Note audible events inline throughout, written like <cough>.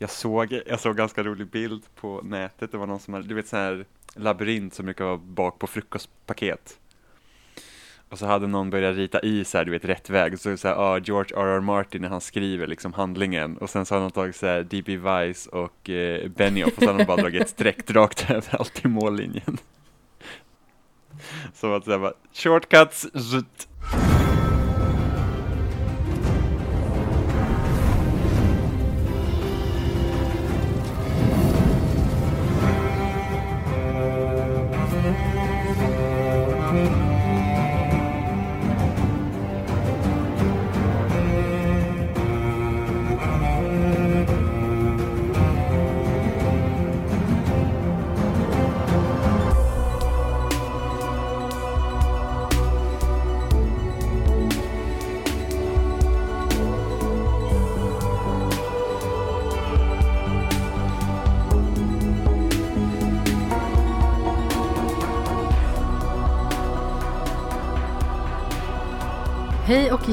jag såg, jag såg ganska rolig bild på nätet, det var någon som hade, du vet sån här labyrint som brukar vara bak på frukostpaket. Och så hade någon börjat rita i så här, du vet, rätt väg, och så så här, ah, George R.R. Martin när han skriver liksom handlingen, och sen så har någon tagit så här D.B. Weiss och eh, Benioff, och så har de bara dragit ett streck <laughs> rakt över allt i mållinjen. <laughs> Så att säga bara, shortcuts, zut.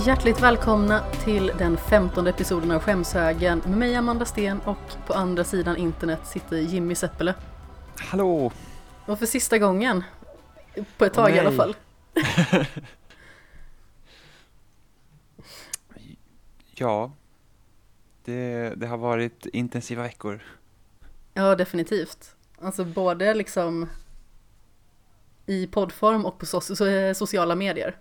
Hjärtligt välkomna till den femtonde episoden av Skämshögen med mig Amanda Sten och på andra sidan internet sitter Jimmy Seppele. Hallå! Och för sista gången, på ett tag i alla fall. <laughs> Ja, det, det har varit intensiva veckor. Ja, definitivt. Alltså både liksom i poddform och på so- so- sociala medier.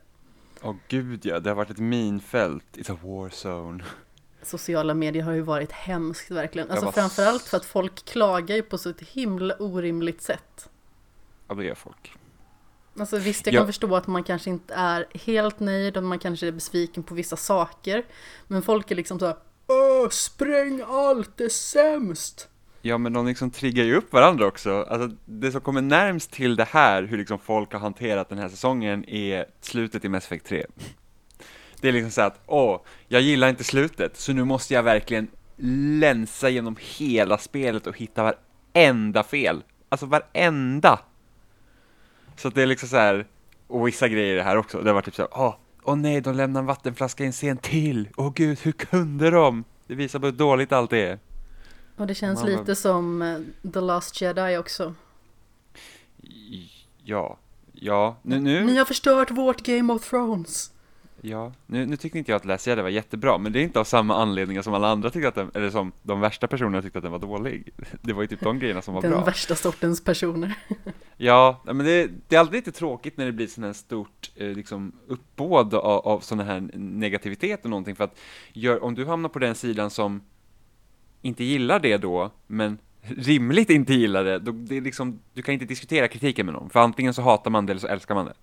Åh gud ja, det har varit ett minfält. It's a war zone. Sociala medier har ju varit hemskt verkligen. Alltså var framförallt för att folk klagar ju på så ett himla orimligt sätt. Ja, det gör folk. Alltså visst, jag Ja. kan förstå att man kanske inte är helt nöjd och man kanske är besviken på vissa saker. Men folk är liksom så här, Åh, spräng allt, det är sämst! Ja, men de liksom triggar ju upp varandra också. Alltså, det som kommer närmst till det här, hur liksom folk har hanterat den här säsongen, är slutet i Mass Effect 3. Det är liksom så att, åh, jag gillar inte slutet, så nu måste jag verkligen länsa genom hela spelet och hitta varenda fel. Alltså varenda! Så att det är liksom så här, och vissa grejer i det här också, det var typ så här, åh, åh nej, de lämnar en vattenflaska i en scen till! Åh gud, hur kunde de? Det visar på hur dåligt allt är. Och det känns Man lite som eh, The Last Jedi också. Ja, ja, nu, nu, Ni har förstört vårt Game of Thrones! ja, nu, nu tyckte inte jag att Last Jedi var jättebra, men det är inte av samma anledningar som alla andra tyckte att den, eller som de värsta personerna tyckte att den var dålig. <laughs> Det var ju typ de grejerna som var Den bra. värsta sortens personer. <laughs> Ja, men det, det är alltid lite tråkigt när det blir sån här stort eh, liksom, uppbåd av, av sån här negativitet och någonting, för att gör, om du hamnar på den sidan som inte gillar det då, men rimligt inte gillar det, då det är liksom, du kan inte diskutera kritiken med någon, för antingen så hatar man det eller så älskar man det.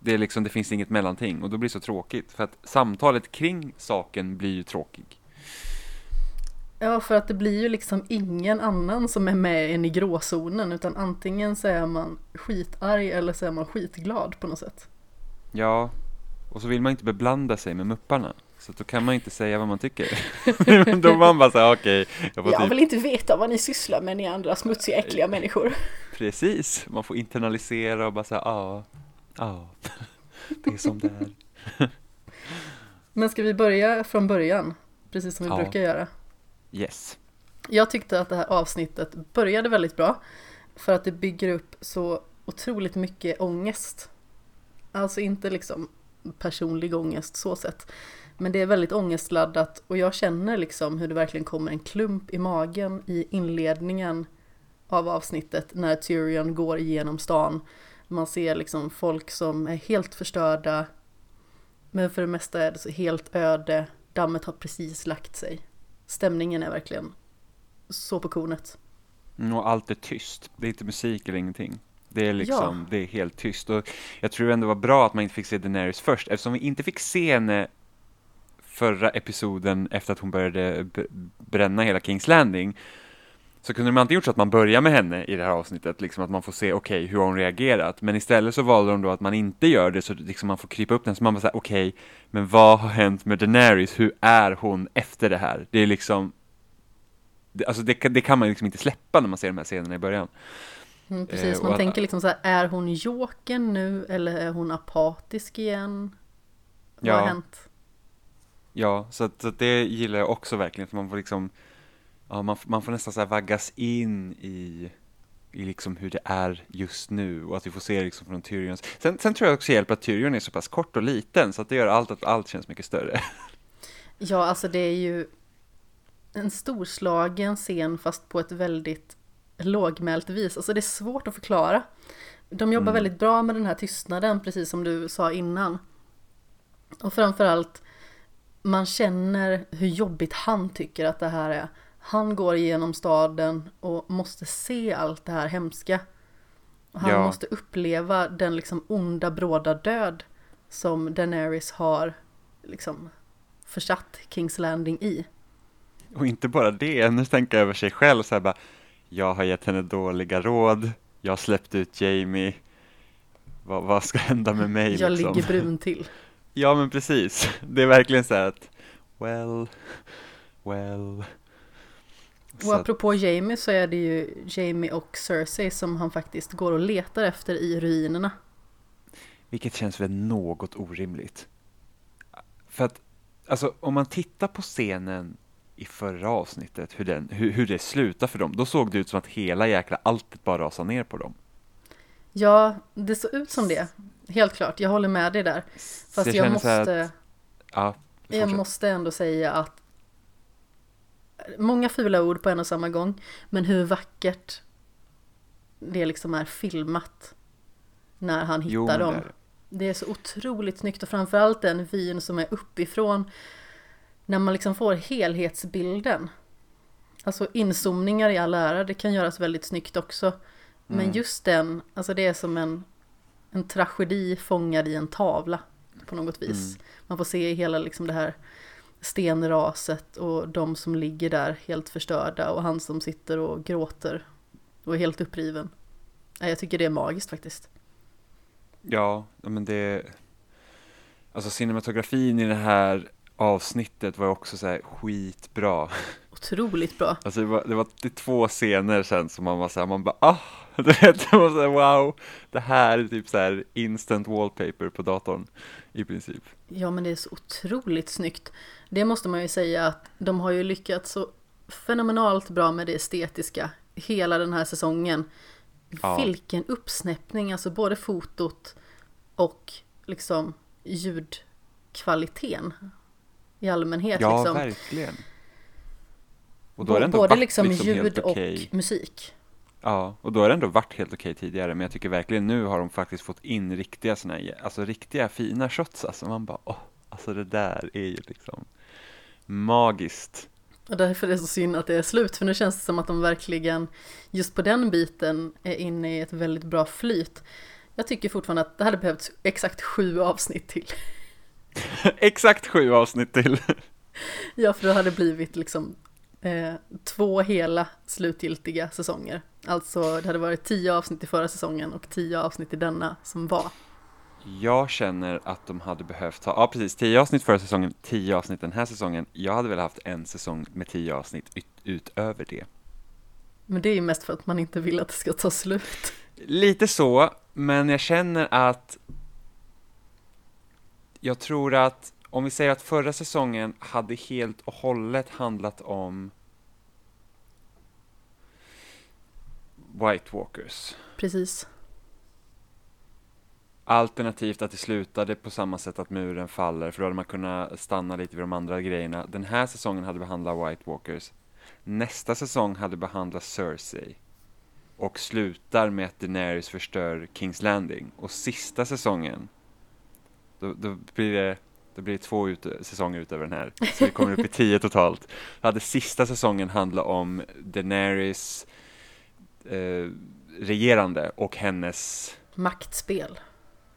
Det är liksom, det finns inget mellanting, och då blir det så tråkigt, för att samtalet kring saken blir ju tråkig. Ja, för att det blir ju liksom ingen annan som är med än i gråzonen, utan antingen så är man skitarg eller så är man skitglad på något sätt. Ja, och så vill man inte beblanda sig med mupparna. Så då kan man inte säga vad man tycker. <laughs> då man bara säger okej, jag får Jag typ, vill inte veta vad ni sysslar med, ni andra smutsiga, äckliga människor. precis, man får internalisera och bara säga ja, ja, det är som det är. <laughs> Men ska vi börja från början? Precis som vi Ja. brukar göra. Yes. Jag tyckte att det här avsnittet började väldigt bra. För att det bygger upp så otroligt mycket ångest. Alltså inte liksom personlig ångest så sett. Men det är väldigt ångestladdat och jag känner liksom hur det verkligen kommer en klump i magen i inledningen av avsnittet när Tyrion går igenom stan. Man ser liksom folk som är helt förstörda. Men för det mesta är det så helt öde. Dammet har precis lagt sig. Stämningen är verkligen så på kornet. Mm, Och allt är tyst, det är inte musik eller ingenting. Det är liksom, det är helt tyst. Och jag tror ändå det var bra att man inte fick se Daenerys först, eftersom vi inte fick se henne förra episoden efter att hon började bränna hela Kings Landing. Så kunde de antingen gjort så att man börjar med henne i det här avsnittet, liksom att man får se, okej, hur har hon reagerat? Men istället så valde de då att man inte gör det, så liksom man får krypa upp den, så man bara säger, okej, men vad har hänt med Daenerys? Hur är hon efter det här? Det är liksom, alltså det, kan- det kan man liksom inte släppa när man ser de här scenerna i början. Mm, precis, Eh, och man att- tänker liksom så här, är hon joken nu eller är hon apatisk igen? Vad Ja. har hänt? Ja, så, att, så att det gillar jag också verkligen, för man får liksom ja, man, man får nästan så här vaggas in i, i liksom hur det är just nu och att vi får se liksom från Tyrions. Sen, sen tror jag också hjälper att Tyrion är så pass kort och liten så att det gör allt att allt känns mycket större. <laughs> Ja, alltså det är ju en storslagen scen fast på ett väldigt lågmält vis. Alltså det är svårt att förklara. De jobbar mm. väldigt bra med den här tystnaden, precis som du sa innan. Och framförallt, man känner hur jobbigt han tycker att det här är. Han går igenom staden och måste se allt det här hemska. Han ja. måste uppleva den liksom onda bråda död som Daenerys har liksom försatt Kings Landing i. Och inte bara det, nu tänker jag över sig själv så här bara, jag har gett henne dåliga råd, jag har släppt ut Jamie, vad, vad ska hända med mig Jag liksom? ligger brun till. Ja men precis, <laughs> det är verkligen så här att, well, well. Och apropå Jamie så är det ju Jamie och Cersei som han faktiskt går och letar efter i ruinerna. Vilket känns väl något orimligt. För att, alltså om man tittar på scenen i förra avsnittet, hur, den, hur, hur det slutar för dem, då såg det ut som att hela jäkla alltet bara rasade ner på dem. Ja, det såg ut som det. Helt klart, jag håller med dig där. Fast jag, måste... Att, ja, jag måste ändå säga att många fula ord på en och samma gång, men hur vackert det liksom är filmat när han hittar jo, dem. Det är. det är så otroligt snyggt och framförallt den vyn som är uppifrån när man liksom får helhetsbilden. Alltså inzoomningar i all ära, det kan göras väldigt snyggt också. Men mm. just den, alltså det är som en, en tragedi fångad i en tavla på något vis. Mm. Man får se hela liksom det här stenraset och de som ligger där helt förstörda och han som sitter och gråter och är helt uppriven. Jag tycker det är magiskt faktiskt. Ja, men det... Alltså cinematografin i det här avsnittet var också så här skitbra. <laughs> Otroligt bra. Alltså det var, det var det två scener sen som man var så här, man bara ah, <laughs> du vet, man var så här, wow, det här är typ så här instant wallpaper på datorn i princip. Ja men det är så otroligt snyggt. Det måste man ju säga att de har ju lyckats så fenomenalt bra med det estetiska hela den här säsongen. Ja. Vilken uppsnäppning, alltså både fotot och liksom ljudkvaliteten i allmänhet. Ja, liksom. verkligen. Och då är det ändå Både liksom, liksom ljud och okay. musik. Ja, och då har det ändå varit helt okej okay tidigare, men jag tycker verkligen nu har de faktiskt fått in riktiga sådana här, alltså riktiga fina shots alltså. Man bara, åh, alltså det där är ju liksom magiskt. Och därför är det så synd att det är slut, för nu känns det som att de verkligen just på den biten är inne i ett väldigt bra flyt. Jag tycker fortfarande att det hade behövts exakt sju avsnitt till. <laughs> exakt sju avsnitt till. ja, för det hade blivit liksom eh, två hela slutgiltiga säsonger. Alltså det hade varit tio avsnitt i förra säsongen och tio avsnitt i denna som var. Jag känner att de hade behövt ha, ja precis, tio avsnitt förra säsongen, tio avsnitt den här säsongen. Jag hade väl haft en säsong med tio avsnitt ut, utöver det. Men det är ju mest för att man inte vill att det ska ta slut. Lite så, men jag känner att jag tror att om vi säger att förra säsongen hade helt och hållet handlat om White Walkers. Precis. Alternativt att det slutade på samma sätt att muren faller, för då hade man kunnat stanna lite vid de andra grejerna. Den här säsongen hade behandlat White Walkers. Nästa säsong hade behandlat Cersei. Och slutar med att Daenerys förstör Kings Landing. Och sista säsongen, då, då blir det det blir två ut säsonger utöver den här, så vi kommer upp i tio totalt. Då hade sista säsongen handlat om Daenerys eh, regerande och hennes maktspel.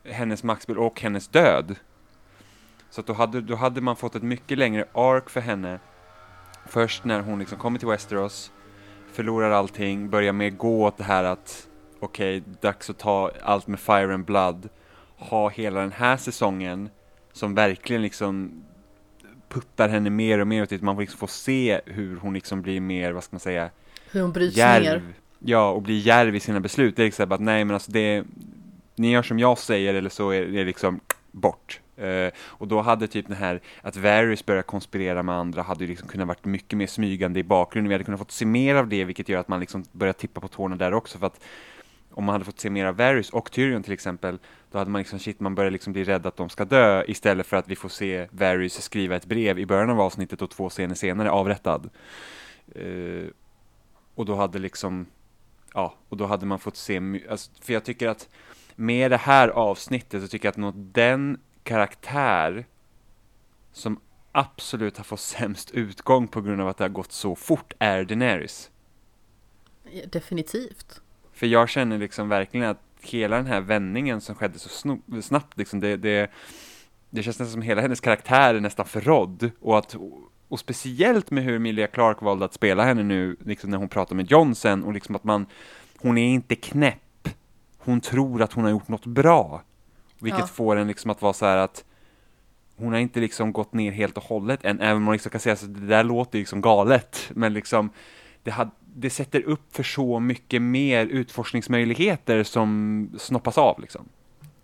Hennes maktspel och hennes död. Så då, hade, då hade man fått ett mycket längre ark för henne. Först när hon liksom kommer till Westeros, förlorar allting, börjar med gå åt det här att okej, okay, dags att ta allt med fire and blood. Ha hela den här säsongen som verkligen liksom puttar henne mer och mer åt det. Man liksom får se hur hon liksom blir mer, vad ska man säga, hur hon bryts järv. ner. Ja, och blir järv i sina beslut. Det är liksom att nej men alltså det, ni gör som jag säger eller så är det liksom bort. Uh, och då hade typ den här, att Varys börjar konspirera med andra, hade ju liksom kunnat varit mycket mer smygande i bakgrunden. Vi hade kunnat fått se mer av det, vilket gör att man liksom börjar tippa på tårna där också. För att om man hade fått se mer av Varys och Tyrion till exempel, då hade man liksom, shit, man börjar liksom bli rädd att de ska dö istället för att vi får se Varys skriva ett brev i början av avsnittet och två scener senare avrättad. Uh, och då hade liksom, ja, och då hade man fått se, alltså, för jag tycker att med det här avsnittet så tycker jag att något, den karaktär som absolut har fått <laughs> sämst utgång på grund av att det har gått så fort är Daenerys. Definitivt. För jag känner liksom verkligen att hela den här vändningen som skedde så snabbt, liksom det, det, det känns nästan som hela hennes karaktär är nästan förrådd och att och speciellt med hur Emilia Clark valde att spela henne nu, liksom när hon pratar med Johnson och liksom att man, hon är inte knäpp. Hon tror att hon har gjort något bra. Vilket ja. får en liksom att vara så här att hon har inte liksom gått ner helt och hållet än, även om man liksom kan säga att det där låter liksom galet, men liksom det, had, det sätter upp för så mycket mer utforskningsmöjligheter som snoppas av liksom.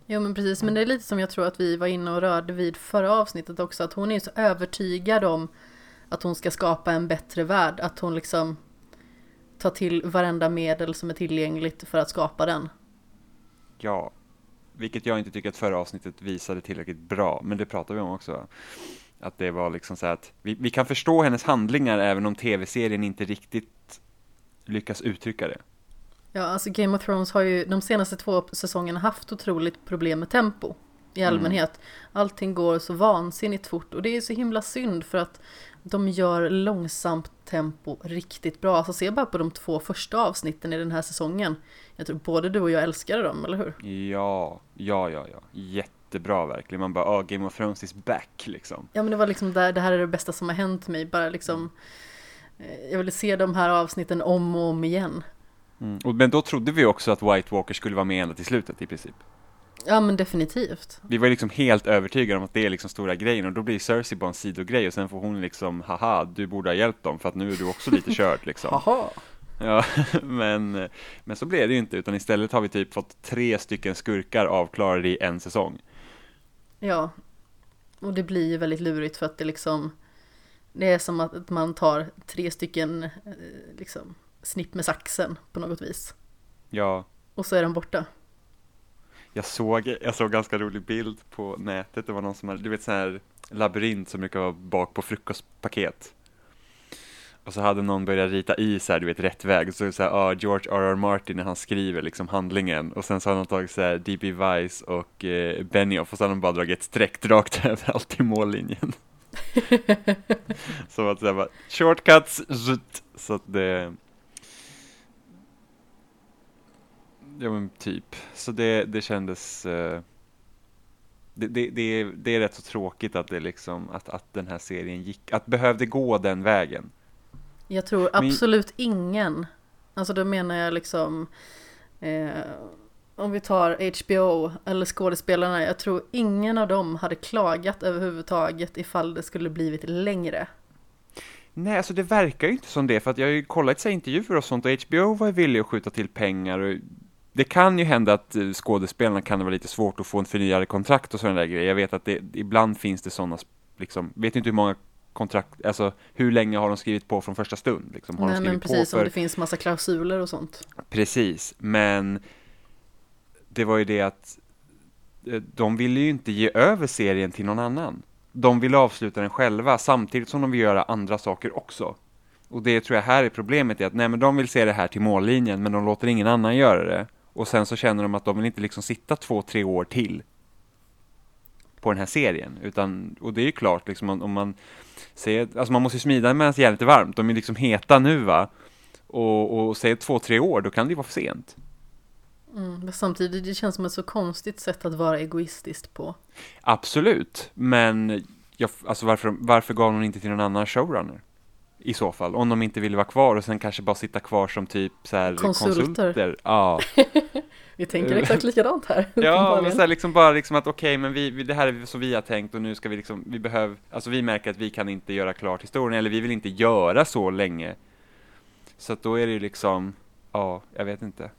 Jo men precis, men det är lite som jag tror att vi var inne och rörde vid förra avsnittet också, att hon är så övertygad om att hon ska skapa en bättre värld, att hon liksom tar till varenda medel som är tillgängligt för att skapa den. Ja, vilket jag inte tycker att förra avsnittet visade tillräckligt bra, men det pratar vi om också. Att det var liksom så att vi, vi kan förstå hennes handlingar även om tv-serien inte riktigt lyckas uttrycka det. Ja, alltså Game of Thrones har ju de senaste två säsongerna haft otroligt problem med tempo i mm. allmänhet. Mm. Allting går så vansinnigt fort och det är så himla synd för att de gör långsamt tempo riktigt bra. Alltså se bara på de två första avsnitten i den här säsongen. Jag tror både du och jag älskade dem, eller hur? Ja, ja, ja, ja. Jättebra verkligen. Man bara, oh, Game of Thrones is back liksom. Ja, men det var liksom där, det här är det bästa som har hänt mig. Bara liksom, eh, jag ville se de här avsnitten om och om igen. Mm. men då trodde vi också att White Walker skulle vara med ända till slutet i princip. Ja men definitivt. Vi var liksom helt övertygade om att det är liksom stora grejen och då blir Cersei bara en sidogrej och sen får hon liksom, haha, du borde ha hjälpt dem för att nu är du också lite <laughs> körd liksom. haha. Ja, <laughs> men, men så blev det ju inte utan istället har vi typ fått tre stycken skurkar avklarade i en säsong. Ja, och det blir ju väldigt lurigt för att det liksom, det är som att man tar tre stycken eh, liksom snipp med saxen på något vis. Ja. Och så är den borta. Jag såg, jag såg ganska rolig bild på nätet, det var någon som hade, du vet sån här labyrint som brukar vara bak på frukostpaket. Och så hade någon börjat rita i så här, du vet, rätt väg. Så så här, ah, George R.R. Martin när han skriver liksom handlingen. Och sen så hade de tagit så här D.B. Weiss och eh, Benioff och så hade de bara dragit ett streck rakt <laughs> över allt i mållinjen. <laughs> så att det var shortcuts, så att det, Ja men typ. Så det, det kändes uh, det, det, det, är, det är rätt så tråkigt att det liksom att, att den här serien gick, att behövde gå den vägen. Jag tror absolut men, ingen, alltså då menar jag liksom eh, om vi tar HBO eller skådespelarna, jag tror ingen av dem hade klagat överhuvudtaget ifall det skulle blivit längre. Nej, alltså det verkar ju inte som det, för att jag har ju kollat så intervjuer och sånt och HBO var villig att skjuta till pengar och det kan ju hända att eh, skådespelarna kan det vara lite svårt att få en förnyade kontrakt och sådana där grejer. Jag vet att det, ibland finns det sådana, liksom, vet inte hur många kontrakt, alltså hur länge har de skrivit på från första stund? Liksom? Har Nej, de men precis, för... om det finns massa klausuler och sånt. Precis, men det var ju det att eh, de ville ju inte ge över serien till någon annan. De ville avsluta den själva samtidigt som de vill göra andra saker också. Och det tror jag här är problemet är att nej men de vill se det här till mållinjen men de låter ingen annan göra det. Och sen så känner de att de vill inte liksom sitta två, tre år till på den här serien. Utan, och det är ju klart, liksom, om, man säger, alltså man måste ju smida medan järnet är varmt. De är liksom heta nu va. Och, och säger två, tre år, då kan det ju vara för sent. Mm, men samtidigt, det känns som ett så konstigt sätt att vara egoistiskt på. Absolut, men jag, alltså varför, varför gav hon inte till någon annan showrunner? i så fall, om de inte ville vara kvar och sen kanske bara sitta kvar som typ så här konsulter. konsulter. Ja. <laughs> vi tänker exakt likadant här. <laughs> ja, men så här, liksom bara liksom att okej, okay, men vi, vi, det här är så vi har tänkt och nu ska vi liksom, vi behöver, alltså vi märker att vi kan inte göra klart historien eller vi vill inte göra så länge. Så att då är det ju liksom, ja, jag vet inte.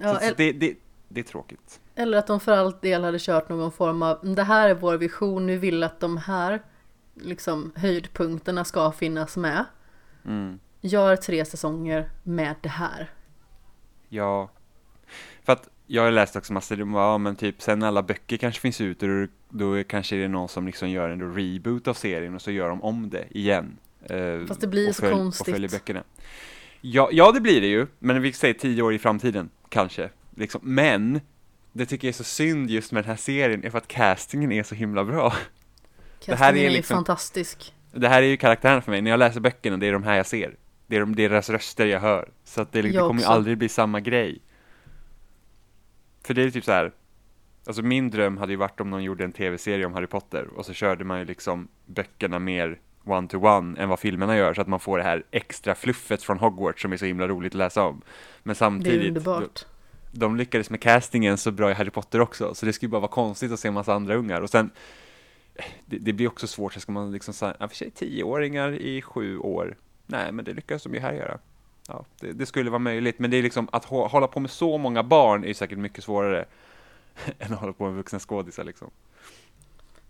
Ja, så, så det, det, det är tråkigt. Eller att de för allt del hade kört någon form av, det här är vår vision, nu vill att de här liksom höjdpunkterna ska finnas med. Mm. Gör tre säsonger med det här. Ja, för att jag har läst också massor, de ja men typ sen alla böcker kanske finns ute, då, då kanske det är någon som liksom gör en reboot av serien och så gör de om det igen. Eh, Fast det blir så följ, konstigt. Och följer böckerna. Ja, ja, det blir det ju, men vi säger tio år i framtiden, kanske. Liksom. Men, det tycker jag är så synd just med den här serien, är för att castingen är så himla bra. Castingen det här är, liksom, fantastisk. Det här är ju karaktären för mig, när jag läser böckerna, det är de här jag ser. Det är de, deras röster jag hör. Så att det, det kommer ju aldrig bli samma grej. För det är typ så här, alltså min dröm hade ju varit om någon gjorde en tv-serie om Harry Potter och så körde man ju liksom böckerna mer one-to-one än vad filmerna gör så att man får det här extra fluffet från Hogwarts som är så himla roligt att läsa om. Men samtidigt, det är underbart. De, de lyckades med castingen så bra i Harry Potter också, så det skulle bara vara konstigt att se en massa andra ungar. Och sen, det, det blir också svårt, så ska man liksom säga, ja för sig tioåringar i sju år, nej men det lyckas de ju här göra. Ja, det, det, skulle vara möjligt, men det är liksom att hålla på med så många barn är säkert mycket svårare <laughs> än att hålla på med vuxna skådisar liksom.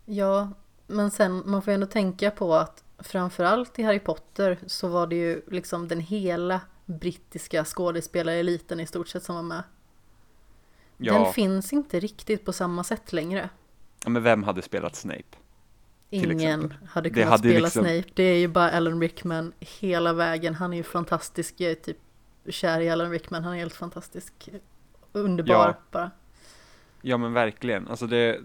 Ja, men sen man får ju ändå tänka på att framförallt i Harry Potter så var det ju liksom den hela brittiska skådespelareliten i stort sett som var med. Ja. Den finns inte riktigt på samma sätt längre. Ja, men vem hade spelat Snape? Ingen hade kunnat hade spela liksom... Snape. Det är ju bara Alan Rickman hela vägen. Han är ju fantastisk. Jag är typ kär i Alan Rickman. Han är helt fantastisk. Underbar ja. bara. Ja men verkligen. Alltså det,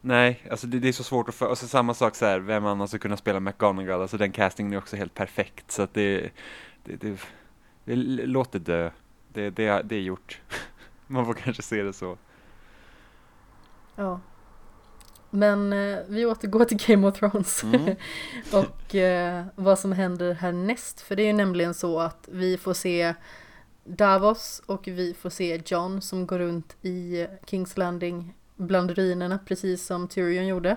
Nej, alltså det, det, är så svårt att få, alltså samma sak så här, vem annars skulle kunna spela McGonagall, alltså den castingen är också helt perfekt, så att det, det, det, det låter dö, det, det, det är gjort. <laughs> Man får kanske se det så. Ja. Men eh, vi återgår till Game of Thrones mm. <laughs> och eh, vad som händer härnäst, för det är ju nämligen så att vi får se Davos och vi får se John som går runt i Kings Landing bland ruinerna precis som Tyrion gjorde.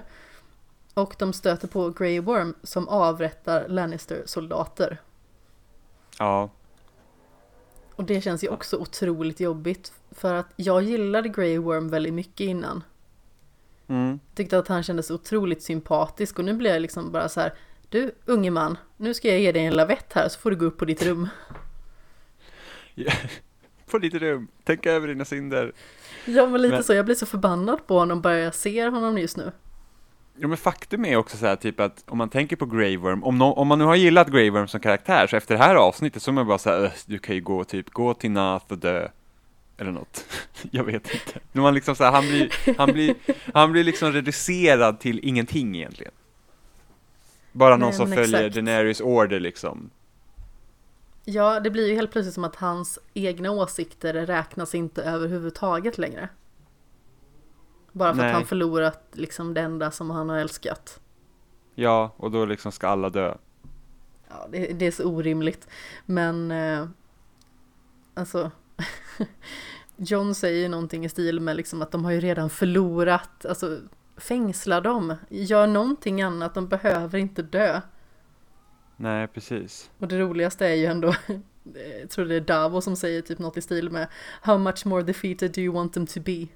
Och de stöter på Grey Worm som avrättar Lannister-soldater. Ja. Och det känns ju också otroligt jobbigt. För att jag gillade Grey Worm väldigt mycket innan. Mm. Tyckte att han kändes otroligt sympatisk och nu blir jag liksom bara så här. Du unge man, nu ska jag ge dig en lavett här så får du gå upp på ditt rum. På ditt rum, tänk över dina synder. Ja men lite men, så, jag blir så förbannad på honom bara jag ser honom just nu. Jo men faktum är också så här typ att om man tänker på Grey Worm, om, no, om man nu har gillat Grey Worm som karaktär så efter det här avsnittet så är man bara så här, du kan ju gå typ, gå till Nath och dö. Eller något. <laughs> jag vet inte. Men man liksom så här, han blir, han blir, han blir liksom reducerad till ingenting egentligen. Bara någon Nej, som följer exakt. Daenerys order liksom. Ja, det blir ju helt plötsligt som att hans egna åsikter räknas inte överhuvudtaget längre. Bara för Nej. att han förlorat liksom det enda som han har älskat. Ja, och då liksom ska alla dö. Ja, det, det är så orimligt. Men, eh, alltså, <laughs> John säger någonting i stil med liksom att de har ju redan förlorat, alltså fängsla dem, gör någonting annat, de behöver inte dö. Nej, precis. Och det roligaste är ju ändå, jag <laughs> tror det är Davo som säger typ något i stil med How much more defeated do you want them to be?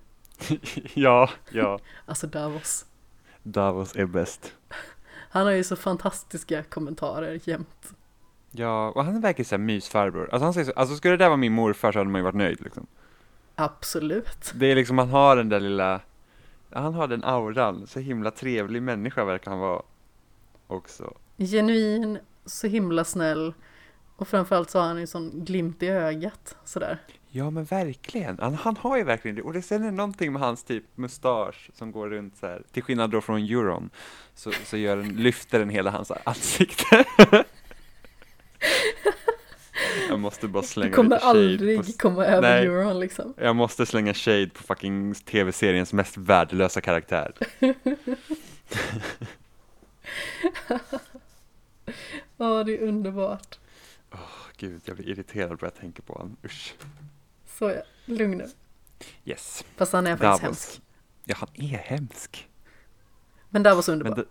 <laughs> ja, ja. <laughs> alltså Davos. Davos är bäst. Han har ju så fantastiska kommentarer jämt. Ja, och han verkligen såhär mysfarbror. Alltså han säger så, alltså skulle det där vara min morfar så hade man ju varit nöjd liksom. Absolut. Det är liksom, han har den där lilla, han har den auran, så himla trevlig människa verkar han vara också. Genuin, så himla snäll. Och framförallt så har han ju sån glimt i ögat sådär. Ja men verkligen, han, han har ju verkligen det. Och det sen är någonting med hans typ mustasch som går runt så här. Till skillnad då från Euron, så, så gör den, lyfter den hela hans ansikte. <laughs> Jag måste bara slänga. Du kommer aldrig på... komma över Nej, Euron liksom. Jag måste slänga shade på fucking tv-seriens mest värdelösa karaktär. <laughs> <laughs> Ja, det är underbart. Åh, oh, gud, jag blir irriterad bara jag tänker på honom. Usch. Så ja, lugn nu. Yes. Fast han är faktiskt Davos. hemsk. Ja, han är hemsk. Men Davos är underbar. Men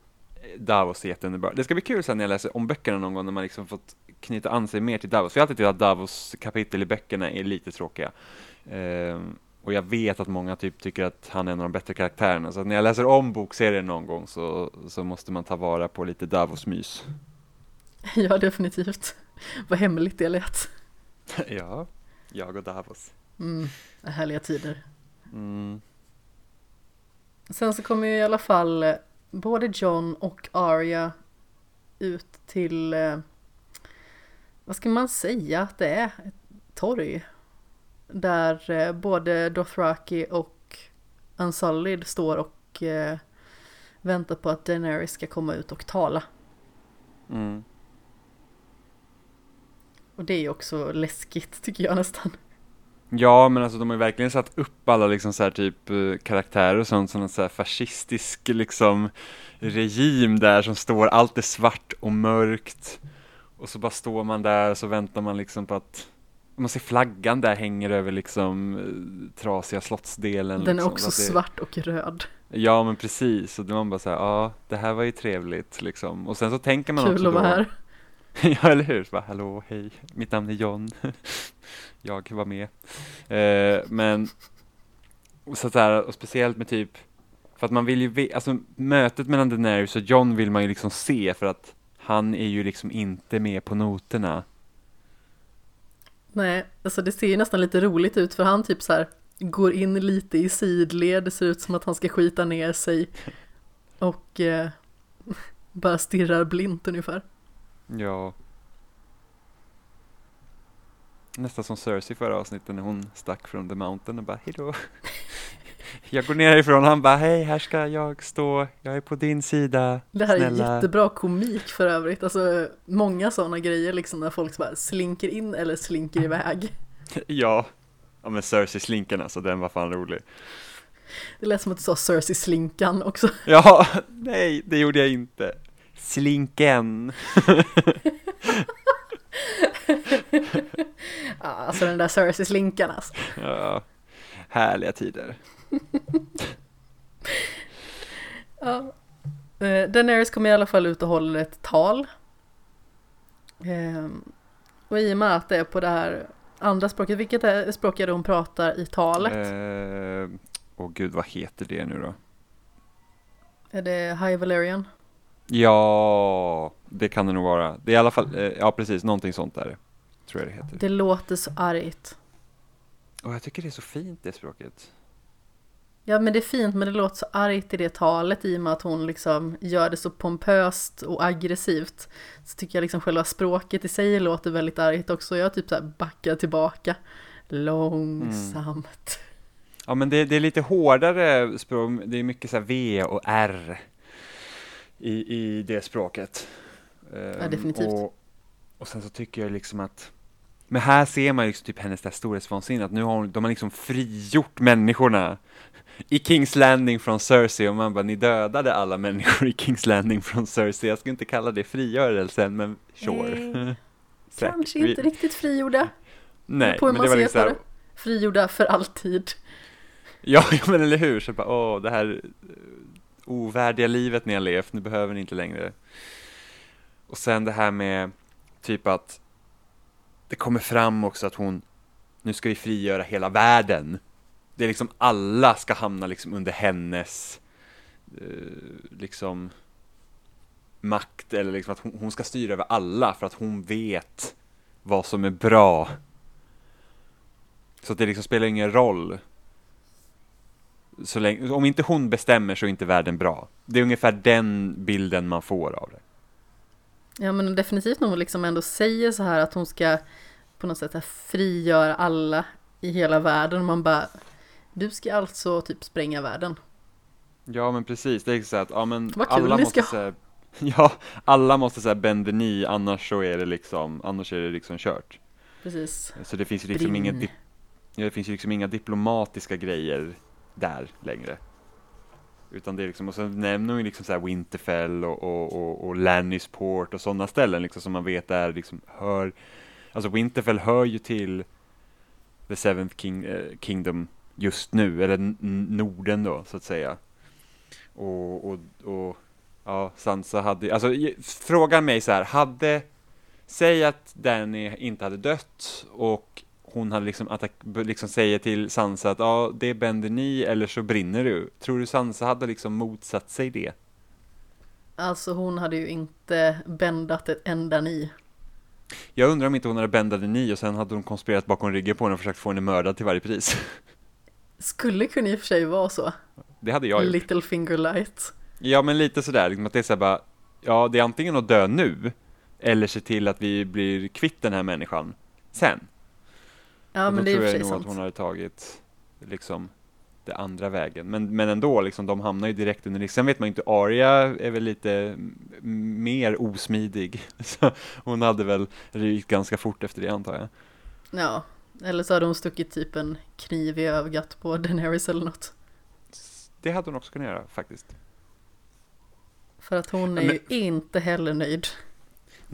Davos är jätteunderbar. Det ska bli kul sen när jag läser om böckerna någon gång när man liksom fått knyta an sig mer till Davos. För jag har alltid tyckt att Davos kapitel i böckerna är lite tråkiga. Eh, och jag vet att många typ tycker att han är en av de bättre karaktärerna. Så när jag läser om bokserien någon gång så, så måste man ta vara på lite Davos-mys. <laughs> Ja, definitivt. Vad hemligt det lät. <laughs> ja, jag och Davos. Mm, härliga tider. Mm. Sen så kommer ju i alla fall både John och Arya ut till, eh, vad ska man säga att det är? Ett torg. Där eh, både Dothraki och Unsullied står och eh, väntar på att Daenerys ska komma ut och tala. Mm. Och det är ju också läskigt tycker jag nästan. Ja, men alltså de har ju verkligen satt upp alla liksom så här typ eh, karaktärer och sånt som en så här fascistisk liksom regim där som står, allt är svart och mörkt. Och så bara står man där och så väntar man liksom på att man ser flaggan där hänger över liksom eh, trasiga slottsdelen. Den liksom, är också det... svart och röd. Ja men precis, och då man bara såhär, ja det här var ju trevligt liksom. Och sen så tänker man Kul också då, här. <laughs> ja eller hur, bara, hallå, hej, mitt namn är John, <laughs> jag var med. Eh, men, så att här, och speciellt med typ, för att man vill ju, alltså mötet mellan Daenerys och John vill man ju liksom se för att han är ju liksom inte med på noterna. Nej, alltså det ser ju nästan lite roligt ut för han typ så här går in lite i sidled, det ser ut som att han ska skita ner sig och eh, <laughs> bara stirrar blint ungefär. Ja. Nästan som Cersei förra avsnittet när hon stack från The Mountain och bara hejdå. <laughs> Jag går ner härifrån han bara hej här ska jag stå, jag är på din sida. Det här snälla. är jättebra komik för övrigt, alltså många sådana grejer liksom när folk bara slinker in eller slinker <laughs> iväg. Ja. Ja men Cersei slinken alltså, den var fan rolig. Det lät som att du sa Cersei slinkan också. Ja, <laughs> nej det gjorde jag inte. Slinken. <laughs> Ja, alltså den där Cersei slinkan alltså. Ja, härliga tider. <laughs> Ja. Eh, Daenerys kommer i alla fall ut och håller ett tal. Ehm, och i och med att det är på det här andra språket, vilket är språket hon pratar i talet? Eh, Åh gud, vad heter det nu då? Är det High Valerian? Ja, det kan det nog vara. Det är i alla fall, eh, ja precis, någonting sånt där. Tror jag det heter. Det låter så argt. Och jag tycker det är så fint det språket. Ja men det är fint men det låter så argt i det talet i och med att hon liksom gör det så pompöst och aggressivt. Så tycker jag liksom själva språket i sig låter väldigt argt också. Jag typ så här backar tillbaka långsamt. Ja men det, det är lite hårdare språk, det är mycket så här V och R i, i det språket. Ehm, definitivt. Och, och sen så tycker jag liksom att, men här ser man ju liksom typ hennes där storhetsvansinne, att nu har hon, de har liksom frigjort människorna i Kings Landing från Cersei och man bara, ni dödade alla människor i Kings Landing från Cersei, jag skulle inte kalla det frigörelsen, men sure. <laughs> Säkert. Kanske Vi- inte riktigt frigjorda. Nej, på hur men man det var liksom här. Frigjorda för alltid. Ja, <laughs> ja, men eller hur? Så bara, åh, det här eh, ovärdiga livet ni har levt, nu behöver ni inte längre. Och sen det här med typ att det kommer fram också att hon, nu ska vi frigöra hela världen. Det är liksom alla ska hamna liksom under hennes eh, liksom makt eller liksom att hon, hon ska styra över alla för att hon vet vad som är bra. Så att det liksom spelar ingen roll länge, om inte hon bestämmer så är inte världen bra. Det är ungefär den bilden man får av det. Ja men definitivt när hon liksom ändå säger så här att hon ska på något sätt frigöra alla i hela världen. Man bara, du ska alltså typ spränga världen. Ja men precis, det är så att ja, men Vad kul alla ni måste ska säga, <laughs> ja, alla måste säga the knee, annars så är det liksom, annars är det liksom kört. Precis. Så det finns ju liksom inga, dip, ja, det finns ju liksom inga diplomatiska grejer där längre. Utan det är liksom, och sen nämner hon ju liksom så här Winterfell och, och, och, och Lannisport och sådana ställen liksom som man vet är liksom hör, alltså Winterfell hör ju till The Seventh King, eh, Kingdom just nu, eller Norden då så att säga. Och, och, och ja, Sansa hade, alltså fråga mig så här, hade säg att Danny inte hade dött och hon hade liksom, attack, liksom säger till Sansa att ja, det bänder ni eller så brinner du. Tror du Sansa hade liksom motsatt sig det? Alltså hon hade ju inte bändat ett enda ni. Jag undrar om inte hon hade bändat en ni och sen hade hon konspirerat bakom ryggen på henne och försökt få henne mördad till varje pris. <laughs> Skulle kunna i och för sig vara så. Det hade jag gjort. Little finger light. Ja, men lite sådär, liksom att det är såhär bara, ja, det är antingen att dö nu, eller se till att vi blir kvitt den här människan sen. Ja, men det är och sant. Då tror jag nog att hon hade tagit, liksom, det andra vägen. Men, men ändå, liksom, de hamnar ju direkt under Sen vet man ju inte, Arya är väl lite mer osmidig. <laughs> Så hon hade väl rykt ganska fort efter det antar jag. Ja, eller så hade hon stuckit typ en kniv i ögat på <laughs> Daenerys eller något. Det hade hon också kunnat göra faktiskt. För att hon är men, ju inte heller nöjd.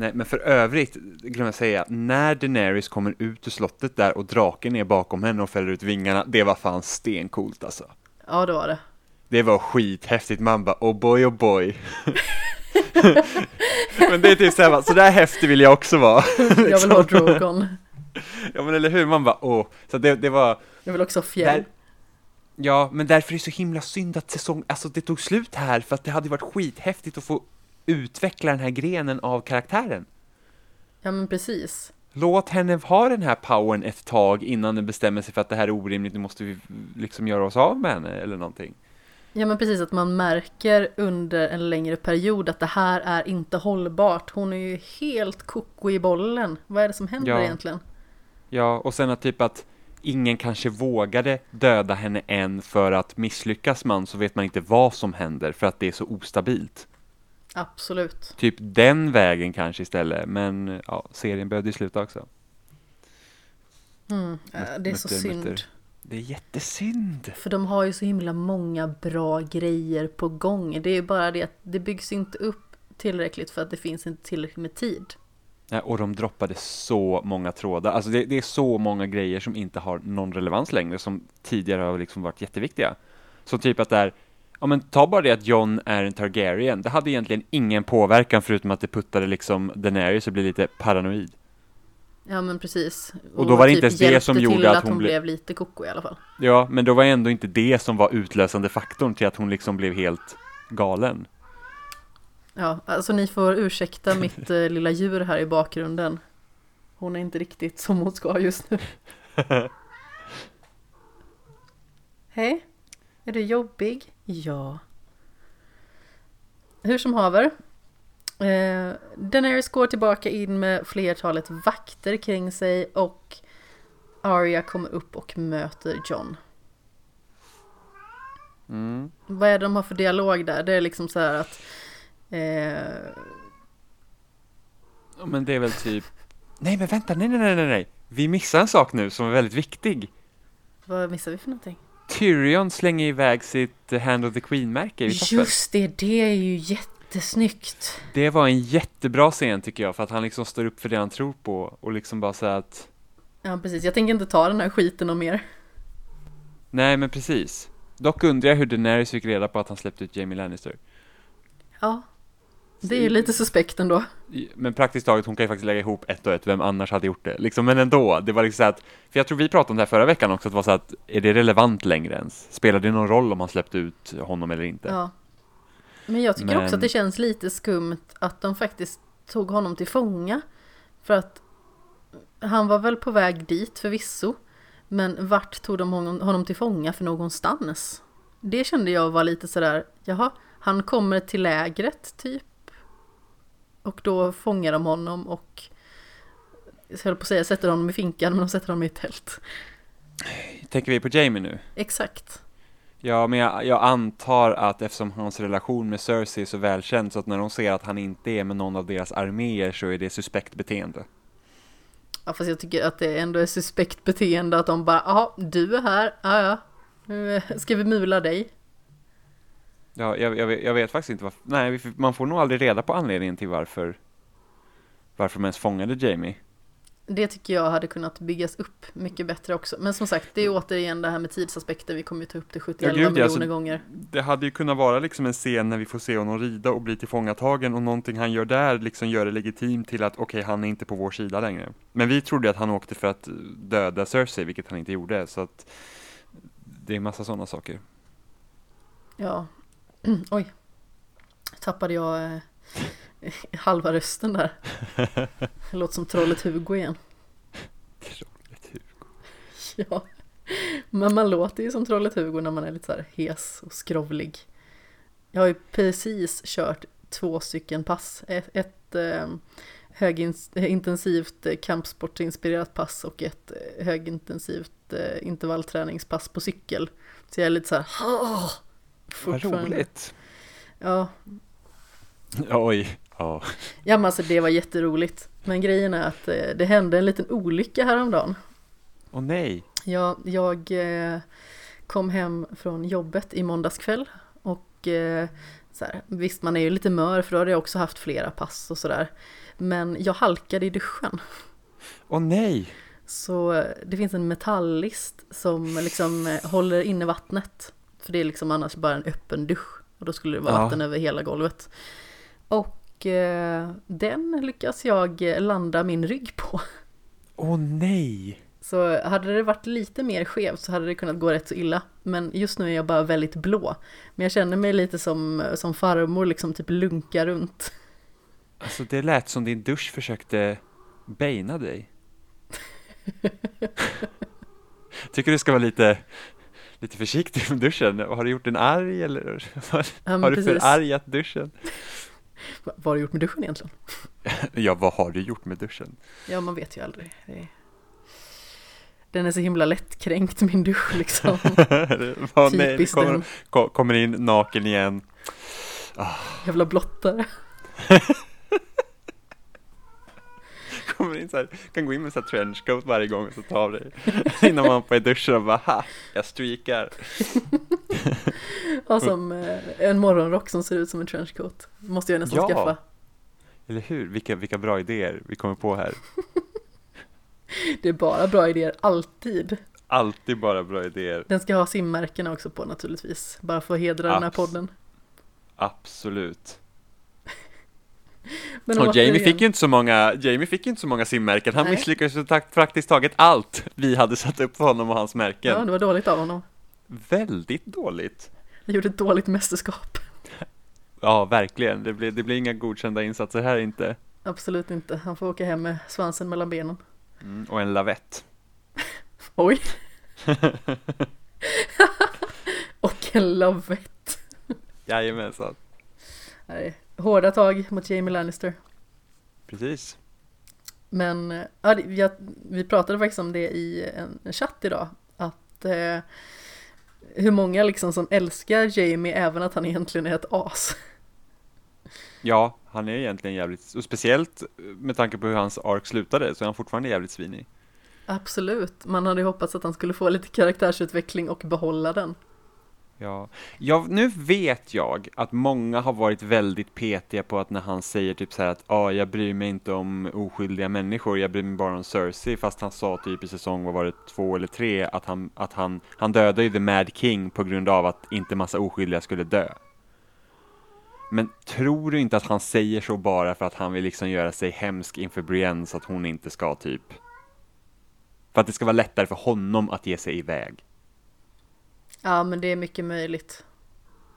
Nej, men för övrigt, glömmer jag säga, när Daenerys kommer ut ur slottet där och draken är bakom henne och fäller ut vingarna, det var fan stencoolt alltså. Ja, det var det. Det var skithäftigt, man bara oh boy, oh boy. <laughs> men det är typ såhär, så där häftig vill jag också vara. <laughs> jag vill ha Drogon. <laughs> ja men eller hur, man bara åh, så det, det var Jag vill också ha fjäll. Där, ja, men därför är det så himla synd att säsong, alltså det tog slut här, för att det hade varit skithäftigt att få utveckla den här grenen av karaktären. Ja men precis. Låt henne ha den här powern ett tag innan den bestämmer sig för att det här är orimligt, nu måste vi liksom göra oss av med henne eller någonting. Ja men precis, att man märker under en längre period att det här är inte hållbart. Hon är ju helt koko i bollen. Vad är det som händer ja. egentligen? Ja, och sen att typ att ingen kanske vågade döda henne än för att misslyckas man så vet man inte vad som händer för att det är så ostabilt. Absolut. Typ den vägen kanske istället, men ja, serien behövde ju sluta också. Mm, det är så synd. Det är jättesynd. För de har ju så himla många bra grejer på gång. Det är bara det att det byggs inte upp tillräckligt för att det finns inte tillräckligt med tid. Ja, och de droppade så många trådar. Alltså det, det, är så många grejer som inte har någon relevans längre, som tidigare har liksom varit jätteviktiga. Så typ att det är, ja men ta bara det att John är en Targaryen. Det hade egentligen ingen påverkan förutom att det puttade liksom Daenerys och blev lite paranoid. Ja men precis. Och, och då var det typ inte ens det som gjorde att, att hon, ble... blev lite koko i alla fall. Ja, men då var ändå inte det som var utlösande faktorn till att hon liksom blev helt galen. Ja, alltså ni får ursäkta mitt eh, lilla djur här i bakgrunden. Hon är inte riktigt som hon ska just nu. <laughs> Hej, är du jobbig? Ja. Hur som haver. Eh, Daenerys går tillbaka in med flertalet vakter kring sig och Arya kommer upp och möter John. Mm. Vad är det de har för dialog där? Det är liksom så här att Eh... Men det är väl typ... Nej men vänta, nej nej nej nej! Vi missar en sak nu som är väldigt viktig. Vad missar vi för någonting? Tyrion slänger iväg sitt Hand of the Queen-märke i toppen. Just det, det är ju jättesnyggt. Det var en jättebra scen tycker jag, för att han liksom står upp för det han tror på och liksom bara säger att... Ja, precis. Jag tänker inte ta den här skiten och mer. Nej, men precis. Dock undrar jag hur Daenerys fick reda på att han släppte ut Jamie Lannister. Ja, det är ju lite suspekt ändå. Men praktiskt taget, hon kan ju faktiskt lägga ihop ett och ett, vem annars hade gjort det? Liksom, men ändå, det var liksom så att, för jag tror vi pratade om det här förra veckan också, att det var så att, är det relevant längre ens? Spelar det någon roll om man släppte ut honom eller inte? Ja. Men jag tycker men... också att det känns lite skumt att de faktiskt tog honom till fånga. För att han var väl på väg dit förvisso. Men vart tog de honom till fånga för någonstans? Det kände jag var lite sådär, jaha, han kommer till lägret typ. Och då fångar de honom och jag höll på att säga sätter honom i finkan men de sätter honom i ett tält. Tänker vi på Jamie nu? Exakt. Ja, men jag, jag, antar att eftersom hans relation med Cersei är så välkänd så att när de ser att han inte är med någon av deras arméer så är det suspekt beteende. Ja, fast jag tycker att det ändå är suspekt beteende att de bara, ja, du är här, ja, ja, nu ska vi mula dig. Ja, jag, jag, vet, jag vet faktiskt inte varför. Nej, man får nog aldrig reda på anledningen till varför varför de ens fångade Jamie. det tycker jag hade kunnat byggas upp mycket bättre också. Men som sagt, det är återigen det här med tidsaspekter, vi kommer ju ta upp det 71 ja, miljoner alltså, gånger. Det hade ju kunnat vara liksom en scen när vi får se honom rida och bli tillfångatagen och någonting han gör där liksom gör det legitimt till att okej, okay, han är inte på vår sida längre. Men vi trodde att han åkte för att döda Cersei, vilket han inte gjorde, så att det är massa sådana saker. Ja, <clears throat> oj, tappade jag eh, <laughs> halva rösten där. Det <laughs> låter som trollet Hugo igen. Trollet Hugo. <laughs> Ja, men man låter ju som trollet Hugo när man är lite så här hes och skrovlig. Jag har ju precis kört två stycken pass. Ett, ett eh, högintensivt kampsportinspirerat pass och ett högintensivt eh, intervallträningspass på cykel. Så jag är lite så här, Vad roligt. Ja. Oj. Ja. ja men alltså det var jätteroligt. Men grejen är att eh, det hände en liten olycka häromdagen. Åh nej. Ja, jag eh, kom hem från jobbet i måndags kväll och eh, så här, visst man är ju lite mör för då hade jag också haft flera pass och sådär. Men jag halkade i duschen. Åh nej! Så det finns en metalllist som liksom håller inne vattnet. För det är liksom annars bara en öppen dusch. Och då skulle det vara ja. vatten över hela golvet. Och eh, den lyckas jag landa min rygg på. Åh oh, nej! Så hade det varit lite mer skevt så hade det kunnat gå rätt så illa. Men just nu är jag bara väldigt blå. Men jag känner mig lite som, som farmor, liksom typ lunka runt. Alltså det lät som din dusch försökte beina dig. <laughs> Tycker du ska vara lite, lite försiktig med duschen. Har du gjort en arg eller <laughs> har, ja, har du förargat duschen? <laughs> Vad har du gjort med duschen egentligen? <laughs> ja, vad har du gjort med duschen? Ja, man vet ju aldrig. Den är så himla lättkränkt min dusch liksom. oh, nej, kommer, kommer in naken igen. Oh. Jävla blottare. Kommer in så här, kan gå in med så här trenchcoat varje gång och så tar av <laughs> dig innan man på i duschen och bara ha, jag streakar. <laughs> ja, som eh, en morgonrock som ser ut som en trenchcoat. Måste jag nästan ja. skaffa. Eller hur, vilka, vilka bra idéer vi kommer på här. <laughs> det är bara bra idéer, alltid. Alltid bara bra idéer. Den ska ha simmärkena också på naturligtvis, bara för att hedra Abs den här podden. Absolut. Men och Jamie fick ju inte så många, Jamie fick inte så många simmärken. Han Nej. misslyckades med praktiskt taget allt vi hade satt upp för honom och hans märken. Ja, det var dåligt av honom. Väldigt dåligt. Han gjorde ett dåligt mästerskap. Ja, verkligen. Det blir, det blir inga godkända insatser här inte. Absolut inte. Han får åka hem med svansen mellan benen. Mm, och en lavett. <laughs> Oj. <laughs> och en lavett. <laughs> Jajamensan. Nej, hårda tag mot Jamie Lannister. Precis. Men ja, jag, vi pratade faktiskt om det i en chatt idag. Att eh, hur många liksom som älskar Jamie även att han egentligen är ett as. Ja, han är egentligen jävligt, och speciellt med tanke på hur hans ark slutade så är han fortfarande jävligt svinig. Absolut, man hade hoppats att han skulle få lite karaktärsutveckling och behålla den. Ja. ja, nu vet jag att många har varit väldigt petiga på att när han säger typ så här att ah, jag bryr mig inte om oskyldiga människor, jag bryr mig bara om Cersei, fast han sa typ i säsong, vad var det, två eller tre, att han, att han, han dödade ju The Mad King på grund av att inte massa oskyldiga skulle dö. Men tror du inte att han säger så bara för att han vill liksom göra sig hemsk inför Brienne så att hon inte ska typ... För att det ska vara lättare för honom att ge sig iväg. Ja, men det är mycket möjligt.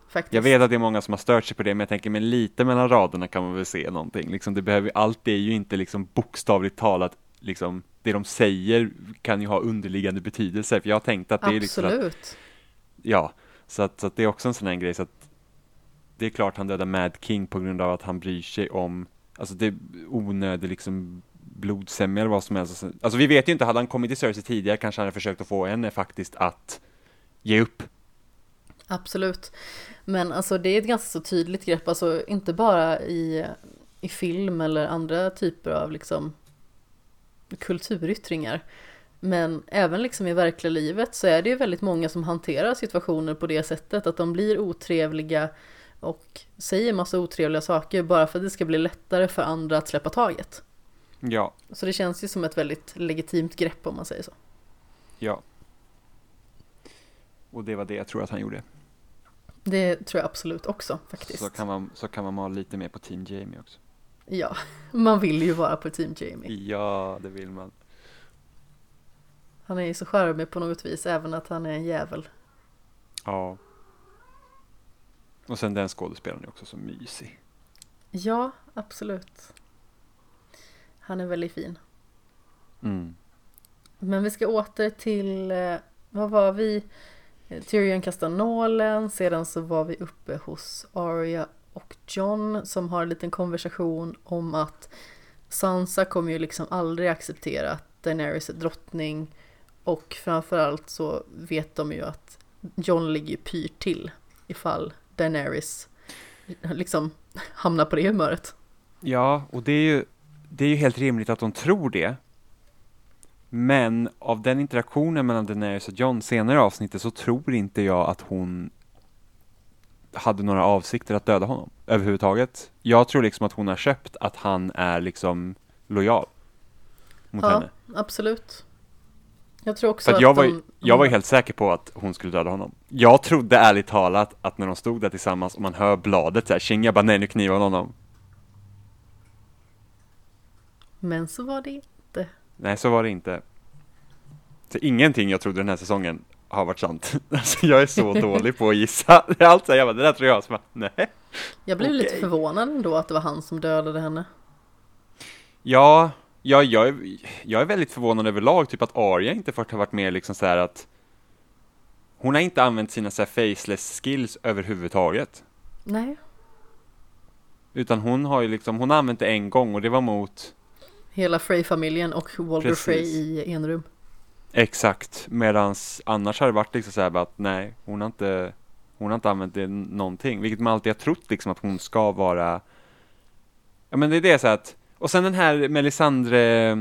Faktiskt. Jag vet att det är många som har stört sig på det, men jag tänker, men lite mellan raderna kan man väl se någonting. Liksom, det behöver, allt är ju inte liksom bokstavligt talat, liksom, det de säger kan ju ha underliggande betydelse. För jag har tänkt att det Absolut. är liksom att, Ja, så att, så att det är också en sån här grej, så att det är klart han dödar Mad King på grund av att han bryr sig om, alltså det är onödig liksom blodsämja eller vad som helst. Alltså vi vet ju inte, hade han kommit till Cersei tidigare kanske han hade försökt att få henne faktiskt att ge upp. Absolut. Men alltså det är ett ganska så tydligt grepp, alltså inte bara i, i film eller andra typer av liksom kulturyttringar. Men även liksom i verkliga livet så är det ju väldigt många som hanterar situationer på det sättet att de blir otrevliga och säger massa otrevliga saker bara för att det ska bli lättare för andra att släppa taget. Ja. Så det känns ju som ett väldigt legitimt grepp om man säger så. Ja. Och det var det jag tror att han gjorde. Det tror jag absolut också faktiskt. Så kan man, så kan man vara lite mer på Team Jamie också. Ja, <laughs> man vill ju vara på Team Jamie. Ja, det vill man. Han är ju så charmig på något vis, även att han är en jävel. Ja. Och sen den skådespelaren är också så mysig. Ja, absolut. Han är väldigt fin. Mm. Men vi ska åter till, eh, vad var vi? Tyrion kastar nålen, sedan så var vi uppe hos Arya och John som har en liten konversation om att Sansa kommer ju liksom aldrig acceptera att Daenerys är drottning och framförallt så vet de ju att John ligger ju pyrt till ifall Daenerys liksom hamnar på det humöret. Ja, och det är ju, det är ju helt rimligt att de tror det. Men av den interaktionen mellan Daenerys och John senare i avsnittet så tror inte jag att hon hade några avsikter att döda honom överhuvudtaget. Jag tror liksom att hon har köpt att han är liksom lojal mot ja, henne. absolut. Jag tror också För att att jag var, de, jag var helt säker på att hon skulle döda honom. Jag trodde ärligt talat att när de stod där tillsammans och man hör bladet såhär, tjing jag bara nej nu knivar hon honom. Men så var det inte. Nej, så var det inte. Så ingenting jag trodde den här säsongen har varit sant. <laughs> Alltså jag är så dålig på att gissa. Allt så jag bara, det där tror jag. Så bara, nej. Jag blev lite Okej. förvånad ändå att det var han som dödade henne. Ja, ja jag, är, jag är väldigt förvånad överlag, typ att Arya inte fått ha varit med liksom så här att hon har inte använt sina så här faceless skills överhuvudtaget. Nej, Utan hon har ju liksom, hon har använt det en gång och det var mot hela Frey-familjen och Walder Precis. Frey i enrum. Exakt, medans annars har det varit liksom så här att nej, hon har inte Hon har inte använt det någonting, vilket man alltid har trott liksom att hon ska vara Ja men det är det så att Och sen den här Melisandre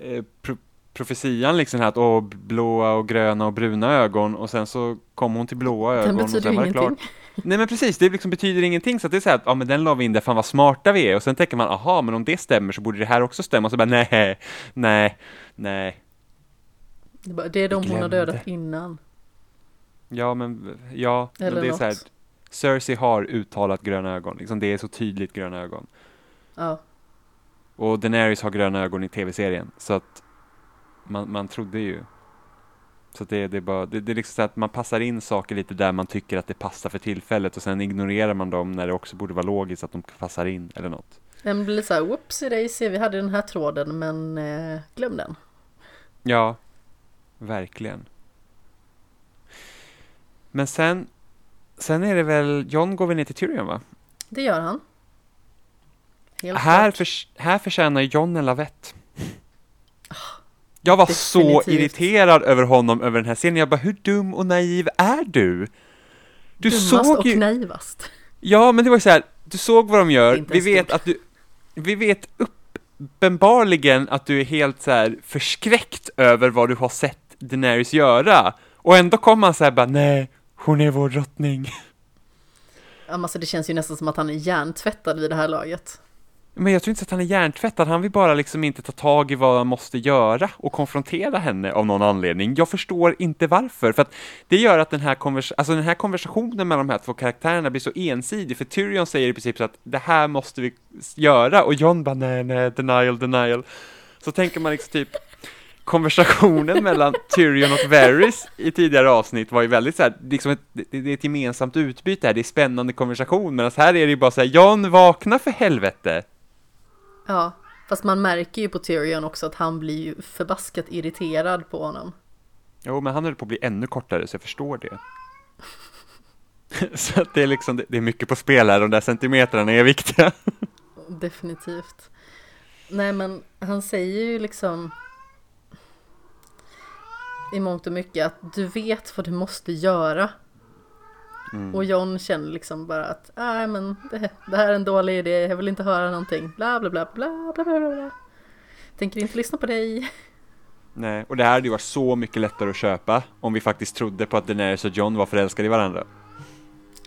eh, pro, Profetian liksom här att åh, blåa och gröna och bruna ögon och sen så kom hon till blåa ögon och sen var det klart Nej men precis, det liksom betyder ingenting. Så att det är så här att ja men den la vi in där. Fan vad smarta vi är. Och sen tänker man aha men om det stämmer så borde det här också stämma. Och så bara nej, nej, nej. Det är de hon har dödat innan. Ja, men ja, men Eller det är så här, något. Cersei har uttalat gröna ögon, liksom. Det är så tydligt gröna ögon. Ja, Och Daenerys har gröna ögon i tv-serien, så att man, man trodde ju. Så det, det är bara, det, det är liksom så att man passar in saker lite där man tycker att det passar för tillfället och sen ignorerar man dem när det också borde vara logiskt att de passar in eller något. den blir så här, whoopsie daisy, vi hade den här tråden men eh, glöm den. Ja, verkligen. Men sen, sen är det väl, John går väl ner till Tyrion va? Det gör han. Helt Här, klart. förs- här förtjänar John en lavett. Jag var så Definitivt. irriterad över honom över den här scenen. Jag bara, hur dum och naiv är du? Du Dummast såg och ju... naivast. Ja, men det var ju så här, du såg vad de gör. Vi vet stort. att du... Vi vet uppenbarligen att du är helt så här förskräckt över vad du har sett Daenerys göra. Och ändå kommer han så här bara, nej, hon är vår drottning. Ja, Alltså det känns ju nästan som att han är hjärntvättad vid det här laget. Men jag tror inte att han är hjärntvättad, han vill bara liksom inte ta tag i vad han måste göra och konfrontera henne av någon anledning. Jag förstår inte varför, för att det gör att den här, konvers alltså den här konversationen mellan de här två karaktärerna blir så ensidig, för Tyrion säger i princip så att det här måste vi göra, och John bara nej, nej, denial, denial. Så tänker man liksom typ, konversationen mellan Tyrion och Varys i tidigare avsnitt var ju väldigt så här, liksom ett, det, det är ett gemensamt utbyte här, det är spännande konversation, medan här är det ju bara så här, John, vakna för helvete! Ja, fast man märker ju på Tyrion också att han blir ju förbaskat irriterad på honom. Jo, men han höll på att bli ännu kortare, så jag förstår det. <laughs> så att det är liksom, det, är mycket på spel här, de där centimetrarna är viktiga. <laughs> Definitivt. Nej men han säger ju liksom i mångt och mycket att du vet vad du måste göra. Mm. Och John känner liksom bara att nej men det, det här är en dålig idé, jag vill inte höra någonting. Bla bla bla bla bla bla bla. bla. Tänker inte lyssna på dig. Nej, och det här hade ju varit så mycket lättare att köpa om vi faktiskt trodde på att Daenerys och John var förälskade i varandra.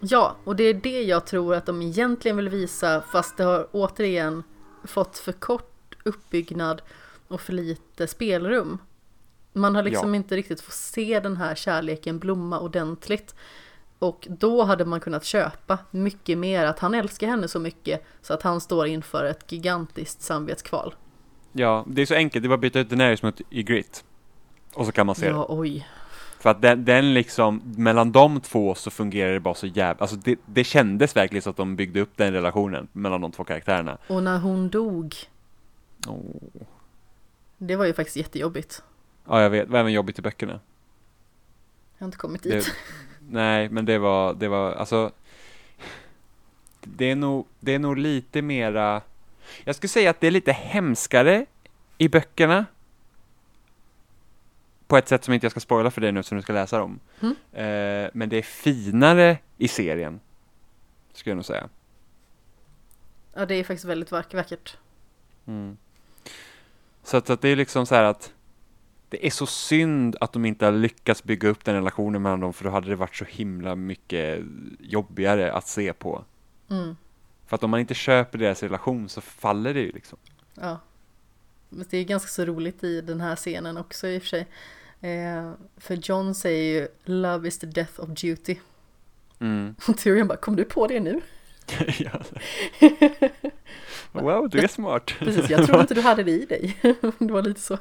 Ja, och det är det jag tror att de egentligen vill visa fast det har återigen fått för kort uppbyggnad och för lite spelrum. Man har liksom ja. inte riktigt fått se den här kärleken blomma ordentligt. Och då hade man kunnat köpa mycket mer att han älskar henne så mycket så att han står inför ett gigantiskt samvetskval. Ja, det är så enkelt, det var att byta ut Daenerys mot Ygritte. Och så kan man se ja, det. oj. För att den, den liksom, mellan de två så fungerar det bara så jävla, alltså det, det kändes verkligen så att de byggde upp den relationen mellan de två karaktärerna. Och när hon dog. Oh. Det var ju faktiskt jättejobbigt. Ja, jag vet, det var även jobbigt i böckerna. Jag har inte kommit dit. Det, nej, men det var, det var, alltså det är nog, det är nog lite mera, jag skulle säga att det är lite hemskare i böckerna på ett sätt som inte jag ska spoila för dig nu som du ska läsa dem. Mm. Eh, men det är finare i serien, skulle jag nog säga. Ja, det är faktiskt väldigt vack vackert. Mm. Så att, att, det är liksom så här att det är så synd att de inte har lyckats bygga upp den relationen mellan dem, för då hade det varit så himla mycket jobbigare att se på. Mm. För att om man inte köper deras relation så faller det ju liksom. Ja. Men det är ganska så roligt i den här scenen också i och för sig. Eh, för John säger ju Love is the death of duty. Mm. <laughs> Och Tyrion bara, kom du på det nu? <laughs> <laughs> wow, du är smart. Precis, jag trodde inte du hade det i dig. det var lite så.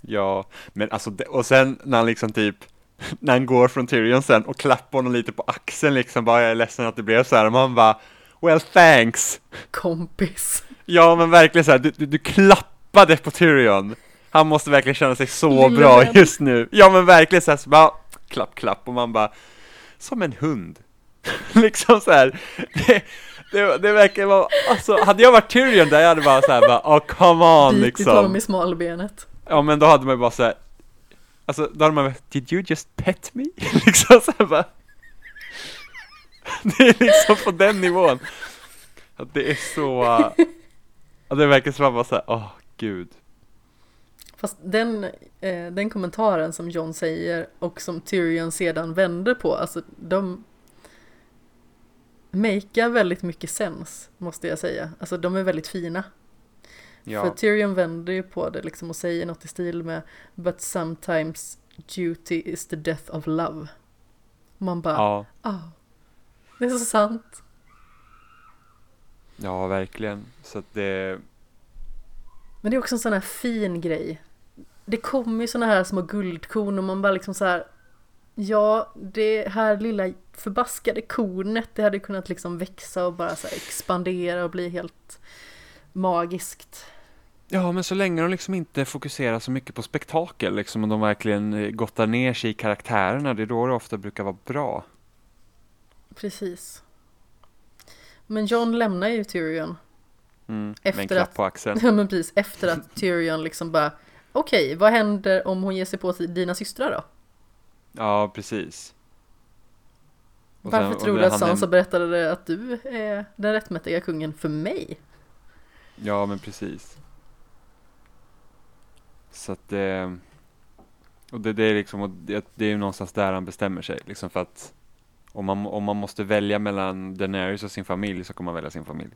Ja, men alltså, och sen när han liksom typ, <laughs> när han går från Tyrion sen och klappar honom lite på axeln liksom, bara jag är ledsen att det blev så här, och man bara, well thanks. Kompis. Ja, men verkligen så här, du, du, du klappade på Tyrion. Han måste verkligen känna sig så Lilla bra vän. just nu. Ja men verkligen såhär, så bara, klapp klapp och man bara, som en hund. <laughs> liksom så här. Det, det, det verkar vara, alltså hade jag varit Tyrion där jag hade bara såhär bara, oh come on Bitit liksom. honom i smalbenet. Ja men då hade man ju bara såhär, alltså då hade man bara, did you just pet me? <laughs> liksom såhär bara. det är liksom på den nivån. Att det är så, att det verkar som att man bara såhär, åh oh, gud. Fast den, eh, den kommentaren som John säger och som Tyrion sedan vänder på, alltså de makear väldigt mycket sens, måste jag säga. Alltså de är väldigt fina. Ja. För Tyrion vänder ju på det liksom och säger något i stil med But sometimes duty is the death of love. Man bara, ja. Oh, det är så sant. Ja, verkligen. Så att det... Men det är också en sån här fin grej det kommer ju såna här små guldkorn och man bara liksom så här Ja, det här lilla förbaskade kornet det hade kunnat liksom växa och bara så expandera och bli helt magiskt. Ja, men så länge de liksom inte fokuserar så mycket på spektakel, liksom, och de verkligen eh, gottar ner sig i karaktärerna, det är då det ofta brukar vara bra. Precis. Men John lämnar ju Tyrion. Mm, efter med en klapp på axeln. <laughs> Ja, men precis. Efter att <laughs> Tyrion liksom bara Okej, vad händer om hon ger sig på dina systrar då? Ja, precis. Och Varför sen, tror du att Sansa berättade att du är den rättmätiga kungen för mig? Ja, men precis. Så att det... Och det, det är liksom, det är ju någonstans där han bestämmer sig, liksom för att om man, om man måste välja mellan Daenerys och sin familj så kommer man välja sin familj.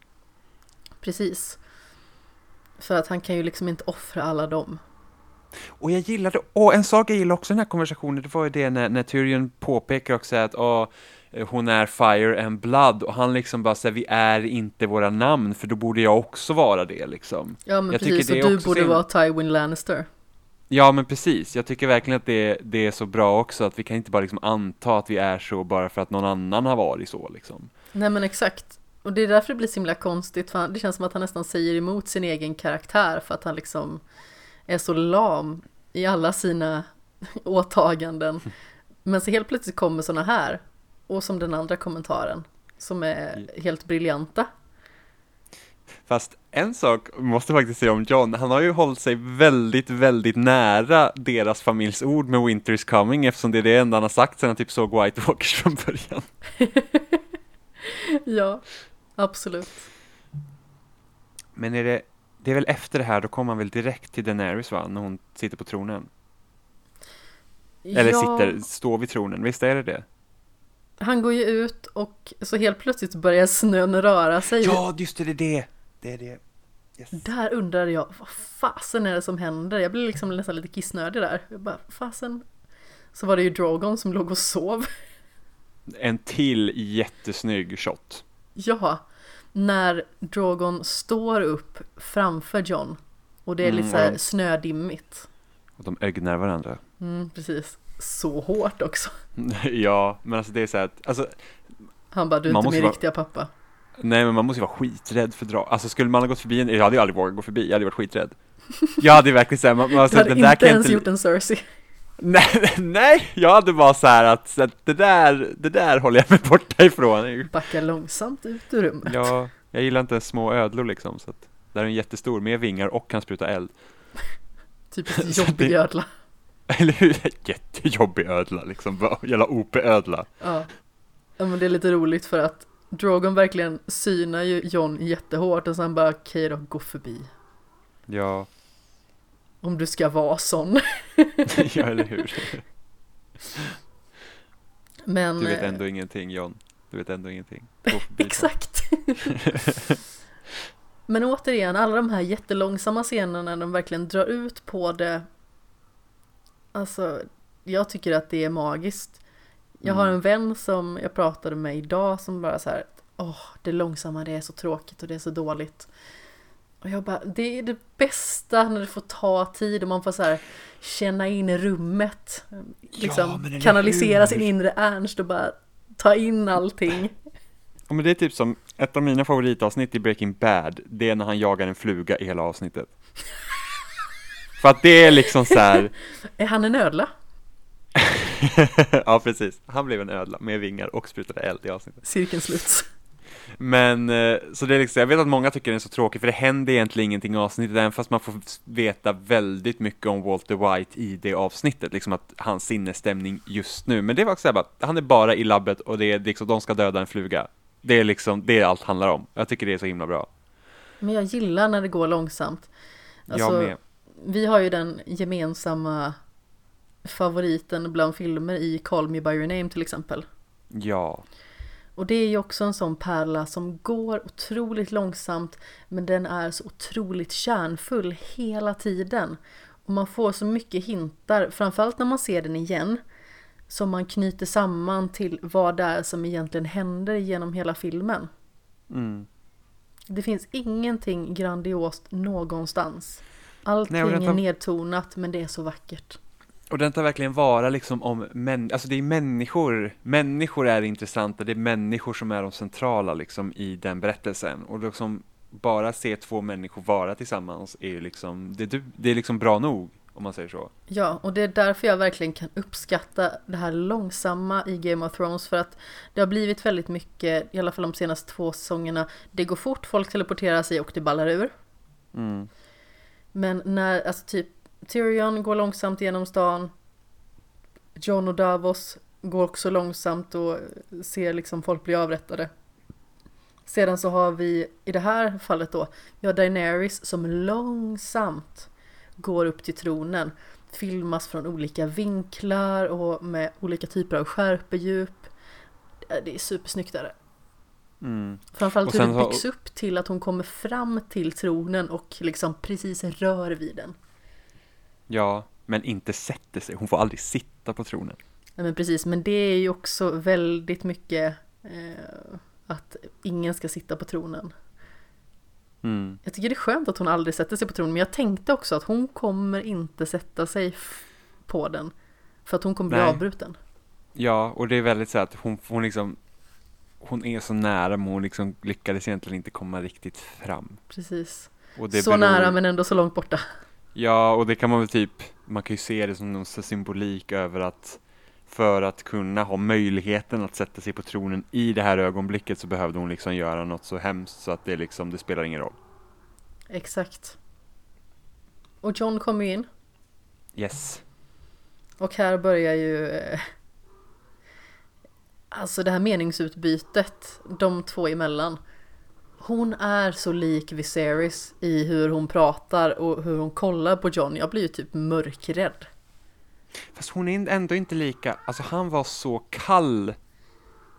Precis. För att han kan ju liksom inte offra alla dem. Och jag gillade, och en sak jag gillade också i den här konversationen, det var ju det när, när Tyrion påpekar också att åh, hon är fire and blood och han liksom bara säger vi är inte våra namn för då borde jag också vara det liksom. Ja men jag precis, och du borde sin... vara Tywin Lannister. Ja men precis, jag tycker verkligen att det, det är så bra också att vi kan inte bara liksom anta att vi är så bara för att någon annan har varit så liksom. Nej men exakt, och det är därför det blir så himla konstigt för det känns som att han nästan säger emot sin egen karaktär för att han liksom är så lam i alla sina <laughs> åtaganden. <laughs> Men så helt plötsligt kommer sådana här, och som den andra kommentaren, som är helt briljanta. Fast en sak måste faktiskt säga om John, han har ju hållit sig väldigt, väldigt nära deras familjs ord med Winter is coming eftersom det är det enda han har sagt sedan han typ såg White Walkers från början. <laughs> ja, absolut. Men är det, det är väl efter det här, då kommer han väl direkt till Daenerys va, när hon sitter på tronen? Eller ja. sitter, står vid tronen, visst är det det? Han går ju ut och så helt plötsligt börjar snön röra sig. Ja, just det, det är det. Det är det. Yes. Där undrade jag, vad fasen är det som händer? Jag blev liksom nästan lite kissnödig där. Jag bara, fasen. Så var det ju Drogon som låg och sov. En till jättesnygg shot. Ja, när Drogon står upp framför John och det är lite mm, så snödimmigt. Och de ögnar varandra. Mm, precis. Så hårt också. <laughs> ja, men alltså det är så här att, alltså, Han bara, du är inte min vara... riktiga pappa. Nej, men man måste ju vara skiträdd för drag. Alltså skulle man ha gått förbi en, jag hade ju aldrig vågat gå förbi, jag hade varit skiträdd. Jag hade verkligen såhär, man, man, alltså, du hade inte ens inte... gjort en Cersei. Nej, <laughs> nej, jag hade bara så här att, så att det, där, det där håller jag mig borta ifrån. Backa långsamt ut ur rummet. Ja, jag gillar inte små ödlor liksom, så att där är en jättestor med vingar och kan spruta eld. <laughs> Typiskt jobbig ödla. <laughs> Eller hur? Jättejobbig ödla liksom, jävla OP-ödla. Ja. ja, men det är lite roligt för att Drogon verkligen synar ju John jättehårt och sen bara okej då, gå förbi. Ja. Om du ska vara sån. <laughs> ja, eller hur. Men, du vet eh, ändå ingenting John. Du vet ändå ingenting. <laughs> Exakt. Men återigen, alla de här jättelångsamma scenerna när de verkligen drar ut på det. Alltså, jag tycker att det är magiskt. Jag har mm. en vän som jag pratade med idag som bara så här, åh, det långsamma det är så tråkigt och det är så dåligt. Och jag bara, det är det bästa när det får ta tid och man får så här känna in rummet. Liksom ja, kanalisera sin inre Ernst och bara ta in allting. <laughs> Ja, men det är typ som ett av mina favoritavsnitt i Breaking Bad, det är när han jagar en fluga i hela avsnittet. För att det är liksom så här... <laughs> Är han en ödla? <laughs> ja, precis. Han blev en ödla med vingar och sprutade eld i avsnittet. Cirkeln sluts. Men, eh, så det är liksom, jag vet att många tycker den är så tråkig för det händer egentligen ingenting i avsnittet, även fast man får veta väldigt mycket om Walter White i det avsnittet, liksom att hans sinnesstämning just nu. Men det var också bara, han är bara i labbet och det är liksom, de ska döda en fluga. Det är liksom, det är allt handlar om. Jag tycker det är så himla bra. Men jag gillar när det går långsamt. Alltså, jag med. Vi har ju den gemensamma favoriten bland filmer i Call Me By Your Name till exempel. Ja. Och det är ju också en sån pärla som går otroligt långsamt men den är så otroligt kärnfull hela tiden. Och man får så mycket hintar, framförallt när man ser den igen, som man knyter samman till vad det är som egentligen händer genom hela filmen. Mm. Det finns ingenting grandiost någonstans. Allting Nej, är nedtonat men det är så vackert. Och den tar verkligen vara liksom om män, alltså det är människor, människor är intressanta, det är människor som är de centrala liksom i den berättelsen. Och liksom bara se två människor vara tillsammans är liksom, det, det är liksom bra nog om man säger så. Ja, och det är därför jag verkligen kan uppskatta det här långsamma i Game of Thrones för att det har blivit väldigt mycket, i alla fall de senaste två säsongerna, det går fort, folk teleporterar sig och det ballar ur. Mm. Men när, alltså typ Tyrion går långsamt genom stan. John och Davos går också långsamt och ser liksom folk bli avrättade. Sedan så har vi i det här fallet då, vi har Daenerys som långsamt går upp till tronen. Filmas från olika vinklar och med olika typer av skärpedjup. Det är supersnyggt där. Mm. Framförallt hur det byggs upp till att hon kommer fram till tronen och liksom precis rör vid den. Ja, men inte sätter sig. Hon får aldrig sitta på tronen. Nej men precis, men det är ju också väldigt mycket eh, att ingen ska sitta på tronen. Mm. Jag tycker det är skönt att hon aldrig sätter sig på tronen, men jag tänkte också att hon kommer inte sätta sig på den. För att hon kommer bli Nej. avbruten. Ja, och det är väldigt så att hon, hon liksom hon är så nära men hon liksom lyckades egentligen inte komma riktigt fram. Precis. så beror... nära men ändå så långt borta. Ja, och det kan man väl typ, man kan ju se det som någon symbolik över att för att kunna ha möjligheten att sätta sig på tronen i det här ögonblicket så behövde hon liksom göra något så hemskt så att det liksom, det spelar ingen roll. Exakt. Och John kommer in. Yes. Och här börjar ju eh, Alltså det här meningsutbytet de två emellan. Hon är så lik Viserys i hur hon pratar och hur hon kollar på John. Jag blir ju typ mörkrädd. Fast hon är ändå inte lika, alltså han var så kall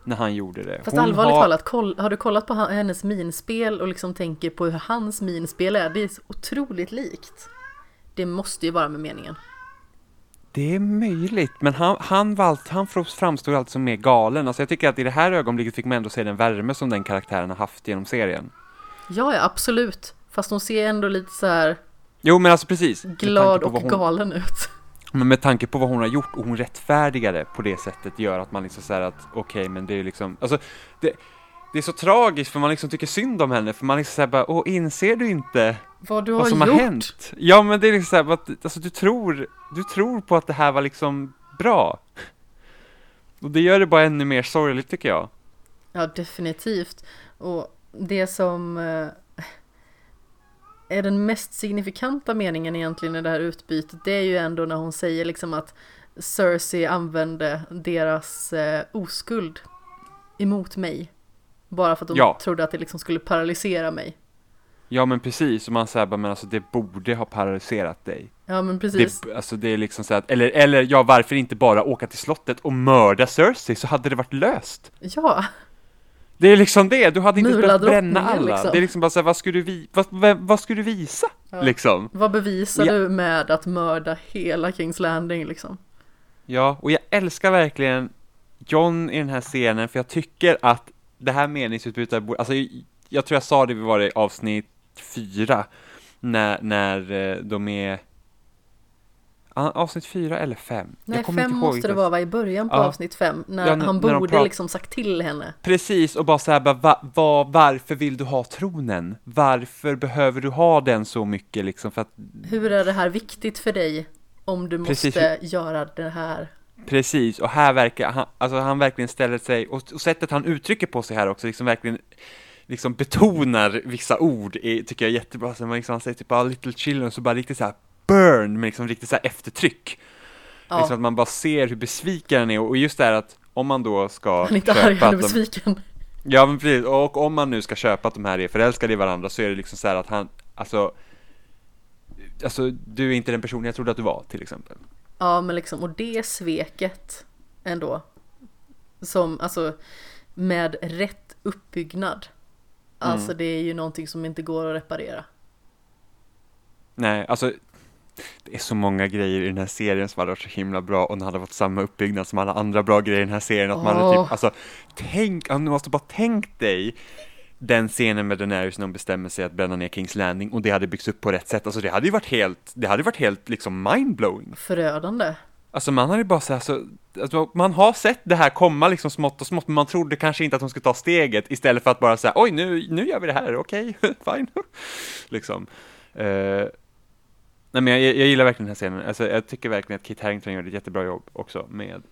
när han gjorde det. Fast Hon allvarligt har- talat, koll, har du kollat på hennes minspel och liksom tänker på hur hans minspel är? Det är så otroligt likt. Det måste ju vara med meningen. Det är möjligt, men han, han, var allt, han framstod alltid som mer galen. Alltså jag tycker att i det här ögonblicket fick man ändå se den värme som den karaktären har haft genom serien. Ja, ja, absolut. Fast hon ser ändå lite så här Jo, men alltså precis. Glad och hon, galen ut. Men med tanke på vad hon har gjort och hon rättfärdigare på det sättet gör att man liksom säger att okej, men det är liksom, alltså det, det är så tragiskt för man liksom tycker synd om henne för man liksom säger bara, åh inser du inte Vad du har vad som gjort. har hänt? Ja men det är liksom såhär, att, alltså du tror, du tror på att det här var liksom bra. Och det gör det bara ännu mer sorgligt tycker jag. Ja, definitivt. Och det som eh, är den mest signifikanta meningen egentligen i det här utbytet, det är ju ändå när hon säger liksom att Cersei använde deras eh, oskuld emot mig. Bara för att de Ja. trodde att det liksom skulle paralysera mig. Ja men precis, och man säger bara, men alltså det borde ha paralyserat dig. Ja men precis. Det, alltså det är liksom så att, eller, eller ja, varför inte bara åka till slottet och mörda Cersei så hade det varit löst. Ja, Det är liksom det, du hade inte behövt bränna alla. liksom. Det är liksom bara såhär, vad skulle du, vi, vad, vad, vad skulle du visa? Ja. Liksom. vad bevisar Ja. du med att mörda hela Kings Landing liksom? Ja, och jag älskar verkligen John i den här scenen, för jag tycker att det här meningsutbytet, alltså jag, jag tror jag sa det, vi var i avsnitt fyra, när, när eh, de är, avsnitt fyra eller fem? Nej, jag kommer fem inte ihåg måste det vara va, i början på Ja. avsnitt fem, när Ja, när- han när de borde pratar- liksom sagt till henne. Precis, och bara såhär, bara, va, va, varför vill du ha tronen? Varför behöver du ha den så mycket liksom? För att, Hur är det här viktigt för dig om du Precis. måste göra det här? Precis, och här verkar han, alltså han verkligen ställer sig, och, och sättet han uttrycker på sig här också, liksom verkligen liksom betonar vissa ord, är, tycker jag är jättebra. Så man liksom, han säger typ bara little children, så bara riktigt så här burn, med liksom riktigt så här eftertryck. Ja, Liksom att man bara ser hur besviken han är, och just det här att om man då ska han är inte arg, han är de, besviken. Ja men precis, och om man nu ska köpa att de här är förälskade i varandra så är det liksom så här att han, alltså Alltså du är inte den personen jag trodde att du var till exempel Ja, men liksom, och det sveket ändå. Som, alltså, med rätt uppbyggnad. Alltså Mm. det är ju någonting som inte går att reparera. Nej, alltså det är så många grejer i den här serien som hade varit så himla bra och den hade fått samma uppbyggnad som alla andra bra grejer i den här serien. Att man hade typ, alltså, tänk, du måste bara tänk dig den scenen med Daenerys när hon bestämmer sig att bränna ner Kings Landing och det hade byggts upp på rätt sätt. Alltså det hade ju varit helt, det hade varit helt liksom mindblowing. Förödande. Alltså man hade bara så här, så, alltså, man har sett det här komma liksom smått och smått, men man trodde kanske inte att hon skulle ta steget istället för att bara säga oj nu, nu gör vi det här, okej, <laughs> fine, liksom. Eh, nej men jag, jag gillar verkligen den här scenen, alltså, jag tycker verkligen att Kit Harington gör ett jättebra jobb också med,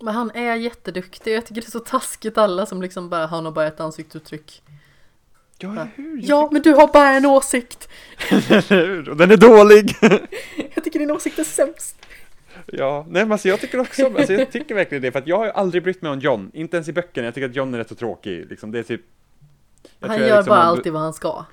Men han är jätteduktig. Jag tycker det är så taskigt alla som liksom bara har nog bara ett ansiktsuttryck. Ja hur? Ja, men du har bara en åsikt. Och <laughs> den är dålig! <laughs> Jag tycker din åsikt är sämst. ja, nej men alltså jag tycker också, <laughs> alltså, jag tycker verkligen det, för att jag har ju aldrig brytt mig om John, inte ens i böckerna, jag tycker att John är rätt så tråkig, liksom, det är typ jag Han gör liksom bara har- alltid vad han ska.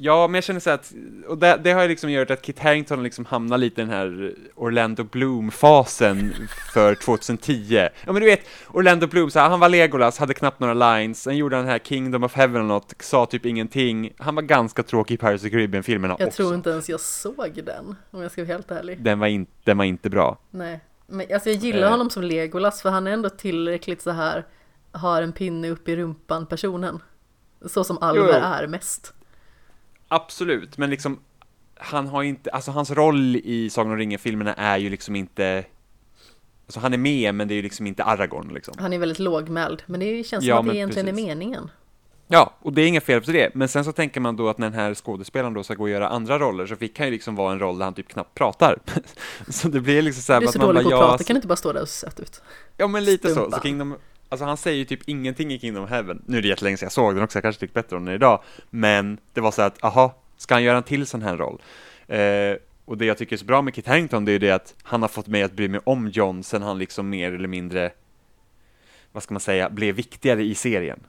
Ja, men jag känner så att, och det, det har ju liksom gjort att Kit Harington liksom hamnar lite i den här Orlando Bloom-fasen för 2010. Ja men du vet, Orlando Bloom, så här, han var Legolas, hade knappt några lines, sen gjorde han den här Kingdom of Heaven eller något, sa typ ingenting. Han var ganska tråkig i of the Caribbean-filmerna Jag också. tror inte ens jag såg den, om jag ska vara helt ärlig. Den var, in, den var inte bra. Nej, men alltså jag gillar Eh. honom som Legolas för han är ändå tillräckligt så här har en pinne upp i rumpan personen. Så som Alver jo. är mest. Absolut, men liksom, han har inte, alltså hans roll i Sagan om ringen-filmerna är ju liksom inte, alltså han är med, men det är ju liksom inte Aragorn liksom. Han är väldigt lågmäld, men det känns Ja, som att det egentligen precis. är meningen. Ja, och det är inga fel på det, men sen så tänker man då att när den här skådespelaren då ska gå och göra andra roller så fick han ju liksom vara en roll där han typ knappt pratar. <laughs> så det blir liksom så här Du är att så man dålig bara, på att prata, kan du inte bara stå där och se söt ut? ja men lite så, så Stumpa. Kingdom, alltså han säger ju typ ingenting i Kingdom Heaven. Nu är det jättelänge sedan jag såg den också, jag kanske tycker bättre om den idag, men det var så att, aha, ska han göra en till sån här roll? Eh, och det jag tycker är så bra med Kit Harington, det är ju det att han har fått mig att bry mig om John sen han liksom mer eller mindre, vad ska man säga, blev viktigare i serien.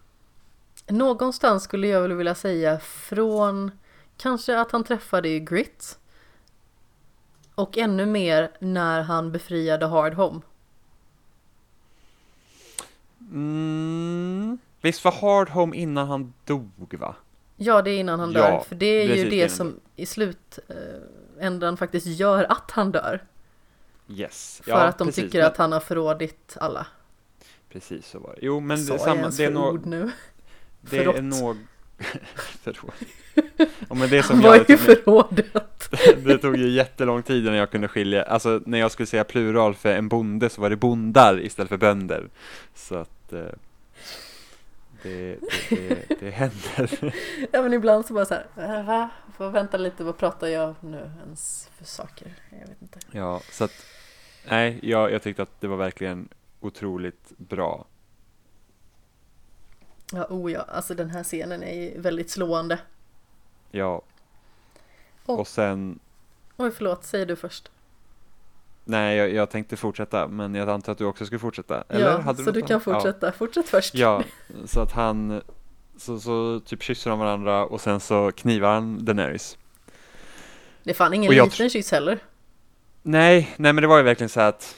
Någonstans skulle jag väl vilja säga från kanske att han träffade Grit. Och ännu mer när han befriade Hard Home. Mm, Visst var Hard Home innan han dog va? Ja, det är innan han Ja, dör. För det är ju precis det innan som i slutändan faktiskt gör att han dör. Yes. För att de tycker men, att han har förrådit alla. Precis så var det. Jo men det samma, det är nog... nu? Det Förrått. är nog... <laughs> Förråd. Ja men det Han som var jag... ju förrådet. <laughs> det tog ju jättelång tid innan jag kunde skilja, alltså när jag skulle säga plural för en bonde så var det bondar istället för bönder. Så att eh, det, det, det, det händer. <laughs> Ja men ibland så bara så här, va? Får vänta lite, vad pratar jag nu ens för saker? Jag vet inte. Ja, så att nej, jag, jag tyckte att det var verkligen otroligt bra. Ja, oh ja, alltså den här scenen är ju väldigt slående. Ja. Och- Och sen, Oj, förlåt, säger du först. Nej jag, jag tänkte fortsätta, men jag antar att du också skulle fortsätta? Eller? ja, Hade du så något du kan annat? Ja. fortsätta. Fortsätt först. Ja, så att han, så, så typ kysser de varandra och sen så knivar han Daenerys. Det är fan ingen liten kyss heller. Nej, nej men det var ju verkligen så att,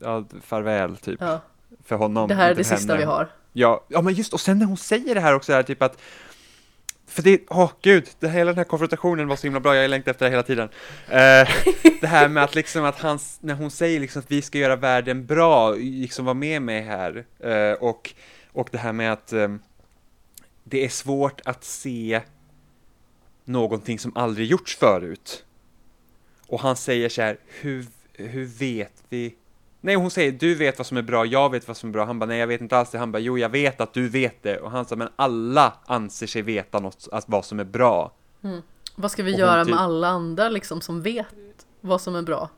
ja, farväl typ, Ja, för honom. det här är det för sista henne. vi har. Ja, ja men just, och sen när hon säger det här också, här, typ att för det, åh gud, det, hela den här konfrontationen var så himla bra, jag har längtat efter det hela tiden. Eh, <laughs> det här med att liksom att han, när hon säger liksom att vi ska göra världen bra, liksom vara med mig här, eh, och, och det här med att eh, det är svårt att se någonting som aldrig gjorts förut. Och han säger så här, hur, hur vet vi? Nej, hon säger, du vet vad som är bra, jag vet vad som är bra. Han bara, nej jag vet inte alls det. Han bara, jo jag vet att du vet det. Och han sa, men alla anser sig veta något, att vad som är bra. Vad ska vi Och göra typ- med alla andra liksom som vet vad som är bra?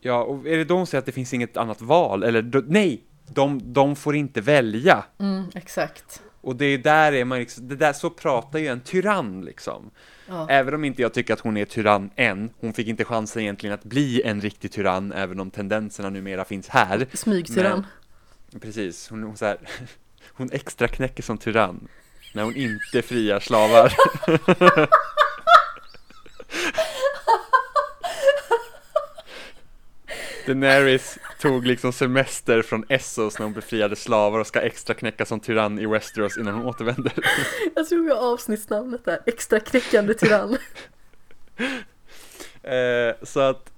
Ja, och är det då hon säger att det finns inget annat val? Eller, då, nej! De, de får inte välja. Mm, exakt. Och det är där är man liksom, det där, så pratar ju en tyrann liksom. Ja. Även om inte jag tycker att hon är tyrann än, hon fick inte chansen egentligen att bli en riktig tyrann, även om tendenserna numera finns här. Smygtyrann. Precis, hon, hon, så här, <laughs> hon extra knäcker som tyrann när hon inte friar slavar. <laughs> <laughs> Daenerys tog liksom semester från Essos när hon befriade slavar och ska extra knäcka som tyrann i Westeros innan hon återvänder. <laughs> Jag tror har avsnittsnamnet där. Extra knäckande tyrann. <laughs> Eh, så att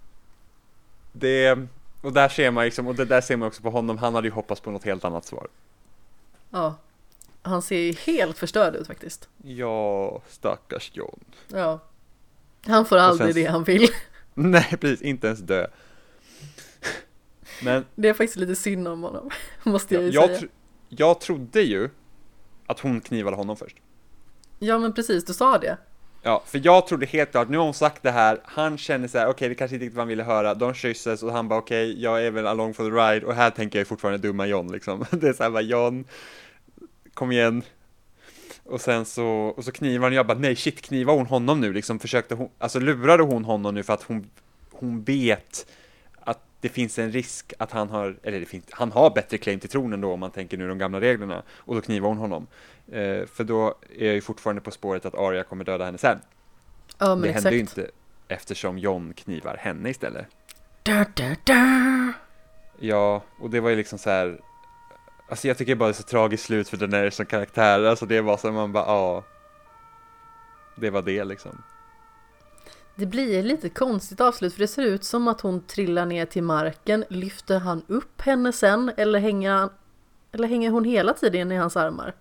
det, och där ser man liksom, och det där ser man också på honom, han hade ju hoppats på något helt annat svar. Ja. Han ser ju helt förstörd ut faktiskt. Ja, stackars John. Ja. Han får aldrig sen- det han vill. <laughs> Nej, precis, inte ens dö. Men Det är faktiskt lite synd om honom. <laughs> Måste jag ju jag, säga. tro, jag trodde ju att hon knivade honom först. Ja men precis, du sa det. Ja, för jag trodde helt klart, nu har hon sagt det här, han känner så här, okej det kanske inte riktigt vad han ville höra, de kysses och han bara okej, jag är väl along for the ride och här tänker jag fortfarande dumma John liksom. <laughs> Det är så här bara John, kom igen. Och sen så, och så knivar han och jag bara nej shit, knivar hon honom nu liksom, försökte hon, alltså lurade hon honom nu för att hon, hon vet det finns en risk att han har, eller det finns, han har bättre claim till tronen då om man tänker nu de gamla reglerna, och då knivar hon honom. Eh, för då är jag ju fortfarande på spåret att Arya kommer döda henne sen. Ja men det exakt. hände ju inte eftersom John knivar henne istället. Da, da, da. Ja, och det var ju liksom så här. Alltså jag tycker bara det är så tragiskt slut för den är som karaktär. Alltså det var så man bara, ja. Det var det liksom. Det blir lite konstigt avslut för det ser ut som att hon trillar ner till marken. Lyfter han upp henne sen eller hänger, han, eller hänger hon hela tiden i hans armar?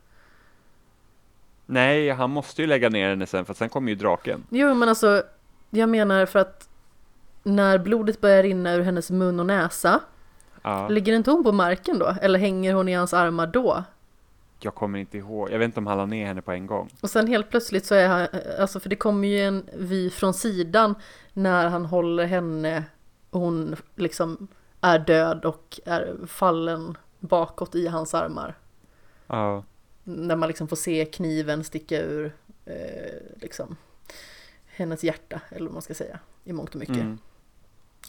Nej, han måste ju lägga ner henne sen för sen kommer ju draken. Jo men alltså, jag menar för att när blodet börjar rinna ur hennes mun och näsa, Ja, ligger inte hon på marken då? Eller hänger hon i hans armar då? Jag kommer inte ihåg. Jag vet inte om han la ner henne på en gång. Och sen helt plötsligt så är han, alltså för det kommer ju en vy från sidan när han håller henne och hon liksom är död och är fallen bakåt i hans armar. Ja, När man liksom får se kniven sticka ur eh, liksom hennes hjärta, eller vad man ska säga, i mångt och mycket. mm.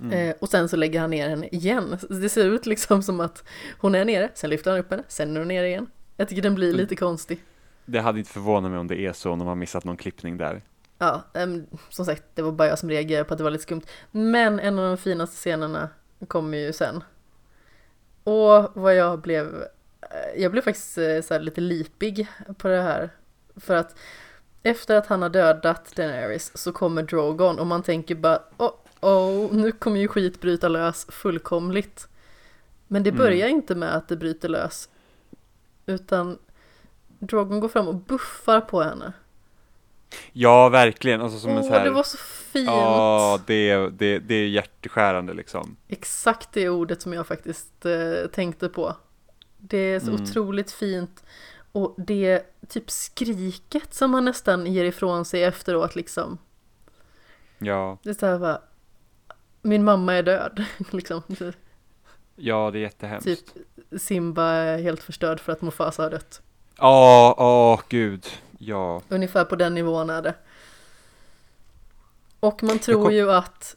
Mm. Eh, och sen så lägger han ner henne igen. Det ser ut liksom som att hon är nere, sen lyfter han upp henne, sen är hon nere igen. Jag tycker den blir Mm. lite konstig. Det hade inte förvånat mig om det är så om de har missat någon klippning där. Ja, ehm, som sagt, det var bara jag som reagerade på att det var lite skumt. Men en av de finaste scenerna kommer ju sen. Och vad jag blev jag blev faktiskt eh, så lite lipig på det här. För att efter att han har dödat Daenerys så kommer Drogon och man tänker bara oh, oh nu kommer ju skit bryta lös fullkomligt. Men det börjar mm. inte med att det bryter lös. Utan Drogon går fram och buffar på henne. Ja, verkligen. Alltså som Åh, en så här... det var så fint. Ja, det, det, det är hjärteskärande liksom. Exakt det ordet som jag faktiskt eh, tänkte på. Det är så mm. otroligt fint. Och det typ skriket som han nästan ger ifrån sig efteråt liksom. Ja. Det är så här bara, min mamma är död, <laughs> liksom. Ja, det är jättehemskt. Typ Simba är helt förstörd för att Mufasa har dött. Ja, åh gud, ja. Ungefär på den nivån är det. Och man tror kom... ju att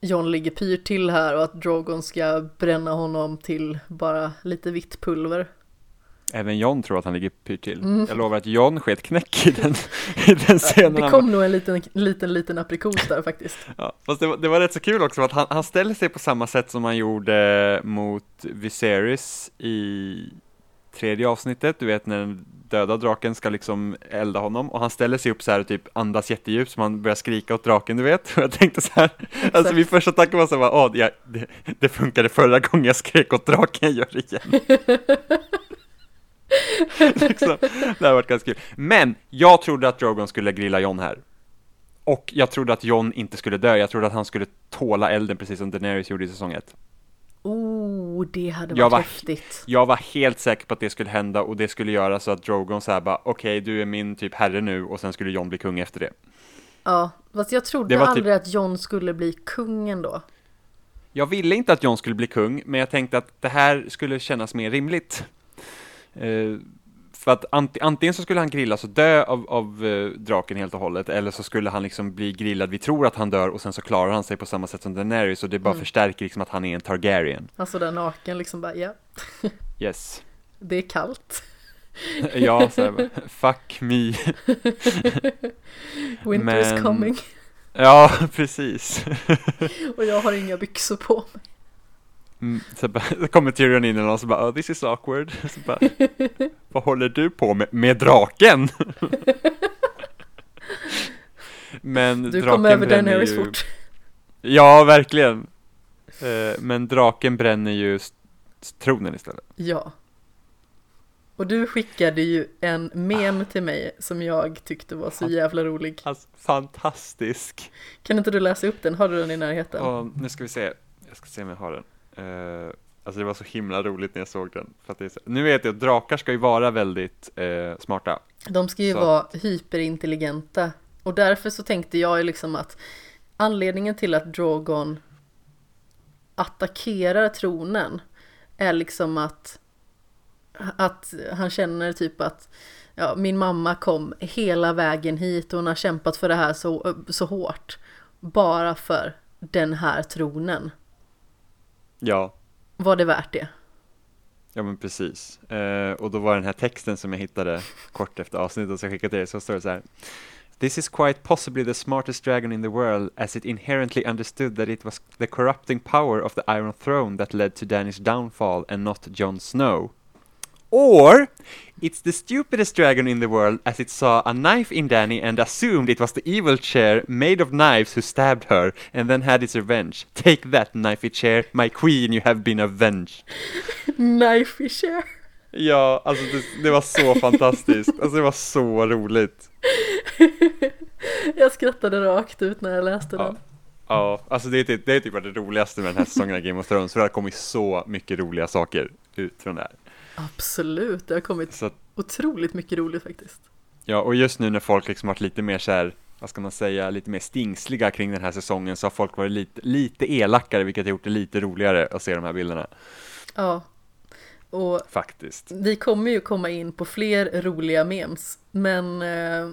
John ligger pyrt till här och att Drogon ska bränna honom till bara lite vitt pulver. Även John tror att han ligger pyrt till. Mm. Jag lovar att John sket knäck i den, i den scenen. Det kom nog en liten, liten, liten aprikos där faktiskt. <laughs> Ja, fast det var, det var rätt så kul också att han, han ställer sig på samma sätt som han gjorde mot Viserys i tredje avsnittet, du vet när den döda draken ska liksom elda honom och han ställer sig upp så här och typ andas jättedjupt så man börjar skrika åt draken, du vet. <laughs> Och jag tänkte så här, alltså min första tanke var så här, ja, det, det funkade förra gången jag skrek åt draken, jag gör det igen. <laughs> liksom, det har varit ganska kul. Men jag trodde att Drogon skulle grilla John här. Och jag trodde att John inte skulle dö, jag trodde att han skulle tåla elden precis som Daenerys gjorde i säsong 1. Oh, det hade varit jag var, häftigt. Jag var helt säker på att det skulle hända och det skulle göra så att Drogon såhär bara okej, okay, du är min typ herre nu och sen skulle John bli kung efter det. Ja, fast jag trodde typ- aldrig typ... att John skulle bli kungen då. Jag ville inte att John skulle bli kung, men jag tänkte att det här skulle kännas mer rimligt. Uh, för att antingen så skulle han grillas och dö av, av eh, draken helt och hållet, eller så skulle han liksom bli grillad, vi tror att han dör och sen så klarar han sig på samma sätt som Daenerys och det bara mm. förstärker liksom att han är en Targaryen. Alltså där naken liksom bara, ja. <laughs> yes. Det är kallt. <laughs> ja, så här, <laughs> fuck me. Winter is coming. Ja, precis. och jag har inga byxor på mig. Mm, så, bara, så kommer Tyrion in och så bara, oh, this is awkward. <laughs> Så bara, vad håller du på med? Med draken? <laughs> Men du draken kom över den ju... fort. <laughs> Ja, verkligen. Eh, men draken bränner ju tronen istället. Ja. Och du skickade ju en mem till mig som jag tyckte var så jävla rolig. Alltså, fantastisk. Kan inte du läsa upp den? Har du den i närheten? Oh, nu ska vi se. Jag ska se om jag har den. Uh, alltså det var så himla roligt när jag såg den. För att det är så, nu vet jag att drakar ska ju vara väldigt uh, smarta. De ska ju så. vara hyperintelligenta. Och därför så tänkte jag ju liksom att anledningen till att Drogon attackerar tronen är liksom att att han känner typ att ja, min mamma kom hela vägen hit och hon har kämpat för det här så, så hårt. Bara för den här tronen. Ja. Var det värt det? Ja men precis. Eh, och då var den här texten som jag hittade kort efter avsnittet så jag skickade till er så står det så här. This is quite possibly the smartest dragon in the world as it inherently understood that it was the corrupting power of the Iron Throne that led to Danish downfall and not Jon Snow. Or it's the stupidest dragon in the world as it saw a knife in Danny and assumed it was the evil chair made of knives who stabbed her and then had its revenge. Take that knifey chair, my queen, you have been avenged. <laughs> knifey chair. Ja, alltså det, det var så <laughs> fantastiskt. Alltså det var så roligt. <laughs> jag skrattade rakt ut när jag läste ja. den. Ja, alltså det är, typ, det är typ det roligaste med den här säsongen av Game of Thrones, för det har kommit så mycket roliga saker ut från det här. Absolut, det har kommit så, otroligt mycket roligt faktiskt. Ja, och just nu när folk liksom varit lite mer så här, vad ska man säga, lite mer stingsliga kring den här säsongen så har folk varit lite, lite elakare, vilket har gjort det lite roligare att se de här bilderna. Ja, och faktiskt. Vi kommer ju komma in på fler roliga memes, men eh,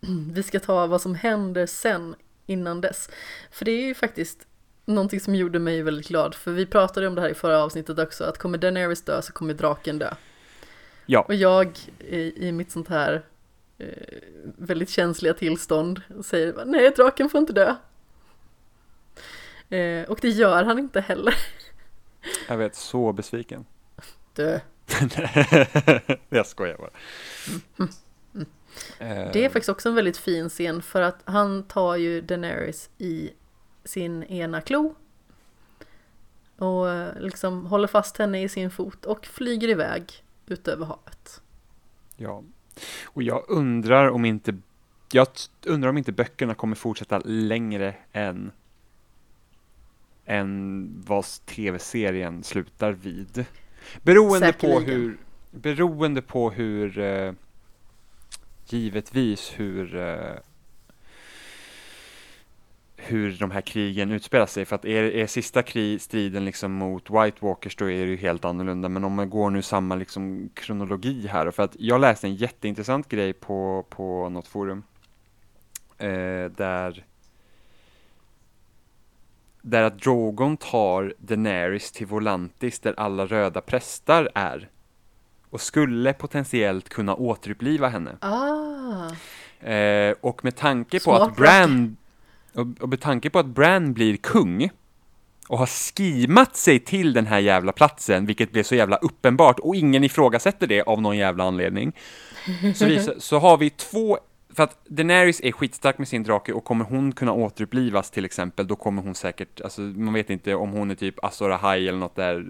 <clears throat> vi ska ta vad som händer sen innan dess. För det är ju faktiskt någonting som gjorde mig väldigt glad, för vi pratade om det här i förra avsnittet också, att kommer Daenerys dö så kommer draken dö. Ja. Och jag i, i mitt sånt här eh, väldigt känsliga tillstånd säger nej, draken får inte dö. Eh, och det gör han inte heller. Jag vet, så besviken. Dö, <laughs> jag skojar bara. Mm. Det är faktiskt också en väldigt fin scen för att han tar ju Daenerys i sin ena klo och eh, liksom håller fast henne i sin fot och flyger iväg ut över havet. Ja, och jag undrar om inte jag undrar om inte böckerna kommer fortsätta längre än än vad tv-serien slutar vid. Beroende Säkerligen. på hur beroende på hur uh, givetvis hur uh, hur de här krigen utspelar sig. För att är, är sista krig, striden liksom mot White Walkers då är det ju helt annorlunda. Men om man går nu samma liksom kronologi här. För att jag läste en jätteintressant grej på, på något forum. Eh, där där att Drogon tar Daenerys till Volantis där alla röda prästar är. Och skulle potentiellt kunna återuppliva henne. Ah. Eh, och med tanke på att Bran och, och med tanke på att Bran blir kung och har skimat sig till den här jävla platsen, vilket blev så jävla uppenbart och ingen ifrågasätter det av någon jävla anledning. Så, vi, så har vi två för att Daenerys är skitstark med sin drake och kommer hon kunna återupplivas till exempel, då kommer hon säkert, alltså man vet inte om hon är typ Azor Ahai eller något där,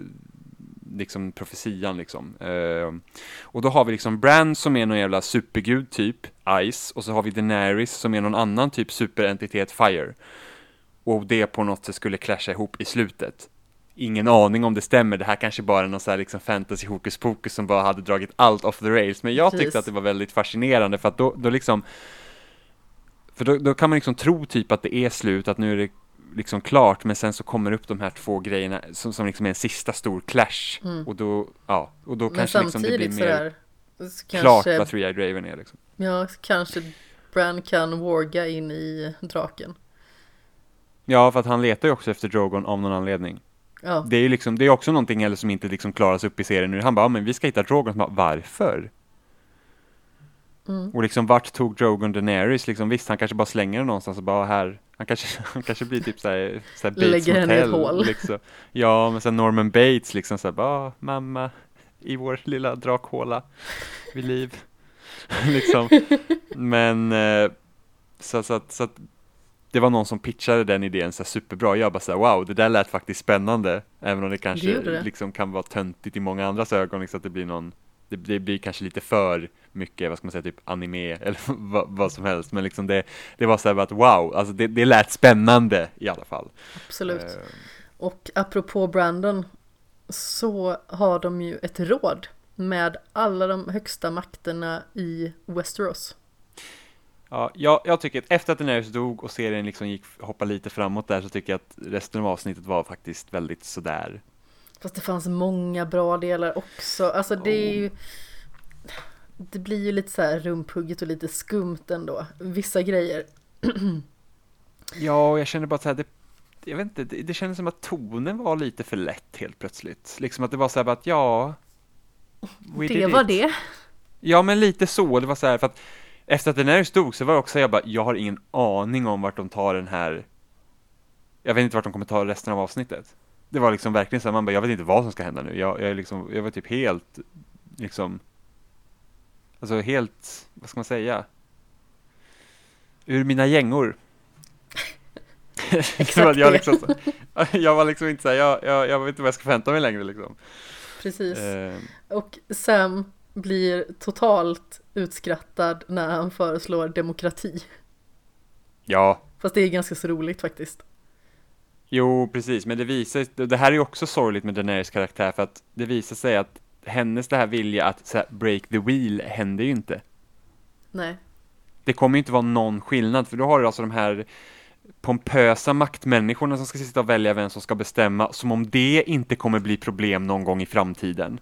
liksom profetian liksom. Uh, och då har vi liksom Bran som är någon jävla supergud typ, Ice, och så har vi Daenerys som är någon annan typ superentitet, Fire. Och det på något sätt skulle clasha ihop i slutet. Ingen aning om det stämmer, det här kanske bara är någon så här liksom fantasy hokus pokus som bara hade dragit allt off the rails, men jag Precis. tyckte att det var väldigt fascinerande för att då, då liksom för då, då kan man liksom tro typ att det är slut, att nu är det liksom klart, men sen så kommer upp de här två grejerna som, som liksom är en sista stor clash. Mm. Och då, ja, och då men kanske liksom det blir mer klart vad Three-Eyed Raven är liksom. Ja, kanske Bran kan warga in i draken. Ja, för att han letar ju också efter Drogon av någon anledning. Ja. Det är ju liksom, det är också någonting eller som inte liksom klaras upp i serien nu. Han bara, men vi ska hitta Drogon. Bara, Varför? Mm. Och liksom vart tog Drogon Daenerys? Liksom, visst, han kanske bara slänger den någonstans och bara här. Han kanske, <laughs> han kanske blir typ såhär, såhär Bates Lägger henne i ett hål. Liksom. Ja, men sen Norman Bates liksom såhär, bara, mamma, i vår lilla drakhåla vid liv. <laughs> liksom. Men, eh, så, så, så att det var någon som pitchade den idén så superbra. Jag bara så här, wow, det där lät faktiskt spännande. Även om det kanske det det. Liksom kan vara töntigt i många andras ögon, liksom att det blir någon det, det, blir kanske lite för mycket, vad ska man säga, typ anime <laughs> eller vad, vad som helst. Men liksom det, det var så här att wow, alltså det, det lät spännande i alla fall. Absolut. Uh, och apropå Brandon så har de ju ett råd med alla de högsta makterna i Westeros. Ja, jag, jag tycker att efter att Daenerys dog och serien liksom gick hoppa lite framåt där så tycker jag att resten av avsnittet var faktiskt väldigt sådär. Fast det fanns många bra delar också. Alltså det är ju... Det blir ju lite så här rumphugget och lite skumt ändå. Vissa grejer. <clears throat> ja, jag känner bara så här, det, jag vet inte, det, det kändes som att tonen var lite för lätt helt plötsligt. Liksom att det var så här att ja... Det var it. det. Ja, men lite så. Det var så här för att efter att den här stod så var jag också jag bara, jag har ingen aning om vart de tar den här Jag vet inte vart de kommer ta resten av avsnittet Det var liksom verkligen så man bara, jag vet inte vad som ska hända nu Jag, jag, är liksom, jag var typ helt liksom Alltså helt, vad ska man säga Ur mina gängor <laughs> Exakt jag, liksom, <laughs> jag var liksom inte så här, jag, jag, jag vet inte vad jag ska förvänta mig längre liksom Precis eh. Och Sam blir totalt utskrattad när han föreslår demokrati. Ja. Fast det är ganska så roligt faktiskt. Jo, precis, men det visar det här är ju också sorgligt med Daenerys karaktär för att det visar sig att hennes det här vilja att här, break the wheel händer ju inte. Nej. Det kommer ju inte vara någon skillnad, för då har du alltså de här pompösa maktmänniskorna som ska sitta och välja vem som ska bestämma, som om det inte kommer bli problem någon gång i framtiden.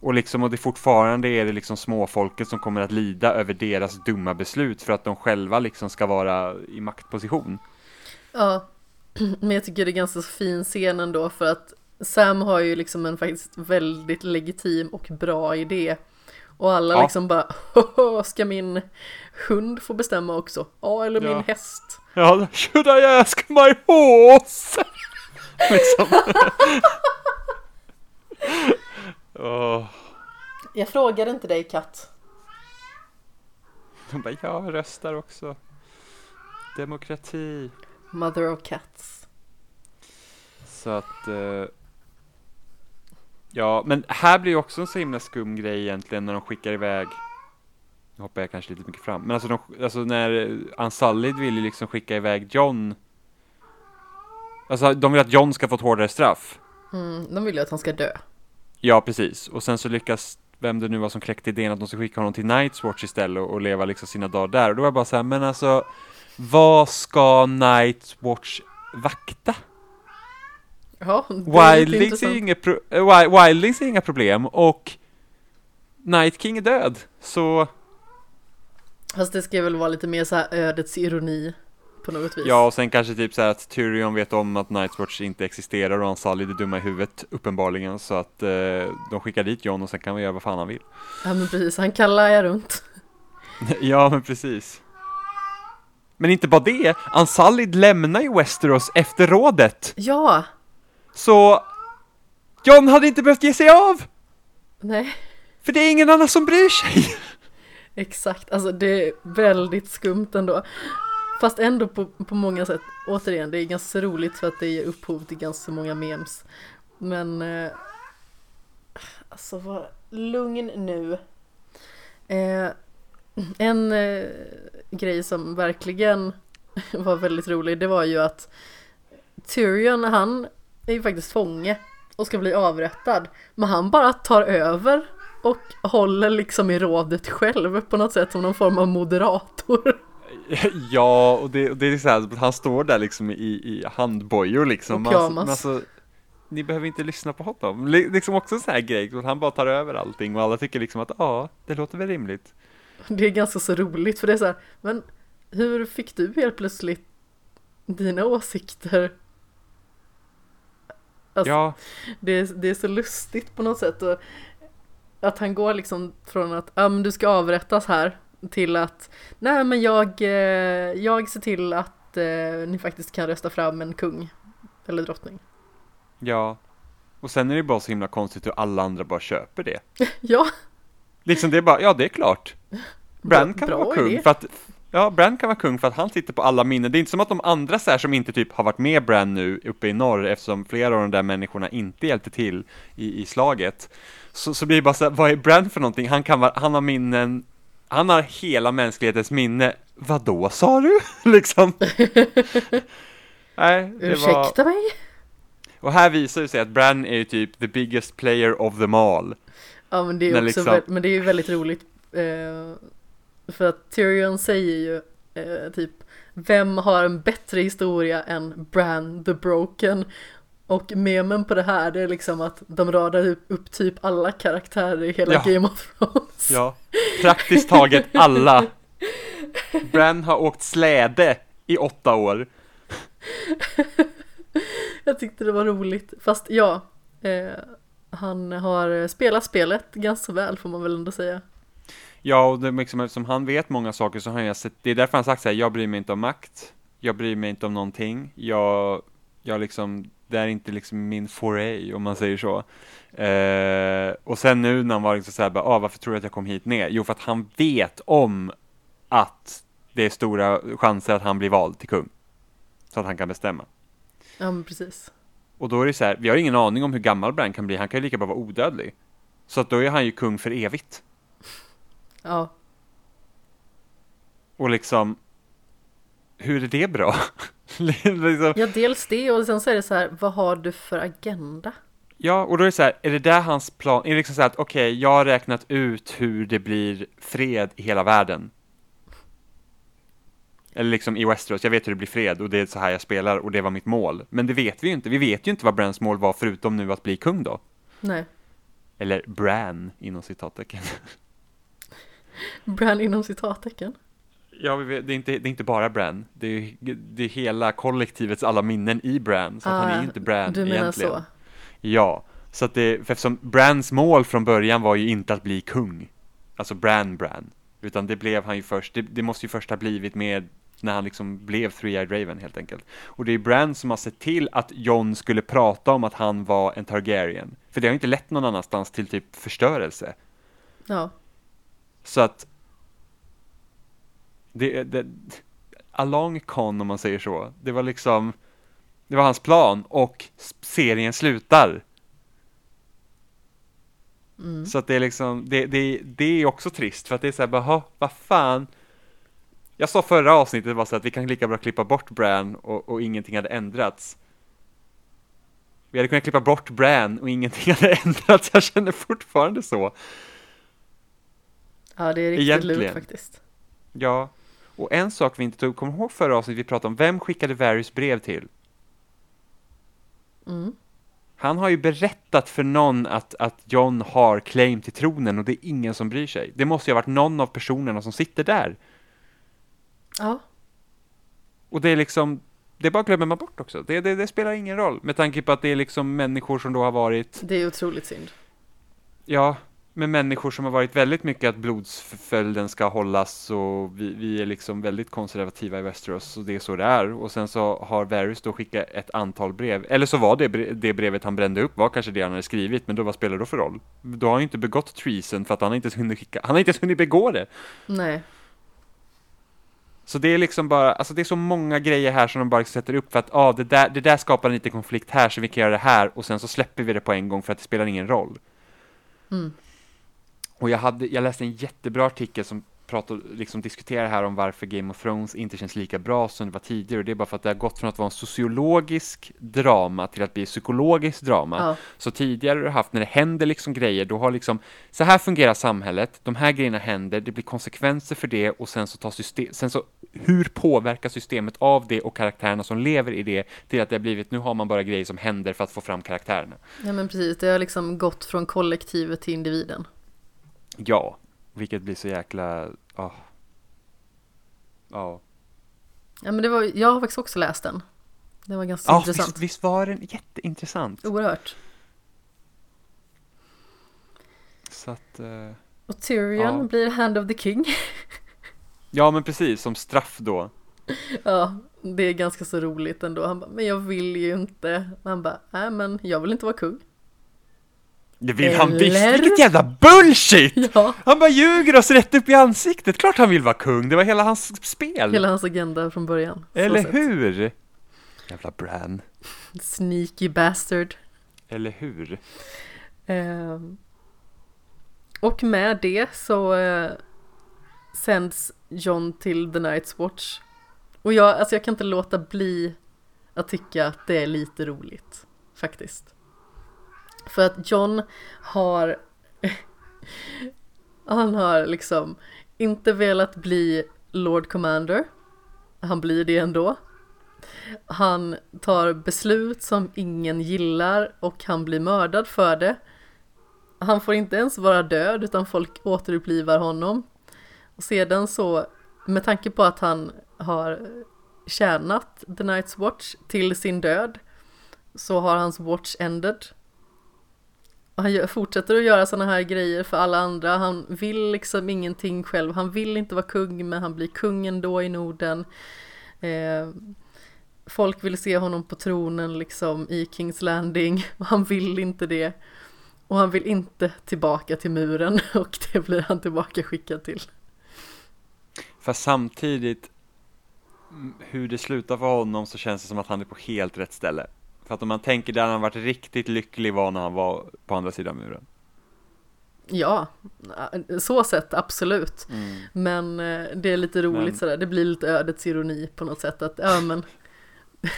Och liksom, och det fortfarande är det liksom småfolket som kommer att lida över deras dumma beslut för att de själva liksom ska vara i maktposition. Ja, men jag tycker det är ganska fin scen ändå för att Sam har ju liksom en faktiskt väldigt legitim och bra idé. Och alla ja. liksom bara, ska min hund få bestämma också? Ja, eller min häst? Ja, should I ask my horse? <laughs> liksom. <laughs> Jag frågade inte dig katt. De bara, jag röstar också. Demokrati. Mother of cats. Så att... Eh, ja, men här blir också en så himla skum grej egentligen när de skickar iväg nu hoppar jag kanske lite mycket fram, men alltså, de, alltså när Ansalid vill ju liksom skicka iväg John. Alltså de vill att John ska få ett hårdare straff. Mm, De vill ju att han ska dö. Ja, precis, och sen så lyckas vem det nu var som kläckte idén att de ska skicka honom till Nightwatch istället och, och leva liksom sina dagar. Där, och då var jag bara så här, men alltså vad ska Nightwatch vakta? Ja, Wildlings är, inga pro äh, Wildlings är inga problem och Night King är död, så Fast det ska väl vara lite mer så här ödets ironi på något vis. Ja, och sen kanske typ så här att Tyrion vet om att Nightwatch inte existerar och han Sully är dumma i huvudet uppenbarligen så att eh, de skickar dit John och sen kan vi göra vad fan han vill. Ja men precis, han kallar jag runt. <laughs> ja men precis. Men inte bara det, Ansalid lämnar ju Westeros efter rådet. Ja. Så John hade inte behövt ge sig av. Nej. För det är ingen annan som bryr sig. Exakt, alltså det är väldigt skumt ändå. Fast ändå på, på många sätt, återigen, det är ganska roligt för att det ger upphov till ganska många memes. Men, eh, alltså var lugn nu. Eh, en eh, grej som verkligen <laughs> var väldigt rolig, det var ju att Tyrion, han är ju faktiskt fånge och ska bli avrättad. Men han bara tar över och håller liksom i rådet själv på något sätt som någon form av moderator. <laughs> Ja, och det, och det är så här, han står där liksom i, i handbojor liksom. Och kramas. Alltså, alltså, ni behöver inte lyssna på honom. Liksom också en sån här grej, han bara tar över allting och alla tycker liksom att ja, det låter väl rimligt. <laughs> Det är ganska så roligt för det är så här, men hur fick du helt plötsligt dina åsikter? Alltså, ja. det, är, det är så lustigt på något sätt och att han går liksom från att ja, men du ska avrättas här till att nej men jag, eh, jag ser till att eh, ni faktiskt kan rösta fram en kung eller drottning. Ja, och sen är det bara så himla konstigt hur alla andra bara köper det. <laughs> ja. Liksom det är bara, ja det är klart. Brand kan vara kung idé. för att Ja, Brand kan vara kung för att han sitter på alla minnen. Det är inte som att de andra så här, som inte typ har varit med Brand nu uppe i norr eftersom flera av de där människorna inte hjälpte till i, i slaget så, så blir det bara så här, vad är Brand för någonting? Han, kan vara, han har minnen, han har hela mänsklighetens minne. Vad då sa du? <laughs> liksom. <laughs> Nej, det Ursäkta var... mig? Och här visar det sig att Bran är ju typ the biggest player of them all. Ja, men det är, också liksom... men det är ju väldigt roligt. Eh, för att Tyrion säger ju eh, typ vem har en bättre historia än Bran the Broken? Och memen på det här det är liksom att de radar upp typ alla karaktärer i hela ja. Game of Thrones. Ja, praktiskt taget alla. Bran har åkt släde i åtta år. <laughs> Jag tyckte det var roligt. Fast ja, eh, han har spelat spelet ganska väl får man väl ändå säga. Ja, och det är liksom, eftersom han vet många saker så har jag sett, det är därför han sagt så här, jag bryr mig inte om makt, jag bryr mig inte om någonting, jag, jag liksom det är inte liksom min foray om man säger så. Eh, och sen nu när han var liksom så här, ah, varför tror du att jag kom hit ner? Jo, för att han vet om att det är stora chanser att han blir vald till kung. Så att han kan bestämma. Ja, men precis. Och då är det så här, vi har ingen aning om hur gammal Bran kan bli, han kan ju lika bra vara odödlig. Så att då är han ju kung för evigt. Ja. Och liksom, hur är det bra? <laughs> liksom. Ja, dels det och sen så är det så här, vad har du för agenda? Ja, och då är det så här, är det där hans plan, är det liksom så här att okej, okay, jag har räknat ut hur det blir fred i hela världen. Eller liksom i Westeros, jag vet hur det blir fred och det är så här jag spelar och det var mitt mål. Men det vet vi ju inte, vi vet ju inte vad Brans mål var förutom nu att bli kung då. Nej. Eller Bran inom citattecken. <laughs> Bran inom citattecken? Ja, det är inte, det är inte bara Bran. Det är, det är hela kollektivets alla minnen i Bran. Så ah, han är ju inte Bran du menar egentligen. så? Ja, så att det, för eftersom Brans mål från början var ju inte att bli kung. Alltså Bran Bran. Utan det blev han ju först, det, det måste ju först ha blivit med när han liksom blev Three-Eyed Raven helt enkelt. Och det är Bran som har sett till att Jon skulle prata om att han var en Targaryen. För det har inte lett någon annanstans till typ förstörelse. Ja. Så att det, det, along con om man säger så, det var liksom, det var hans plan och serien slutar. Mm. Så att det är liksom, det, det, det är också trist för att det är så här, bara, vad fan. Jag sa förra avsnittet var så att vi kan lika bra klippa bort Bran och, och ingenting hade ändrats. Vi hade kunnat klippa bort Bran och ingenting <laughs> hade ändrats, jag känner fortfarande så. Ja, det är riktigt Egentligen. lurt faktiskt. Ja, och en sak vi inte tog, kommer ihåg förra avsnittet vi pratade om, vem skickade Varys brev till? Mm. Han har ju berättat för någon att, att John har claim till tronen och det är ingen som bryr sig. Det måste ju ha varit någon av personerna som sitter där. Ja, Och det är liksom, det bara glömmer man bort också. Det, det, det spelar ingen roll med tanke på att det är liksom människor som då har varit, det är otroligt synd. ja, med människor som har varit väldigt mycket att blodsföljden ska hållas och vi, vi är liksom väldigt konservativa i Westeros och det är så det är. Och sen så har Varys då skickat ett antal brev, eller så var det det brevet han brände upp var kanske det han hade skrivit, men då vad spelar det då för roll? Då har han ju inte begått treason för att han har inte ens hunnit skicka, han har inte ens hunnit begå det. Nej, Så det är liksom bara, alltså det är så många grejer här som de bara sätter upp för att ah, det, där, det där skapar lite konflikt här så vi kan göra det här och sen så släpper vi det på en gång för att det spelar ingen roll. Mm. Och jag, hade, jag läste en jättebra artikel som pratar, liksom diskuterar här om varför Game of Thrones inte känns lika bra som det var tidigare och det är bara för att det har gått från att vara en sociologisk drama till att bli psykologisk drama. ja, Så tidigare har du haft när det händer liksom grejer, då har liksom så här fungerar samhället, de här grejerna händer, det blir konsekvenser för det och sen så tar system, sen så hur påverkar systemet av det och karaktärerna som lever i det till att det har blivit, nu har man bara grejer som händer för att få fram karaktärerna. ja men precis. Det har liksom gått från kollektivet till individen. Ja, vilket blir så jäkla, ja. Ja. Ja men det var, jag har faktiskt också läst den. Det var ganska Ja, intressant. visst, visst var den jätteintressant. Oerhört. Så att, eh, Och Tyrion Ja. blir Hand of the King. <laughs> ja men precis, som straff då. ja, det är ganska så roligt ändå. Han bara, men jag vill ju inte. Han bara, nej men jag vill inte vara kung. Det vill han visst, Eller? vilket jävla bullshit! <laughs> Ja, Han bara ljuger oss rätt upp i ansiktet, klart han vill vara kung, det var hela hans spel. hela hans agenda från början. Eller hur? Jävla Bran. Sneaky bastard. Eller hur? Ehm, och med det så eh, sänds John till The Night's Watch. Och jag, alltså jag kan inte låta bli att tycka att det är lite roligt, faktiskt. För att John har, han har liksom inte velat bli Lord Commander. Han blir det ändå. Han tar beslut som ingen gillar och han blir mördad för det. Han får inte ens vara död utan folk återupplivar honom. Och sedan så, med tanke på att han har tjänat The Night's Watch till sin död så har hans watch ended. Och han gör- fortsätter att göra sådana här grejer för alla andra. Han vill liksom ingenting själv. Han vill inte vara kung men han blir kung ändå i Norden. Eh, folk vill se honom på tronen liksom i Kings Landing <laughs> och han vill inte det. Och han vill inte tillbaka till muren <laughs> och det blir han tillbaka skickad till. Fast samtidigt, hur det slutar för honom så känns det som att han är på helt rätt ställe. För att om man tänker där han varit riktigt lycklig var när han var på andra sidan muren. Ja, så sett absolut. Men eh, det är lite roligt Men- sådär, det blir lite ödets ironi på något sätt att, ja men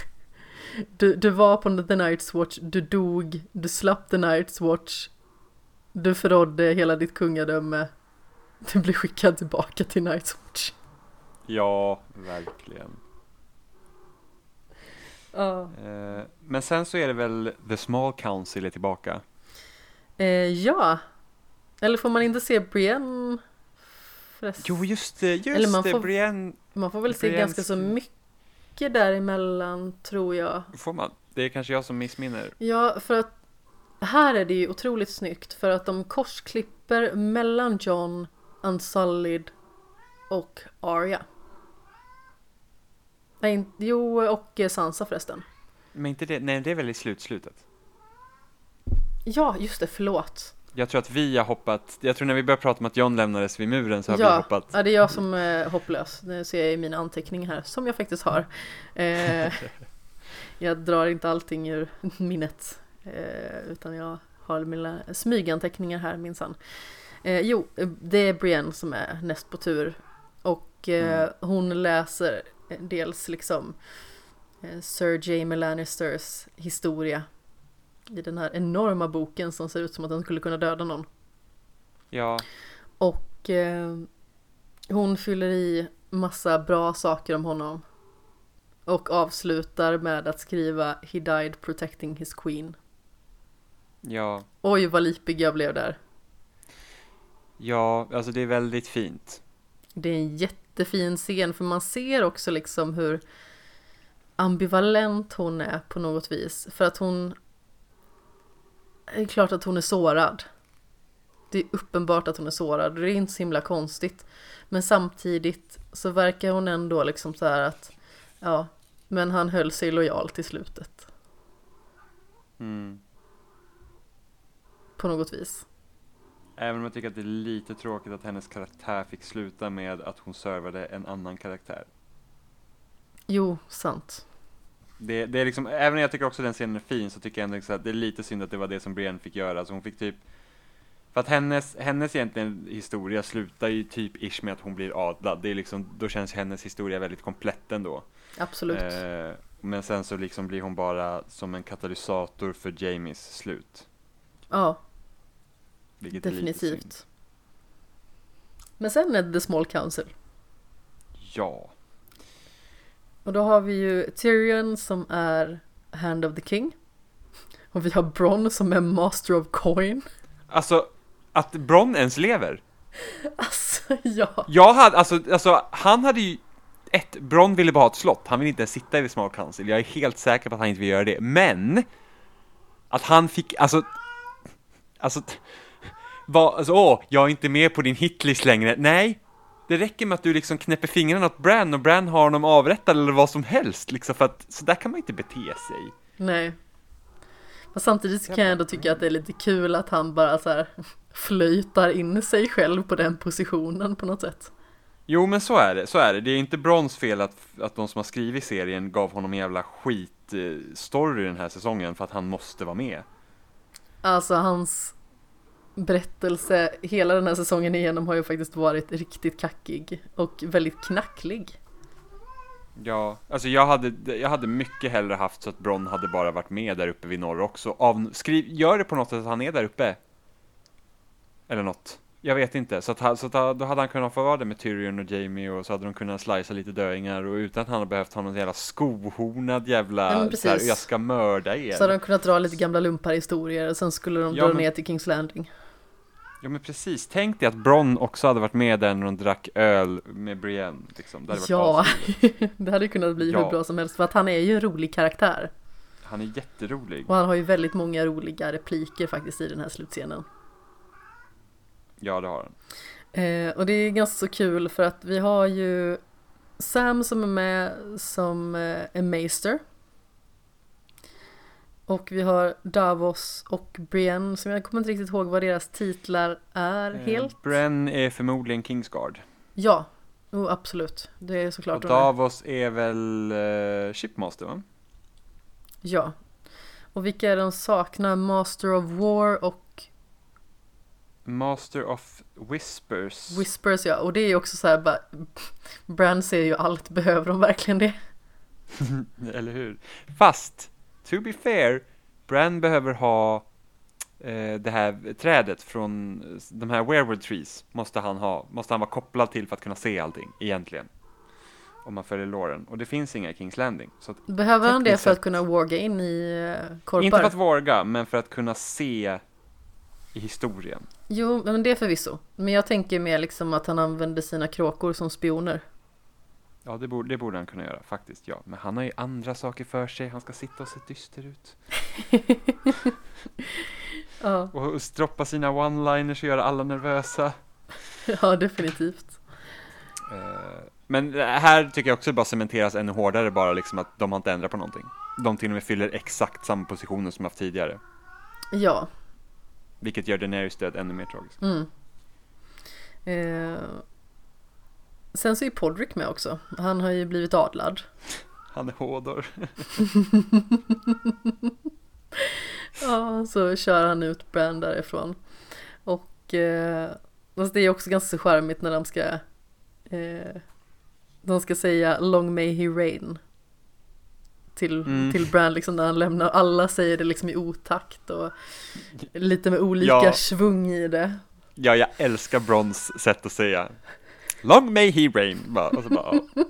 <laughs> du, du var på The Night's Watch, du dog, du slapp The Night's Watch, du förrådde hela ditt kungadöme, du blir skickad tillbaka till Night's Watch. Ja, verkligen. Ja. Eh, Men sen så är det väl The Small Council är tillbaka. Eh, ja, eller får man inte se Brienne? Förresten? Jo, just det, just Eller man det, får- Brienne Man får väl se Brienne ganska så mycket däremellan tror jag. får man. Det är kanske jag som missminner. Ja, för att här är det ju otroligt snyggt för att de korsklipper mellan John, Unsullied och Arya. Nej, jo, och eh, Sansa förresten. Men inte det, nej det är väl i slutslutet? Ja, just det, förlåt. Jag tror att vi har hoppat, jag tror när vi började prata om att John lämnades vid muren så har ja, vi hoppat. Ja, det är jag som är hopplös. Det ser jag i mina anteckningar här, som jag faktiskt har. Eh, <laughs> jag drar inte allting ur minnet, eh, utan jag har mina smyganteckningar här minsann. Eh, jo, det är Brienne som är näst på tur. Och eh, mm. hon läser dels liksom eh, Sir Jamie Lannisters historia i den här enorma boken som ser ut som att den skulle kunna döda någon. Ja. Och eh, hon fyller i massa bra saker om honom. Och avslutar med att skriva He died protecting his queen. Ja. Oj vad lipig jag blev där. Ja, alltså det är väldigt fint. Det är en jättefin scen för man ser också liksom hur ambivalent hon är på något vis. För att hon det är klart att hon är sårad. Det är uppenbart att hon är sårad och det är inte så himla konstigt. Men samtidigt så verkar hon ändå liksom så här att ja, men han höll sig lojal till slutet. Mm. På något vis. Även om jag tycker att det är lite tråkigt att hennes karaktär fick sluta med att hon servade en annan karaktär. Jo, sant. Det, det är liksom, även om jag tycker också den scenen är fin så tycker jag ändå att det är lite synd att det var det som Brienne fick göra. Alltså hon fick typ för att hennes, hennes egentligen historia slutar ju typ ish med att hon blir adlad. Det är liksom, då känns hennes historia väldigt komplett ändå. Absolut. Eh, men sen så liksom blir hon bara som en katalysator för Jamies slut. Ja. Vilket Definitivt. Men sen är det The Small Council. Ja. Och då har vi ju Tyrion som är Hand of the King. Och vi har Bron som är Master of Coin. Alltså, att Bron ens lever? Alltså, ja. Jag hade, alltså, alltså han hade ju ett, Bron ville bara ha ett slott, han vill inte ens sitta i The Small Council, jag är helt säker på att han inte vill göra det, men att han fick, alltså, alltså, var, alltså åh, jag är inte med på din hitlist längre, nej, det räcker med att du liksom knäpper fingrarna åt Bran och Bran har honom avrättad eller vad som helst liksom för att så där kan man inte bete sig. Nej. Men samtidigt kan jag ändå tycka att det är lite kul att han bara så här flöjtar in sig själv på den positionen på något sätt. Jo men så är det, så är det. Det är inte Brons fel att, att de som har skrivit serien gav honom en jävla skitstory den här säsongen för att han måste vara med. Alltså hans berättelse hela den här säsongen igenom har ju faktiskt varit riktigt kackig och väldigt knacklig. Ja, alltså jag hade, jag hade mycket hellre haft så att Bron hade bara varit med där uppe vid norr också. Av, skriv, gör det på något sätt att han är där uppe. Eller något. Jag vet inte. Så, att, så att, då hade han kunnat få vara där med Tyrion och Jamie och så hade de kunnat slicea lite döingar och utan att han hade behövt ha någon jävla skohornad jävla ja, här, jag ska mörda er. Så hade de kunnat dra lite gamla lumpar-historier och sen skulle de ja, dra men... ner till Kings Landing. Ja men precis, tänk dig att Bron också hade varit med där när de drack öl med Brienne liksom. Det hade ja, <laughs> det hade kunnat bli ja. hur bra som helst för att han är ju en rolig karaktär. Han är jätterolig. Och han har ju väldigt många roliga repliker faktiskt i den här slutscenen. Ja det har han. Eh, och det är ganska så kul för att vi har ju Sam som är med som eh, en Maester och vi har Davos och Brienne som jag kommer inte riktigt ihåg vad deras titlar är eh, helt. Brienne är förmodligen Kingsguard. Ja, oh, absolut. Det är såklart. Och Davos är. väl uh, Shipmaster va? Ja. Och vilka är de saknar? Master of War och Master of Whispers. Whispers ja, och det är ju också så här bara Bran ser ju allt, <laughs> behöver de verkligen det? <laughs> Eller hur? Fast to be fair, Bran behöver ha eh, det här trädet från de här werewolf trees måste han ha, måste han vara kopplad till för att kunna se allting egentligen. Om man följer låren. Och det finns inga i Kings Landing. Så behöver han det för att kunna warga in i uh, korpar? Inte för att warga, men för att kunna se i historien. Jo, men det är förvisso. Men jag tänker mer liksom att han använder sina kråkor som spioner. Ja, det borde, det borde han kunna göra faktiskt, ja. Men han har ju andra saker för sig. Han ska sitta och se dyster ut. <laughs> ja. Och stroppa sina one-liners och göra alla nervösa. <laughs> Ja, definitivt. Uh, men här tycker jag också bara cementeras ännu hårdare bara liksom att de har inte ändrat på någonting. De till och med fyller exakt samma positioner som haft tidigare. Ja. Vilket gör Daenerys död ännu mer tragisk. Mm. Eh, sen så är Podrick med också. Han har ju blivit adlad. Han är Hodor. <laughs> ja, så kör han ut Bran därifrån. Och eh, alltså det är också ganska charmigt när de ska eh, de ska säga Long may he reign till, mm. till Bran liksom när han lämnar. Alla säger det liksom i otakt och lite med olika ja. svung i det. Ja, jag älskar Brons sätt att säga Long may he reign. Bara, och så bara, ja.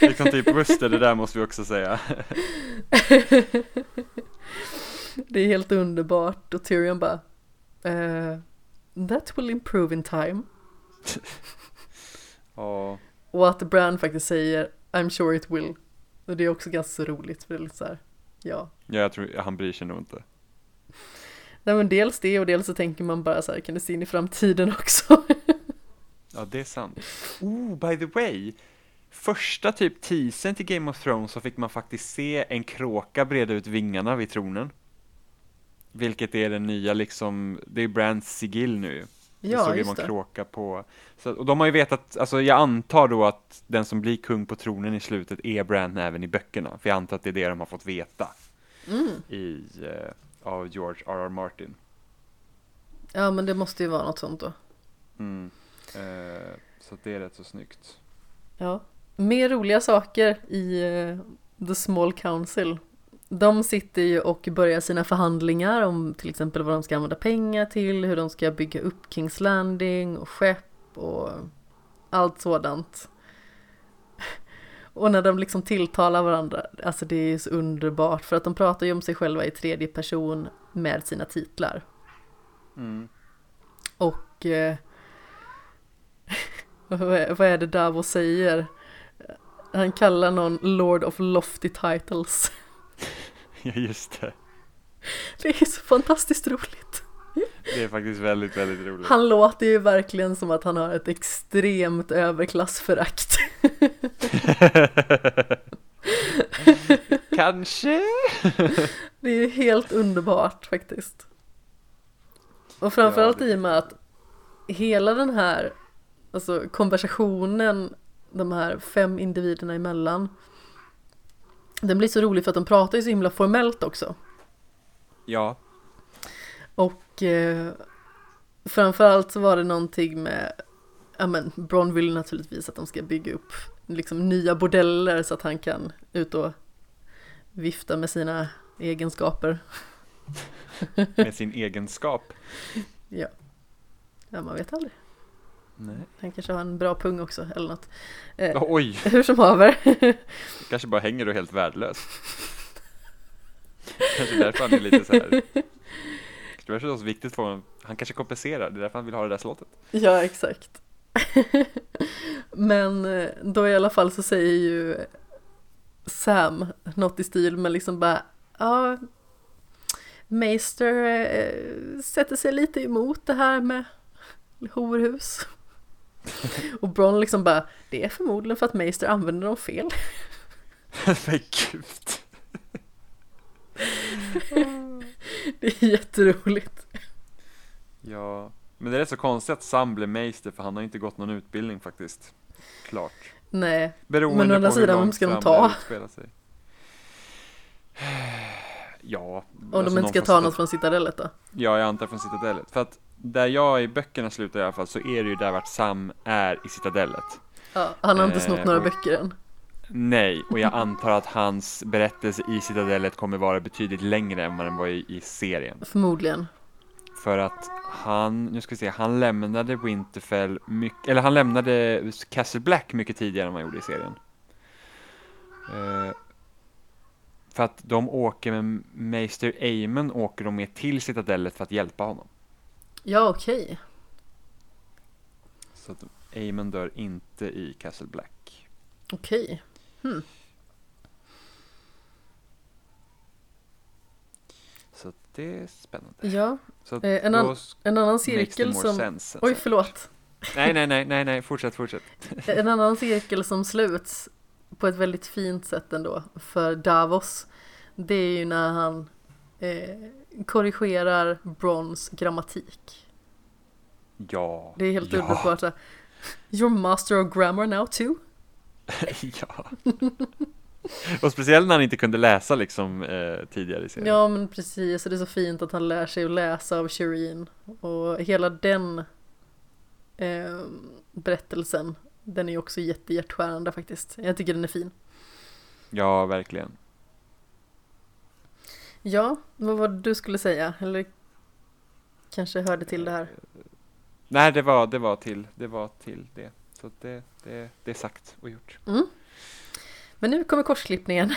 Liksom typ Buster, det där måste vi också säga. <laughs> det är helt underbart och Tyrion bara uh, That will improve in time. <laughs> ja. Och att Bran faktiskt säger I'm sure it will. Och det är också ganska roligt för det är lite så här, ja. Ja, jag tror han bryr sig nog inte. Nej men dels det och dels så tänker man bara så här, kan det se in i framtiden också? <laughs> ja, det är sant. Oh, by the way. Första typ teasern till Game of Thrones så fick man faktiskt se en kråka breda ut vingarna vid tronen. Vilket är den nya liksom, det är Brands sigill nu. Ja, det såg ju man kråka på. Så, och de har ju vetat, alltså jag antar då att den som blir kung på tronen i slutet är Brand även i böckerna. För jag antar att det är det de har fått veta. Mm. I, uh, av George R.R. Martin. Ja men det måste ju vara något sånt då. Mm. Uh, så det är rätt så snyggt. Ja. Mer roliga saker i uh, The Small Council. De sitter ju och börjar sina förhandlingar om till exempel vad de ska använda pengar till, hur de ska bygga upp Kings Landing och skepp och allt sådant. <laughs> Och när de liksom tilltalar varandra, alltså det är så underbart för att de pratar ju om sig själva i tredje person med sina titlar. Mm. Och eh, vad är det Davos säger? Han kallar någon Lord of Lofty Titles. <laughs> Ja, just det. Det är så fantastiskt roligt. Det är faktiskt väldigt, väldigt roligt. Han låter ju verkligen som att han har ett extremt överklassförakt. <laughs> Kanske? <laughs> Det är ju helt underbart faktiskt. Och framförallt ja, det... i och med att hela den här alltså konversationen de här fem individerna emellan den blir så rolig för att de pratar ju så himla formellt också. Ja. Och eh, framförallt så var det någonting med, ja men Bron vill naturligtvis att de ska bygga upp liksom nya bordeller så att han kan ut och vifta med sina egenskaper. <laughs> med sin egenskap? Ja. Ja, man vet aldrig. Nej. Han kanske har en bra pung också eller något. Eh, Oj! <laughs> Hur som haver. <laughs> kanske bara hänger och helt värdelös. <laughs> kanske därför han är lite så här. Det var så viktigt för honom. Han kanske kompenserar, det är därför han vill ha det där slottet. Ja, exakt. Men eh, då i alla fall så säger ju Sam något i stil med liksom bara ja Meister äh, sätter sig lite emot det här med horhus. <laughs> Och Bron liksom bara, det är förmodligen för att Meister använder dem fel. <laughs> Men gud. <laughs> det är jätteroligt. Ja, men det är så konstigt att Sam blev Meister för han har inte gått någon utbildning faktiskt. Klart. Nej, Beroende men å andra sidan, vem ska de ta? Sig. <sighs> Ja. Om alltså de inte ska ta något från Citadellet då? Ja, jag antar från Citadellet. För att där jag i böckerna slutar i alla fall så är det ju där vart Sam är i Citadellet. Ja, han har inte snott eh, några och, böcker än. Nej, och jag <laughs> antar att hans berättelse i Citadellet kommer vara betydligt längre än vad den var i, i serien. Förmodligen. För att han, nu ska vi se, han lämnade Winterfell mycket, eller han lämnade Castle Black mycket tidigare än han gjorde i serien. Eh, för att de åker med Meister Aemon åker de med till Citadellet för att hjälpa honom. Ja, okej. Okay. Så att Aemon dör inte i Castle Black. Okej. Okay. Hmm. Så det är spännande. Ja. Så eh, en, an en annan cirkel som... Sense, Oj, förlåt. Nej, nej, nej, nej, nej, fortsätt, fortsätt. <laughs> en annan cirkel som sluts på ett väldigt fint sätt ändå för Davos. Det är ju när han eh, korrigerar Brons grammatik. Ja. Det är helt ja. underbart. You're master of grammar now too? <laughs> ja. Och speciellt när han inte kunde läsa liksom eh, tidigare i serien. Ja men precis, och det är så fint att han lär sig att läsa av Shireen. Och hela den eh, berättelsen, den är ju också jättehjärtskärande faktiskt. Jag tycker den är fin. Ja, verkligen. Ja, vad var det du skulle säga? Eller kanske hörde till det här? Nej, det var, det var till, det var till det. Så det, det, det är sagt och gjort. Mm. Men nu kommer korsklippningen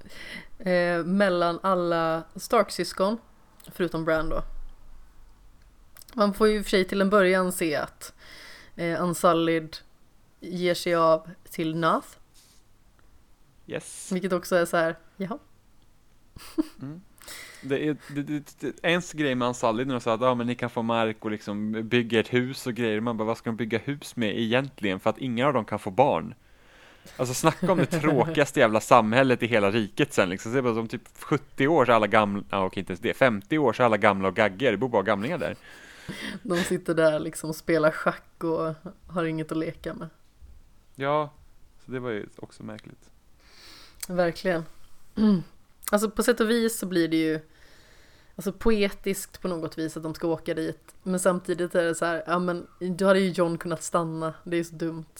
<laughs> eh, mellan alla Stark-syskon, förutom Bran då. Man får ju för sig till en början se att eh, Unsullied ger sig av till Nath, Yes. vilket också är så här, jaha. Det är, det, det, det, ens grej med Ansali när de sa att ah, men ni kan få mark och liksom bygga ett hus och grejer. Man bara, vad ska de bygga hus med egentligen? För att ingen av dem kan få barn. Alltså snacka om det <laughs> tråkigaste jävla samhället i hela riket sen liksom. Det bara som typ 70 år så alla gamla, okej inte ens det, 50 år så alla gamla och gaggar. Det bor bara gamlingar där. De sitter där liksom och spelar schack och har inget att leka med. Ja, så det var ju också märkligt. Verkligen. <clears throat> Alltså på sätt och vis så blir det ju Alltså poetiskt på något vis att de ska åka dit. Men samtidigt är det så här, ja men då hade ju John kunnat stanna, det är ju så dumt.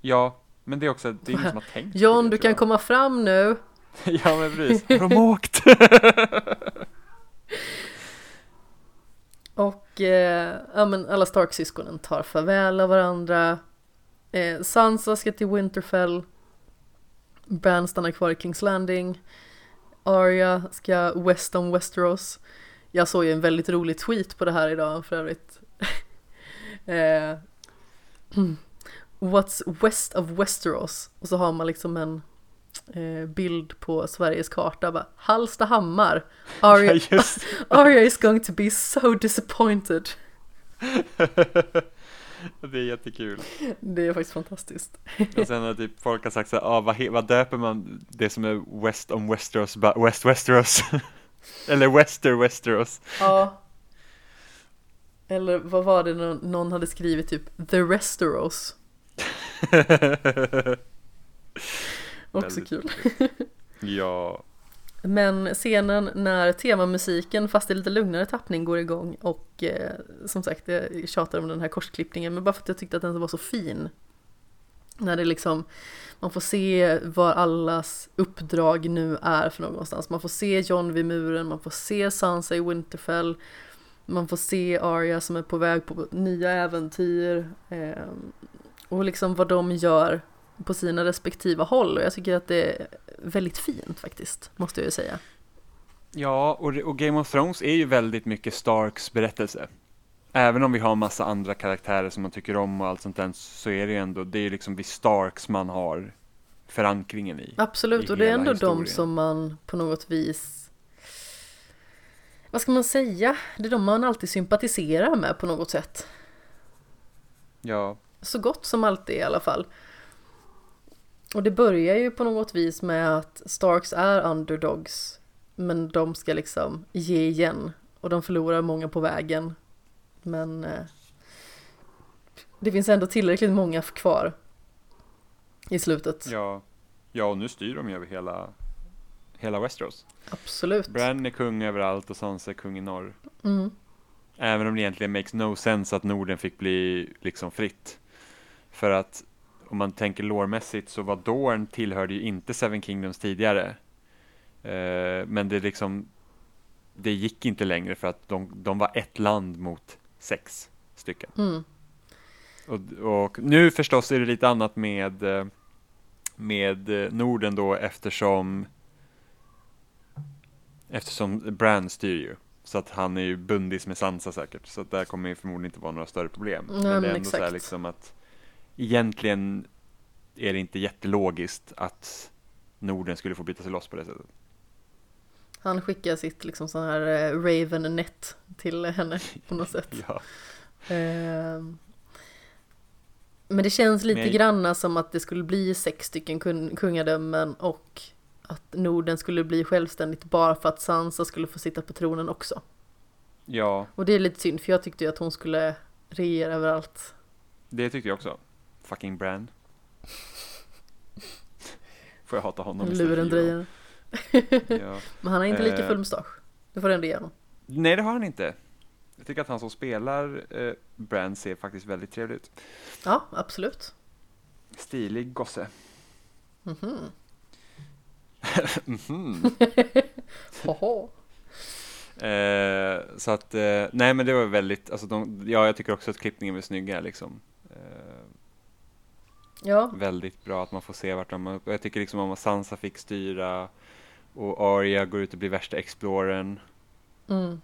Ja, men det är också, det är ingen som har tänkt John det, du kan komma fram nu. <laughs> Ja men precis, <laughs> har de åkt? <laughs> Och eh, ja men alla Stark-syskonen tar farväl av varandra. Eh, Sansa ska till Winterfell. Bran stannar kvar i Kings Landing Arya ska west om Westeros Jag såg ju en väldigt rolig tweet på det här idag för övrigt. <laughs> Eh, <clears throat> What's west of Westeros? Och så har man liksom en eh, bild på Sveriges karta bara Hallstahammar. Arya, <laughs> Arya is going to be so disappointed <laughs> <laughs> Det är jättekul. Det är faktiskt fantastiskt <laughs> Och sen har typ folk har sagt så här, ah, vad, vad döper man det som är West om Westeros, West Westeros? <laughs> Eller Wester Westeros. Ja Eller vad var det någon, någon hade skrivit typ The Resteros Också kul ja, men scenen när temamusiken fast i lite lugnare tappning går igång och eh, som sagt jag tjatar om den här korsklippningen men bara för att jag tyckte att den var så fin. När det liksom, man får se vad allas uppdrag nu är för någonstans. Man får se John vid muren, man får se Sansa i Winterfell, man får se Arya som är på väg på nya äventyr eh, och liksom vad de gör på sina respektiva håll och jag tycker att det är väldigt fint faktiskt, måste jag ju säga. ja och, och Game of Thrones är ju väldigt mycket Starks berättelse. Även om vi har massa andra karaktärer som man tycker om och allt sånt där så är det ju ändå, det är liksom vid Starks man har förankringen i. Absolut, i och det är ändå de historien. som man på något vis Vad ska man säga? Det är de man alltid sympatiserar med på något sätt. Ja, Så gott som alltid i alla fall. Och det börjar ju på något vis med att Starks är underdogs. Men de ska liksom ge igen. Och de förlorar många på vägen. Men eh, det finns ändå tillräckligt många kvar. I slutet. ja, ja och nu styr de ju över hela, hela Westeros. Absolut. Bran är kung överallt och Sansa är kung i norr. Mm. Även om det egentligen makes no sense att Norden fick bli liksom fritt. För att om man tänker lårmässigt så var Dorn tillhörde ju inte Seven Kingdoms tidigare. Eh, men det liksom det gick inte längre för att de, de var ett land mot sex stycken. Mm. Och, och nu förstås är det lite annat med eh, med eh, Norden då eftersom eftersom Bran styr ju. Så att han är ju bundis med Sansa säkert. Så att där kommer ju förmodligen inte vara några större problem. Nej, men det är ändå så här exakt. liksom att egentligen är det inte jättelogiskt att Norden skulle få byta sig loss på det sättet. Han skickar sitt liksom sån här eh, Raven net till henne på något sätt. <laughs> Ja, Ehm. Men det känns lite Men- granna som att det skulle bli sex stycken kun- kungadömen och att Norden skulle bli självständigt bara för att Sansa skulle få sitta på tronen också. Ja, Och det är lite synd för jag tyckte ju att hon skulle regera överallt. det tyckte jag också. Fucking Bran. <laughs> Får jag hata honom istället Lurendrejaren. Ja. <laughs> Men han har inte lika Eh. full mustasch. Det får du ändå ge honom. Nej, det har han inte. Jag tycker att han som spelar eh, Bran ser faktiskt väldigt trevlig ut. Ja, absolut. Stilig gosse. Mhm. <laughs> Mhm. Hoho. Eh, så att, eh, nej men det var väldigt, alltså de, ja jag tycker också att klippningen var snygga liksom. Eh, Ja, väldigt bra att man får se vart de, jag tycker liksom om att Sansa fick styra och Arya går ut och blir värsta explorern mm.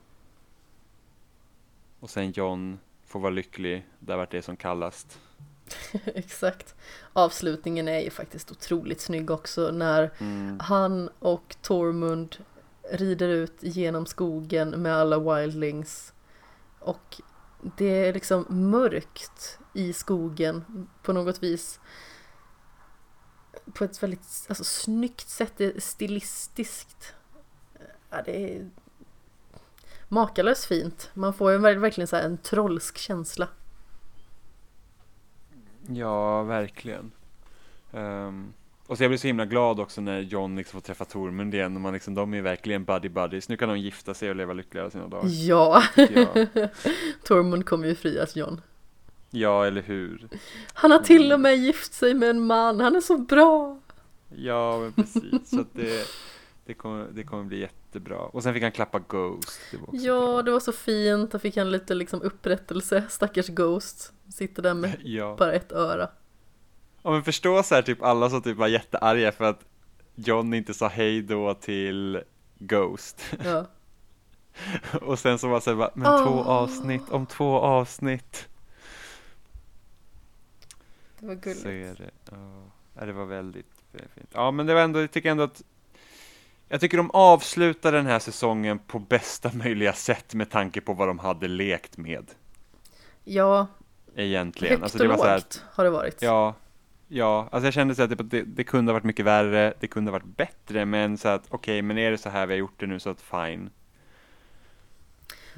och sen John får vara lycklig, där vart det som kallast. <laughs> exakt. Avslutningen är ju faktiskt otroligt snygg också när Mm. han och Tormund rider ut genom skogen med alla wildlings. Och det är liksom mörkt i skogen på något vis. På ett väldigt alltså, snyggt sätt, stilistiskt. Ja, det är makalöst fint. Man får ju ver- verkligen så här en trollsk känsla. Ja, verkligen. Ehm, och så jag blir så himla glad också när John liksom får träffa Tormund igen och man liksom, de är verkligen buddy buddies. Nu kan de gifta sig och leva lyckliga alla sina dagar. Ja. <laughs> Tormund kommer ju frias John. Ja, eller hur? Han har till och med gift sig med en man, han är så bra! Ja, men precis. Så det, det, kommer, det kommer bli jättebra. Och sen fick han klappa Ghost. Det Ja, bra. det var så fint, då fick han lite liksom upprättelse, stackars Ghost. Sitter där med <laughs> Ja. bara ett öra. ja, men förstå så här typ alla som typ var jättearga för att John inte sa hej då till Ghost. Ja. <laughs> Och sen så var det så här, bara, men två Åh. avsnitt, om två avsnitt. Det var gulligt. Så är det. Ja, det var väldigt, fint. Ja, men det var ändå, jag tycker ändå att jag tycker de avslutar den här säsongen på bästa möjliga sätt med tanke på vad de hade lekt med. Ja, Egentligen. högt Alltså det var så här, har det varit. ja, ja, alltså jag kände så att det, det, kunde ha varit mycket värre, det kunde ha varit bättre, men så att okej, men är det så här vi har gjort det nu så att fine.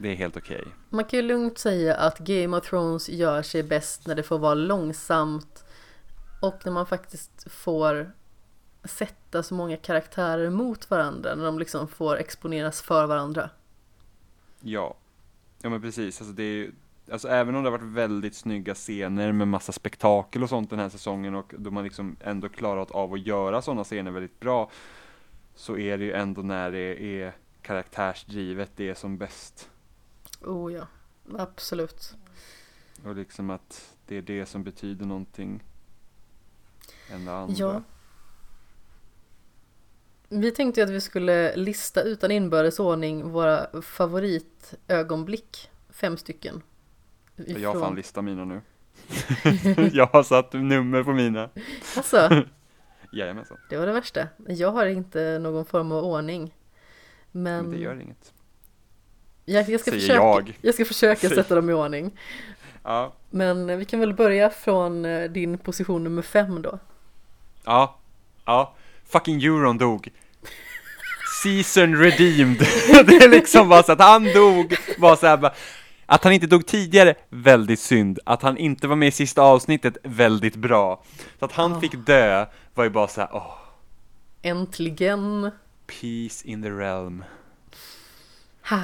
Det är helt okej. Man kan ju lugnt säga att Game of Thrones gör sig bäst när det får vara långsamt och när man faktiskt får sätta så många karaktärer mot varandra, när de liksom får exponeras för varandra. Ja, ja men precis. Alltså det är ju, alltså även om det har varit väldigt snygga scener med massa spektakel och sånt den här säsongen och då man liksom ändå klarat av att göra sådana scener väldigt bra så är det ju ändå när det är karaktärsdrivet det är som bäst. Oh ja, absolut. Och liksom att det är det som betyder någonting än det andra. Ja. Vi tänkte ju att vi skulle lista utan inbördes ordning våra favoritögonblick. Fem stycken. Jag har fan listat mina nu. <laughs> jag har satt nummer på mina. Alltså, <laughs> Jajamensan, det var det värsta. Jag har inte någon form av ordning. Men, men det gör inget. Jag, jag, ska Säger försöka, jag. jag ska försöka Säg. sätta dem i ordning. Ja, Men vi kan väl börja från eh, din position nummer fem då. Ja, ja, fucking euron dog. Season redeemed. <laughs> det är liksom bara så att han dog, var så här bara, att han inte dog tidigare, väldigt synd. Att han inte var med i sista avsnittet, väldigt bra. Så att han Ah. fick dö var ju bara så här, åh, Äntligen! peace in the realm. Ha.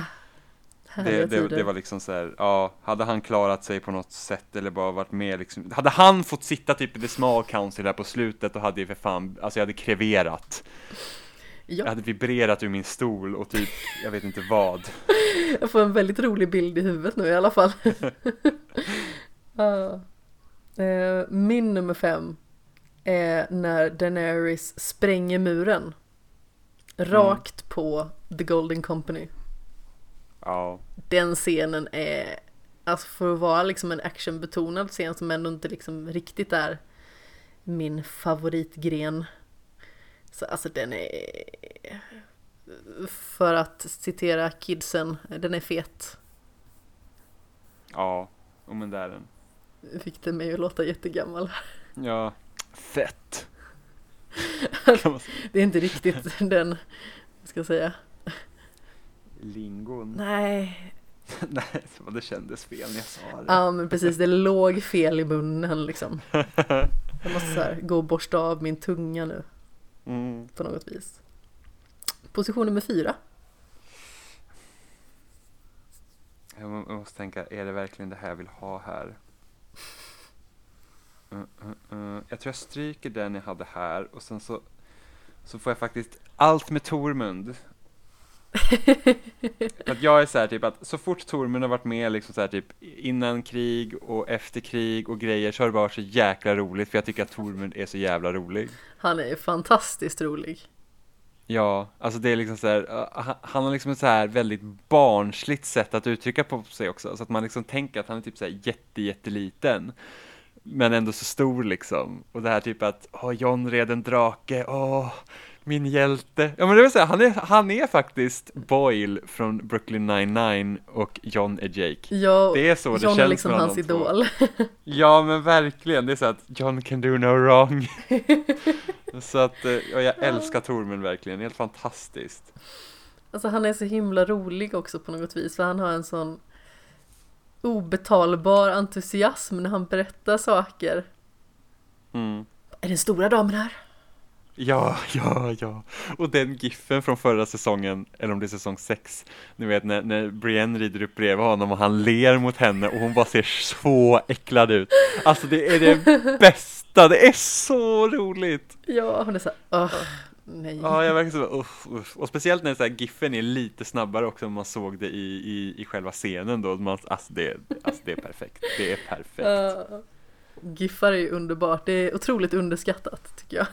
Det, det, det var liksom så här, ja, hade han klarat sig på något sätt eller bara varit med liksom, hade han fått sitta typ i the small council där på slutet då hade jag för fan, alltså jag hade kreverat. Jag Ja, hade vibrerat ur min stol och typ, jag vet inte vad. <laughs> jag får en väldigt rolig bild i huvudet nu i alla fall. <laughs> Ah. Eh, Min nummer fem är när Daenerys spränger muren. Rakt på The Golden Company. Ja, Den scenen är, alltså för att vara liksom en actionbetonad scen som ändå inte liksom riktigt är min favoritgren. Så alltså den är, för att citera kidsen, den är fet. ja, oh, men där är den. Fick det mig att låta jättegammal. Ja, fett. <laughs> det är inte riktigt den, ska jag säga. Lingon. <laughs> Nej. Nej, det kändes fel när jag sa det. Ja, men precis. Det låg fel i munnen liksom. Jag måste så här, gå och borsta av min tunga nu. Mm. På något vis. Position nummer fyra. Jag måste tänka, är det verkligen det här jag vill ha här? Uh, uh, uh. Jag tror jag stryker den jag hade här och sen så, så får jag faktiskt allt med Tormund. Att jag är så här, typ att så fort Tormund har varit med liksom så här, typ innan krig och efter krig och grejer så har det varit så jäkla roligt för jag tycker att Tormund är så jävla rolig. Han är fantastiskt rolig. Ja, alltså det är liksom så här, han har liksom ett så här väldigt barnsligt sätt att uttrycka på sig också, så att man liksom tänker att han är typ så här jätte, jätteliten men ändå så stor liksom. Och det här typ att, åh, John red en drake, åh, min hjälte. Ja men det vill säga, han är, han är faktiskt Boyle från Brooklyn 99 och John är Jake. Ja, det är så det John känns är liksom hans idol. <laughs> ja men verkligen, det är så att John can do no wrong. <laughs> så att, ja, jag älskar Tormund verkligen, helt fantastiskt. Alltså han är så himla rolig också på något vis, för han har en sån obetalbar entusiasm när han berättar saker. Mm. Är den stora damen här? Ja, ja, ja. Och den giffen från förra säsongen, eller om det är säsong 6, ni vet när, när Brienne rider upp bredvid honom och han ler mot henne och hon bara ser så äcklad ut. Alltså det är det <laughs> bästa, det är så roligt! Ja, hon är så här, nej. Ja, jag verkar så, uff, uff. Och speciellt när så här, giffen är lite snabbare också, om man såg det i, i, i själva scenen då. Man, alltså, det, alltså det är perfekt, det är perfekt. Uh, giffar är ju underbart, det är otroligt underskattat tycker jag.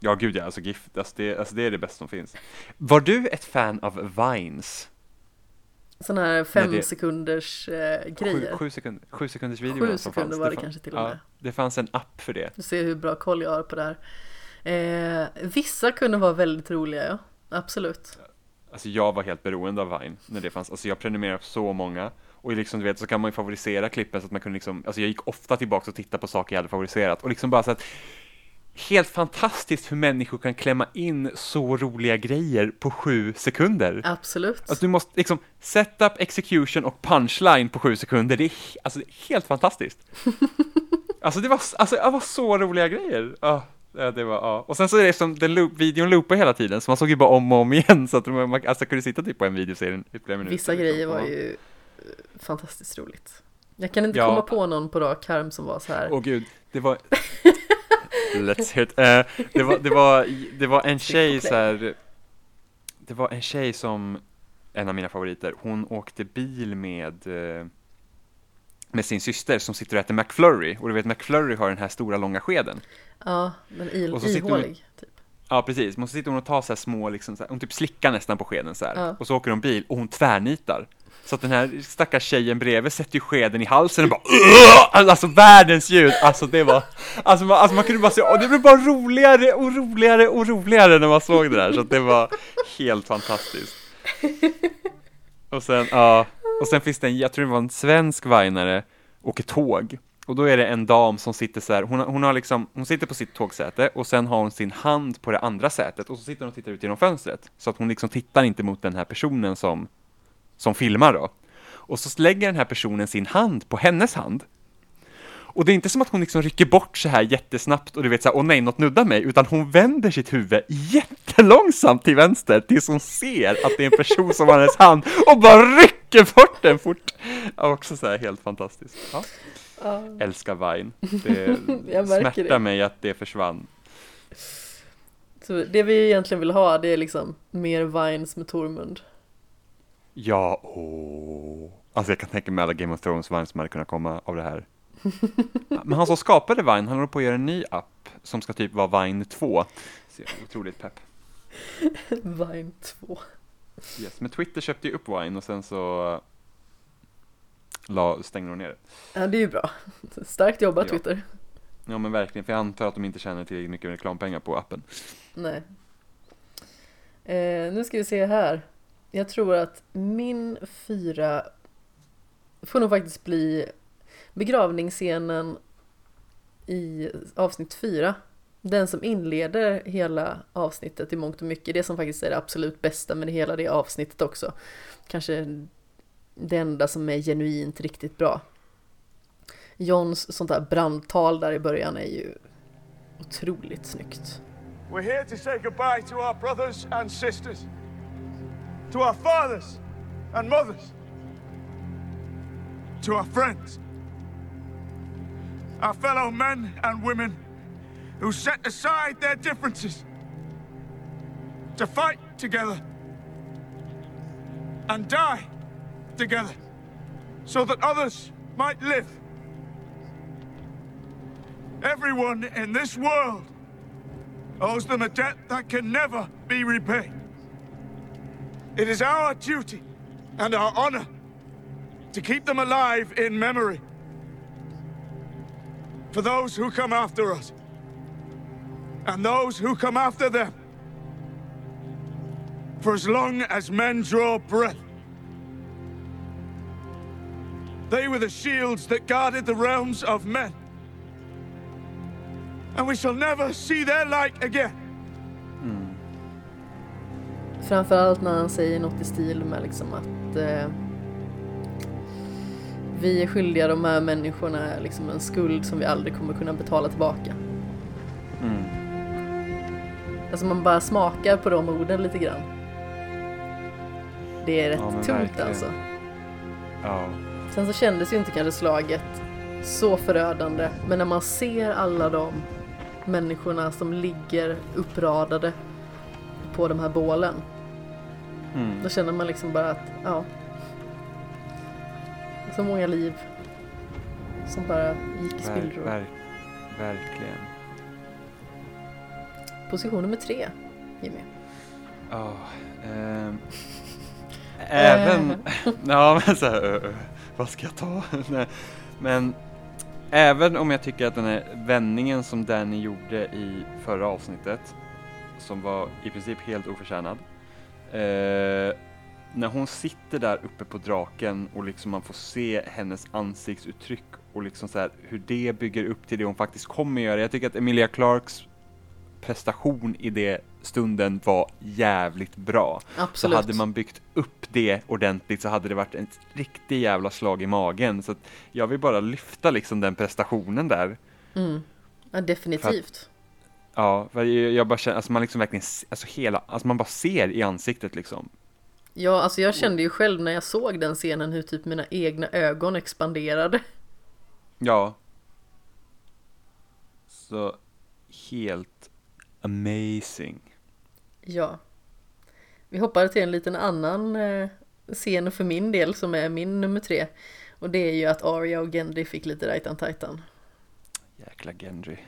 Ja, gud ja, alltså GIF, alltså det, alltså det är det bästa som finns. Var du ett fan av Vines? Sådana här fem det... sekunders eh, grejer. Sju, sju, sekund, sju sekunders video Sju sekunder var det, det kanske till och med. Ja, det fanns en app för det. Du ser hur bra koll jag har på det här. Eh, vissa kunde vara väldigt roliga, ja. Absolut. Alltså jag var helt beroende av Vine när det fanns. Alltså jag prenumererade på så många. Och liksom, du vet, så kan man ju favorisera klippen så att man kunde liksom, alltså jag gick ofta tillbaka och tittade på saker jag hade favoriserat. Och liksom bara så att helt fantastiskt hur människor kan klämma in så roliga grejer på sju sekunder. Absolut. Alltså du måste liksom setup, execution och punchline på sju sekunder. Det är, alltså, det är helt fantastiskt. <laughs> alltså det var, alltså, det var så roliga grejer. Oh. Ja, det var, ja. Och sen så är det som den loop, videon loopar hela tiden, så man såg ju bara om och om igen, så att man alltså, kunde sitta typ på en videoserie ytterligare minuter. Vissa grejer liksom. var ju eh, fantastiskt roligt. Jag kan inte ja. komma på någon på rak arm som var så här. Åh gud, det var <laughs> Let's hit. Uh, det, var, det, var, det var en tjej så här, Det var en tjej som, en av mina favoriter, hon åkte bil med uh, med sin syster som sitter och äter McFlurry och du vet McFlurry har den här stora långa skeden. Ja, den ihålig. Typ. Ja, precis. Men så sitter hon och tar så här små, liksom, så här, hon typ slickar nästan på skeden så här. Ja. Och så åker de bil och hon tvärnitar. Så att den här stackars tjejen bredvid sätter ju skeden i halsen och bara Alltså världens ljud, alltså det var Alltså man, alltså man kunde bara se, och det blev bara roligare och roligare och roligare när man såg det där. Så att det var helt fantastiskt. Och sen, ja, och sen finns det en, jag tror det var en svensk vajnare Åker tåg. Och då är det en dam som sitter så här, hon, hon har liksom, hon sitter på sitt tågsäte och sen har hon sin hand på det andra sätet och så sitter hon och tittar ut genom fönstret. Så att hon liksom tittar inte mot den här personen som som filmar då. Och så lägger den här personen sin hand på hennes hand. Och det är inte som att hon liksom rycker bort så här jättesnabbt och du vet så här, åh nej, något nuddar mig, utan hon vänder sitt huvud jättelångsamt till vänster tills hon ser att det är en person som har hennes hand och bara rycker bort den fort. Ja, också så här helt fantastiskt. Ja. Uh. Älskar Vine. Det <laughs> smärtar det. mig att det försvann. Så det vi egentligen vill ha, det är liksom mer Vines med Tormund. Ja, åh. Alltså jag kan tänka mig alla Game of Thrones Vine som hade kunnat komma av det här. <laughs> Men han som skapade Vine, han håller på att göra en ny app som ska typ vara Vine 2. Så otroligt pepp. Vine 2. Yes, men Twitter köpte ju upp Vine och sen så la, stängde de ner det. Ja, det är ju bra. Starkt jobbat ja. Twitter. Ja, men verkligen, för jag antar att de inte tjänar tillräckligt mycket reklampengar på appen. Nej. Eh, nu ska vi se här. Jag tror att min fyra får nog faktiskt bli begravningsscenen i avsnitt fyra. Den som inleder hela avsnittet i mångt och mycket, det som faktiskt är det absolut bästa med hela det avsnittet också. Kanske det enda som är genuint riktigt bra. Johns sånt där brandtal där i början är ju otroligt snyggt. We're here to say goodbye to our brothers and sisters. To our fathers and mothers. To our friends. Our fellow men and women who set aside their differences to fight together and die together so that others might live. Everyone in this world owes them a debt that can never be repaid. It is our duty and our honor to keep them alive in memory for those who come after us and those who come after them. For as long as men draw breath, they were the shields that guarded the realms of men. And we shall never see their like again. Framförallt när han säger något i stil med liksom att eh, vi är skyldiga de här människorna liksom en skuld som vi aldrig kommer kunna betala tillbaka. Mm. Alltså man bara smakar på de orden lite grann. Det är rätt ja, tungt verkligen. alltså. Ja. Sen så kändes ju inte kanske slaget så förödande, men när man ser alla de människorna som ligger uppradade på de här bålen. Mm. Då känner man liksom bara att, ja. Så många liv som bara gick i spillror. Ver, ver, verkligen. Position nummer tre, Jimmy. Ja, oh, ähm, <laughs> även, <laughs> ja men så här, vad ska jag ta? <laughs> men även om jag tycker att den här vändningen som Danny gjorde i förra avsnittet, som var i princip helt oförtjänad, eh, när hon sitter där uppe på draken och liksom man får se hennes ansiktsuttryck och liksom så här, hur det bygger upp till det hon faktiskt kommer göra. Jag tycker att Emilia Clarks prestation i det stunden var jävligt bra. Absolut. Så hade man byggt upp det ordentligt så hade det varit en riktig jävla slag i magen. Så jag vill bara lyfta liksom den prestationen där. Mm. Ja, definitivt. Ja, för jag bara känner, alltså man liksom verkligen, alltså hela, alltså man bara ser i ansiktet liksom. Ja, alltså jag kände ju själv när jag såg den scenen hur typ mina egna ögon expanderade. Ja. Så helt amazing. Ja. Vi hoppar till en liten annan eh, scen för min del som är min nummer tre. Och det är ju att Arya och Gendry fick lite Rajtan Titan. Jäkla Gendry.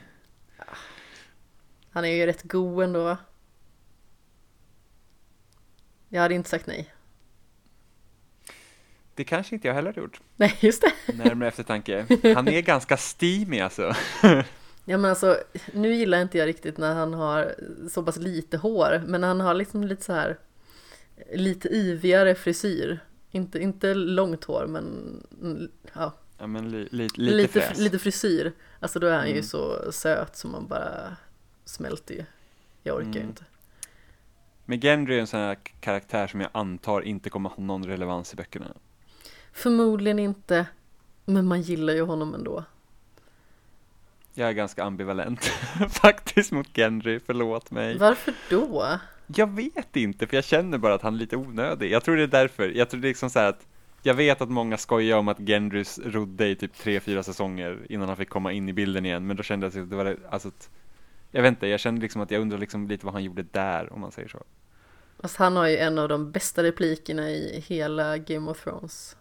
Han är ju rätt god ändå. Jag hade inte sagt nej. Det kanske inte jag heller gjort. Nej, just det. Närmare eftertanke. Han är ganska steamy alltså. <laughs> Ja men alltså, nu gillar inte jag riktigt när han har så pass lite hår, men han har liksom lite så här lite yvigare frisyr. Inte, inte långt hår men ja. Ja men li, li, lite, lite, lite frisyr. Alltså då är han mm. ju så söt som man bara smälter ju. Jag orkar ju mm. inte. Men Gendry är en sån här karaktär som jag antar inte kommer ha någon relevans i böckerna. Förmodligen inte, men man gillar ju honom ändå. Jag är ganska ambivalent <laughs> faktiskt mot Gendry, förlåt mig. Varför då? Jag vet inte, för jag känner bara att han är lite onödig. Jag tror det är därför. Jag tror det är liksom så här att jag vet att många skojar om att Gendrys rodde i typ tre, fyra säsonger innan han fick komma in i bilden igen, men då kände jag att det var alltså att, jag vet inte, jag kände liksom att jag undrar liksom lite vad han gjorde där, om man säger så. Alltså han har ju en av de bästa replikerna i hela Game of Thrones.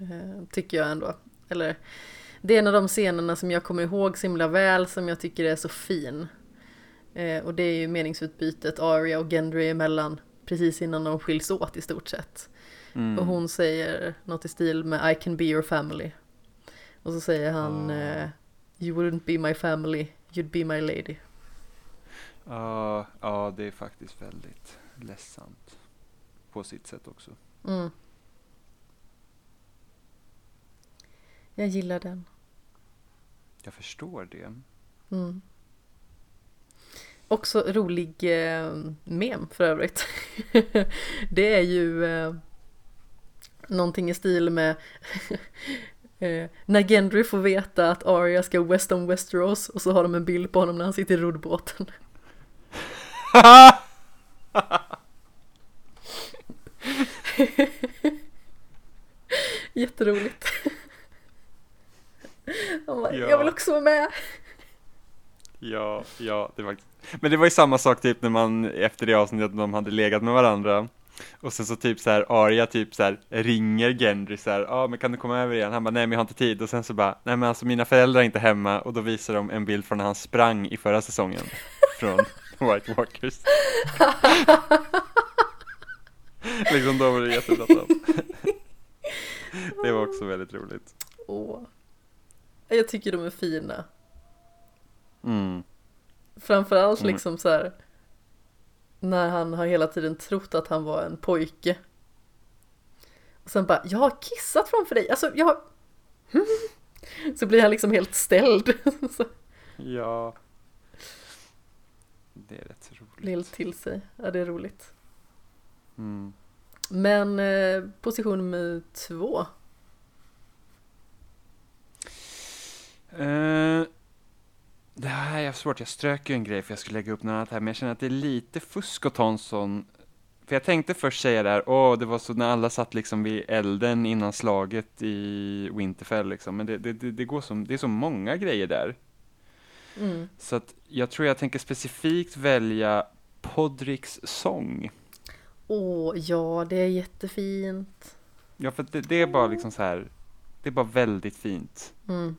Eh, tycker jag ändå. Eller det är en av de scenerna som jag kommer ihåg så himla väl som jag tycker är så fin. Eh, och det är ju meningsutbytet Arya och Gendry emellan precis innan de skiljs åt i stort sett. Mm. Och hon säger något i stil med I can be your family. Och så säger han oh. You wouldn't be my family, you'd be my lady. Ja, uh, uh, det är faktiskt väldigt ledsamt. På sitt sätt också. Mm. Jag gillar den. Jag förstår det. Mm. också rolig eh, mem för övrigt. <laughs> det är ju eh, någonting i stil med <laughs> eh, när Gendry får veta att Arya ska west on Westeros och så har de en bild på honom när han sitter i roddbåten. <laughs> Jätteroligt. Han bara, Ja. jag vill också vara med. Ja, ja, det var Men det var ju samma sak typ när man efter det avsnittet de hade legat med varandra och sen så typ så här Arya typ så här ringer Gendry så här, ja ah, men kan du komma över igen? Han bara, nej men jag har inte tid och sen så bara, nej men alltså mina föräldrar är inte hemma och då visar de en bild från när han sprang i förra säsongen från White Walkers. <laughs> liksom då var det jättebråttom. det var också väldigt roligt. Åh. Jag tycker de är fina. Mm. Framförallt Mm. liksom så här när han har hela tiden trott att han var en pojke. Och sen bara, jag har kissat framför dig, alltså jag har... <laughs> Så blir han liksom helt ställd. <laughs> Ja. Det är rätt roligt. helt till sig. Ja, det är roligt. Mm. Men eh, position nummer två. Eh, det här är svårt, jag strök ju en grej för jag skulle lägga upp något annat här, men jag känner att det är lite fusk att ta en sån för jag tänkte först säga där, åh, det var så när alla satt liksom vid elden innan slaget i Winterfell liksom, men det, det, det, det går som, det är så många grejer där. Mm. Så att jag tror jag tänker specifikt välja Podricks sång. Åh, ja, det är jättefint. Ja, för det, det är bara liksom så här, det är bara väldigt fint. Mm.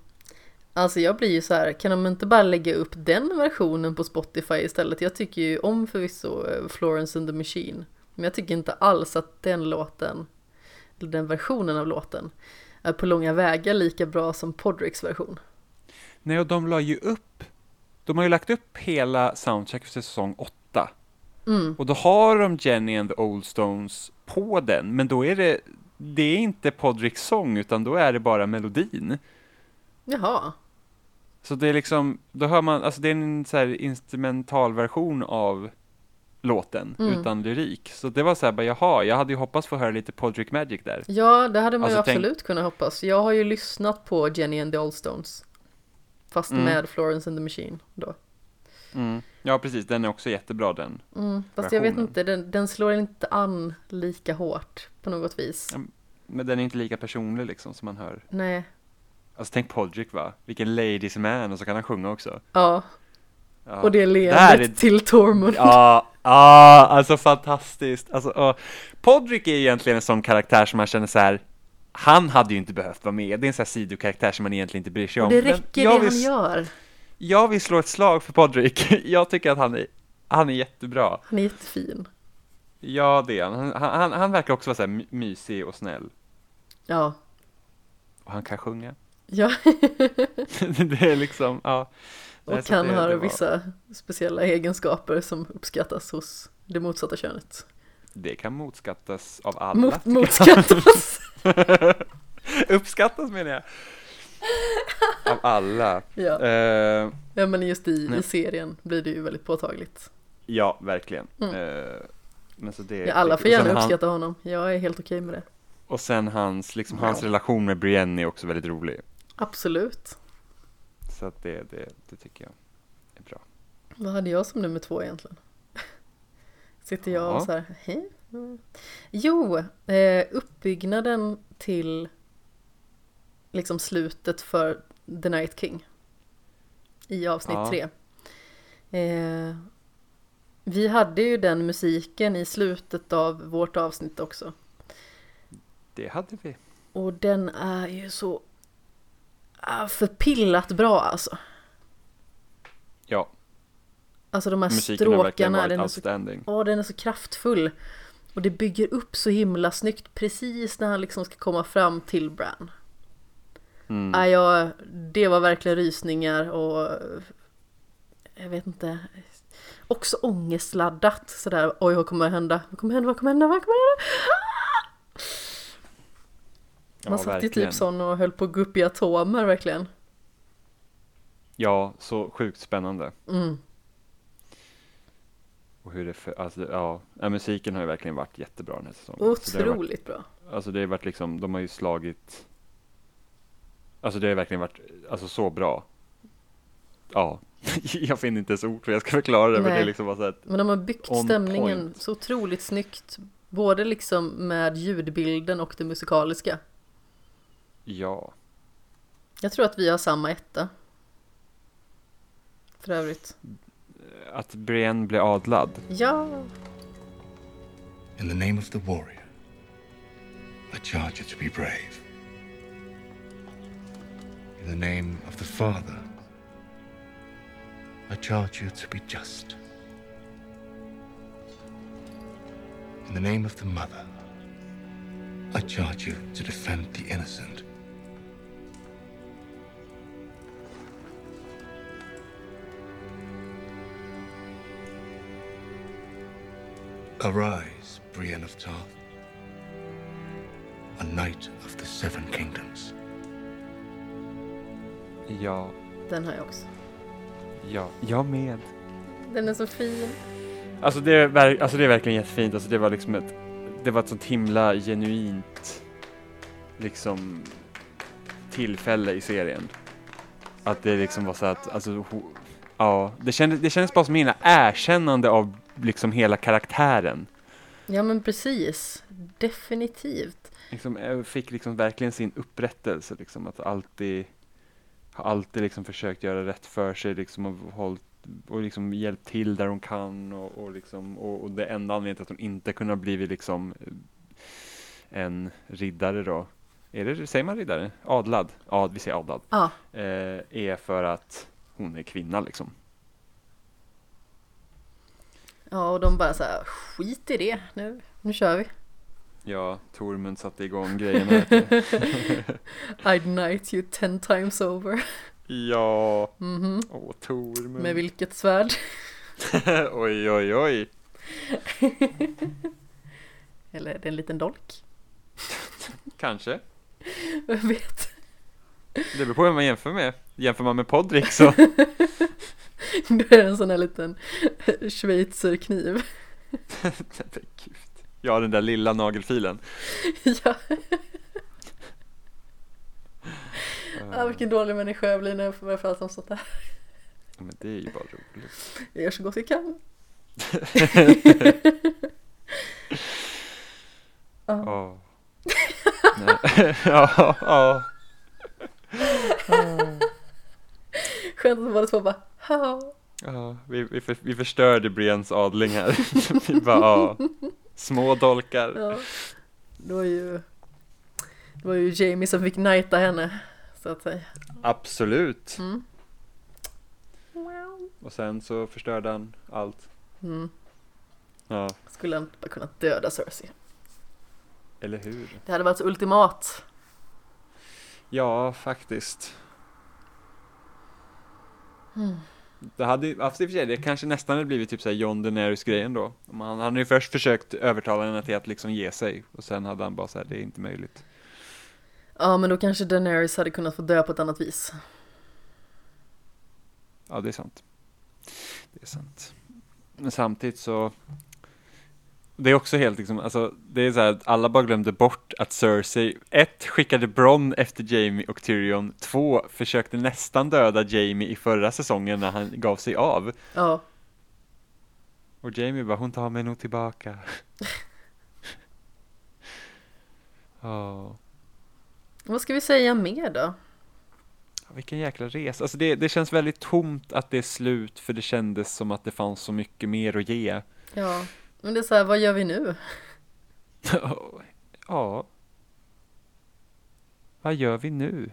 Alltså jag blir ju så här, kan de inte bara lägga upp den versionen på Spotify istället? Jag tycker ju om förvisso eh, Florence and the Machine. Men jag tycker inte alls att den låten, eller den versionen av låten, är på långa vägar lika bra som Podricks version. Nej, och de la ju upp, de har ju lagt upp hela soundtrack för säsong 8. Mm. Och då har de Jenny and the Old Stones på den, men då är det, det är inte Podricks sång, utan då är det bara melodin. Jaha, Så det är liksom, då hör man, alltså det är en så här instrumentalversion av låten, Mm. utan lyrik. Så det var så här, bara, jaha, jag hade ju hoppats få höra lite Podrick Magic där. ja det hade man ju Alltså, tänk- absolut kunnat hoppas. Jag har ju lyssnat på Jenny and the Old Stones. Fast Mm. med Florence and the Machine då. Mm. Ja, precis, den är också jättebra den. Mm. Fast jag vet inte, den, den slår inte an lika hårt på något vis. Men den är inte lika personlig liksom som man hör. Nej, Alltså tänk Podrick va, vilken ladies man och så kan han sjunga också. ja. Ja. Och det leendet är- till Tormund. Ja, ja, alltså fantastiskt. Alltså, ja. Podrick är egentligen en sån karaktär som man känner så här. Han hade ju inte behövt vara med. Det är en sån här sidokaraktär som man egentligen inte bryr sig om. Och det räcker det vill, han gör. Jag vill slå ett slag för Podrick. <laughs> Jag tycker att han är, han är jättebra. Han är jättefin. Ja, det är han. Han, han, han verkar också vara så här my- mysig och snäll. Ja. Och han kan sjunga. Ja, <laughs> det är liksom, ja. Och han har vissa speciella egenskaper som uppskattas hos det motsatta könet. Det kan motskattas av alla. Mot, motskattas! <laughs> Uppskattas menar jag. Av alla. <laughs> ja. Eh, ja, men just i, i serien blir det ju väldigt påtagligt. ja, verkligen. Mm. Eh, men så det, Ja, alla får gärna sen han- uppskatta honom. Jag är helt okej med det. Och sen hans, liksom, hans relation med Brienne är också väldigt rolig. Absolut. Så att det, det, det tycker jag är bra. Vad hade jag som nummer två egentligen? Sitter jag och så här, hej? Jo, eh, uppbyggnaden till liksom slutet för The Night King i avsnitt Ja. tre. Eh, vi hade ju den musiken i slutet av vårt avsnitt också. Det hade vi. Och den är ju så ah, förpillat bra alltså. Ja, Alltså de här musiken har stråkarna, varit den är så. Ja, den är så kraftfull. Och det bygger upp så himla snyggt precis när han liksom ska komma fram till Bran. Mm. Ja, jag, det var verkligen rysningar och jag vet inte. Också ångestladdat sådär. Oj, vad kommer hända? Vad kommer hända? Vad kommer hända? Vad kommer hända? Ja, Man satt verkligen. typ sån och höll på att gå upp i atomer verkligen. Ja, så sjukt spännande. Mm. Och hur det, för, alltså ja, ja, musiken har ju verkligen varit jättebra den här säsongen. Otroligt bra. alltså det har varit liksom, de har ju slagit, alltså det har verkligen varit, alltså så bra. Ja, <laughs> jag finner inte ens ord för jag ska förklara det, men det är liksom bara så att, Men de har byggt stämningen point. så otroligt snyggt. Både liksom med ljudbilden och det musikaliska. ja, Jag tror att vi har samma etta. För övrigt. Att Brienne blir adlad. Ja, In the name of the warrior, I charge you to be brave. In the name of the father, I charge you to be just. In the name of the mother, I charge you to defend the innocent. Arise, Brienne of Tarth, a knight of the seven kingdoms. Ja, den har jag också. ja, jag med. Den är så fin. Alltså det, är, alltså det är verkligen jättefint, alltså det var liksom ett, det var ett sånt himla genuint, liksom, tillfälle i serien. Att det liksom var så att, alltså, ho- ja, det kändes, det kändes bara som en erkännande av liksom hela karaktären. Ja men precis. Definitivt. Liksom, jag fick liksom verkligen sin upprättelse, liksom, att alltid, har alltid liksom försökt göra rätt för sig, liksom, och hållit och liksom hjälpt till där hon kan och, och, liksom, och, och det enda anledningen till att hon inte kunde ha blivit liksom eh, en riddare då, är det, säger man riddare? Adlad? Ja, vi säger adlad. Ja, Eh, är för att hon är kvinna liksom. Ja och de bara så här, skit i det nu. Nu kör vi. Ja, Tormund satte igång vet du. <laughs> I'd knight you ten times over. ja, Mhm. åh Tormund. Med vilket svärd? <laughs> oj, oj, oj. <laughs> Eller är det en liten dolk? Kanske. Vem vet? Det beror på vem man jämför med. Jämför man med Podrick så. <laughs> Då är det en sån här liten schweizerkniv. <laughs> Ja, den där lilla nagelfilen. <laughs> ja. ja, vilken dålig människa jag blir när jag får börja prata om sånt här. Men det är ju bara roligt. Jag gör så gott jag kan. Ja. Ja. Nej. Ja. Skönt att båda två bara. Ja, vi, vi, för, vi förstörde Briens adling här. <laughs> vi bara, ja. Små dolkar. Ja. Det var ju, det var ju Jamie som fick knighta henne, så att säga. Absolut. Mm. Och sen så förstörde han allt. Mm. Ja, Skulle han bara kunnat döda Cersei. eller hur? Det hade varit så ultimat. Ja, faktiskt. Mm. Det hade ju, fast i och för sig, det kanske nästan hade blivit typ såhär John Daenerys grejen då. Han hade ju först försökt övertala henne till att liksom ge sig och sen hade han bara såhär, det är inte möjligt. Ja, men då kanske Daenerys hade kunnat få dö på ett annat vis. Ja, det är sant. Det är sant. Men samtidigt så det är också helt liksom, alltså det är så här att alla bara glömde bort att Cersei, ett, skickade Bronn efter Jamie och Tyrion, två, försökte nästan döda Jamie i förra säsongen när han gav sig av. Ja, Och Jamie bara, hon tar mig nog tillbaka. <laughs> Ja, vad ska vi säga mer då? vilken jäkla resa. Alltså det, det känns väldigt tomt att det är slut, för det kändes som att det fanns så mycket mer att ge. Ja, men det är så här, vad gör vi nu? <laughs> ja. Vad gör vi nu?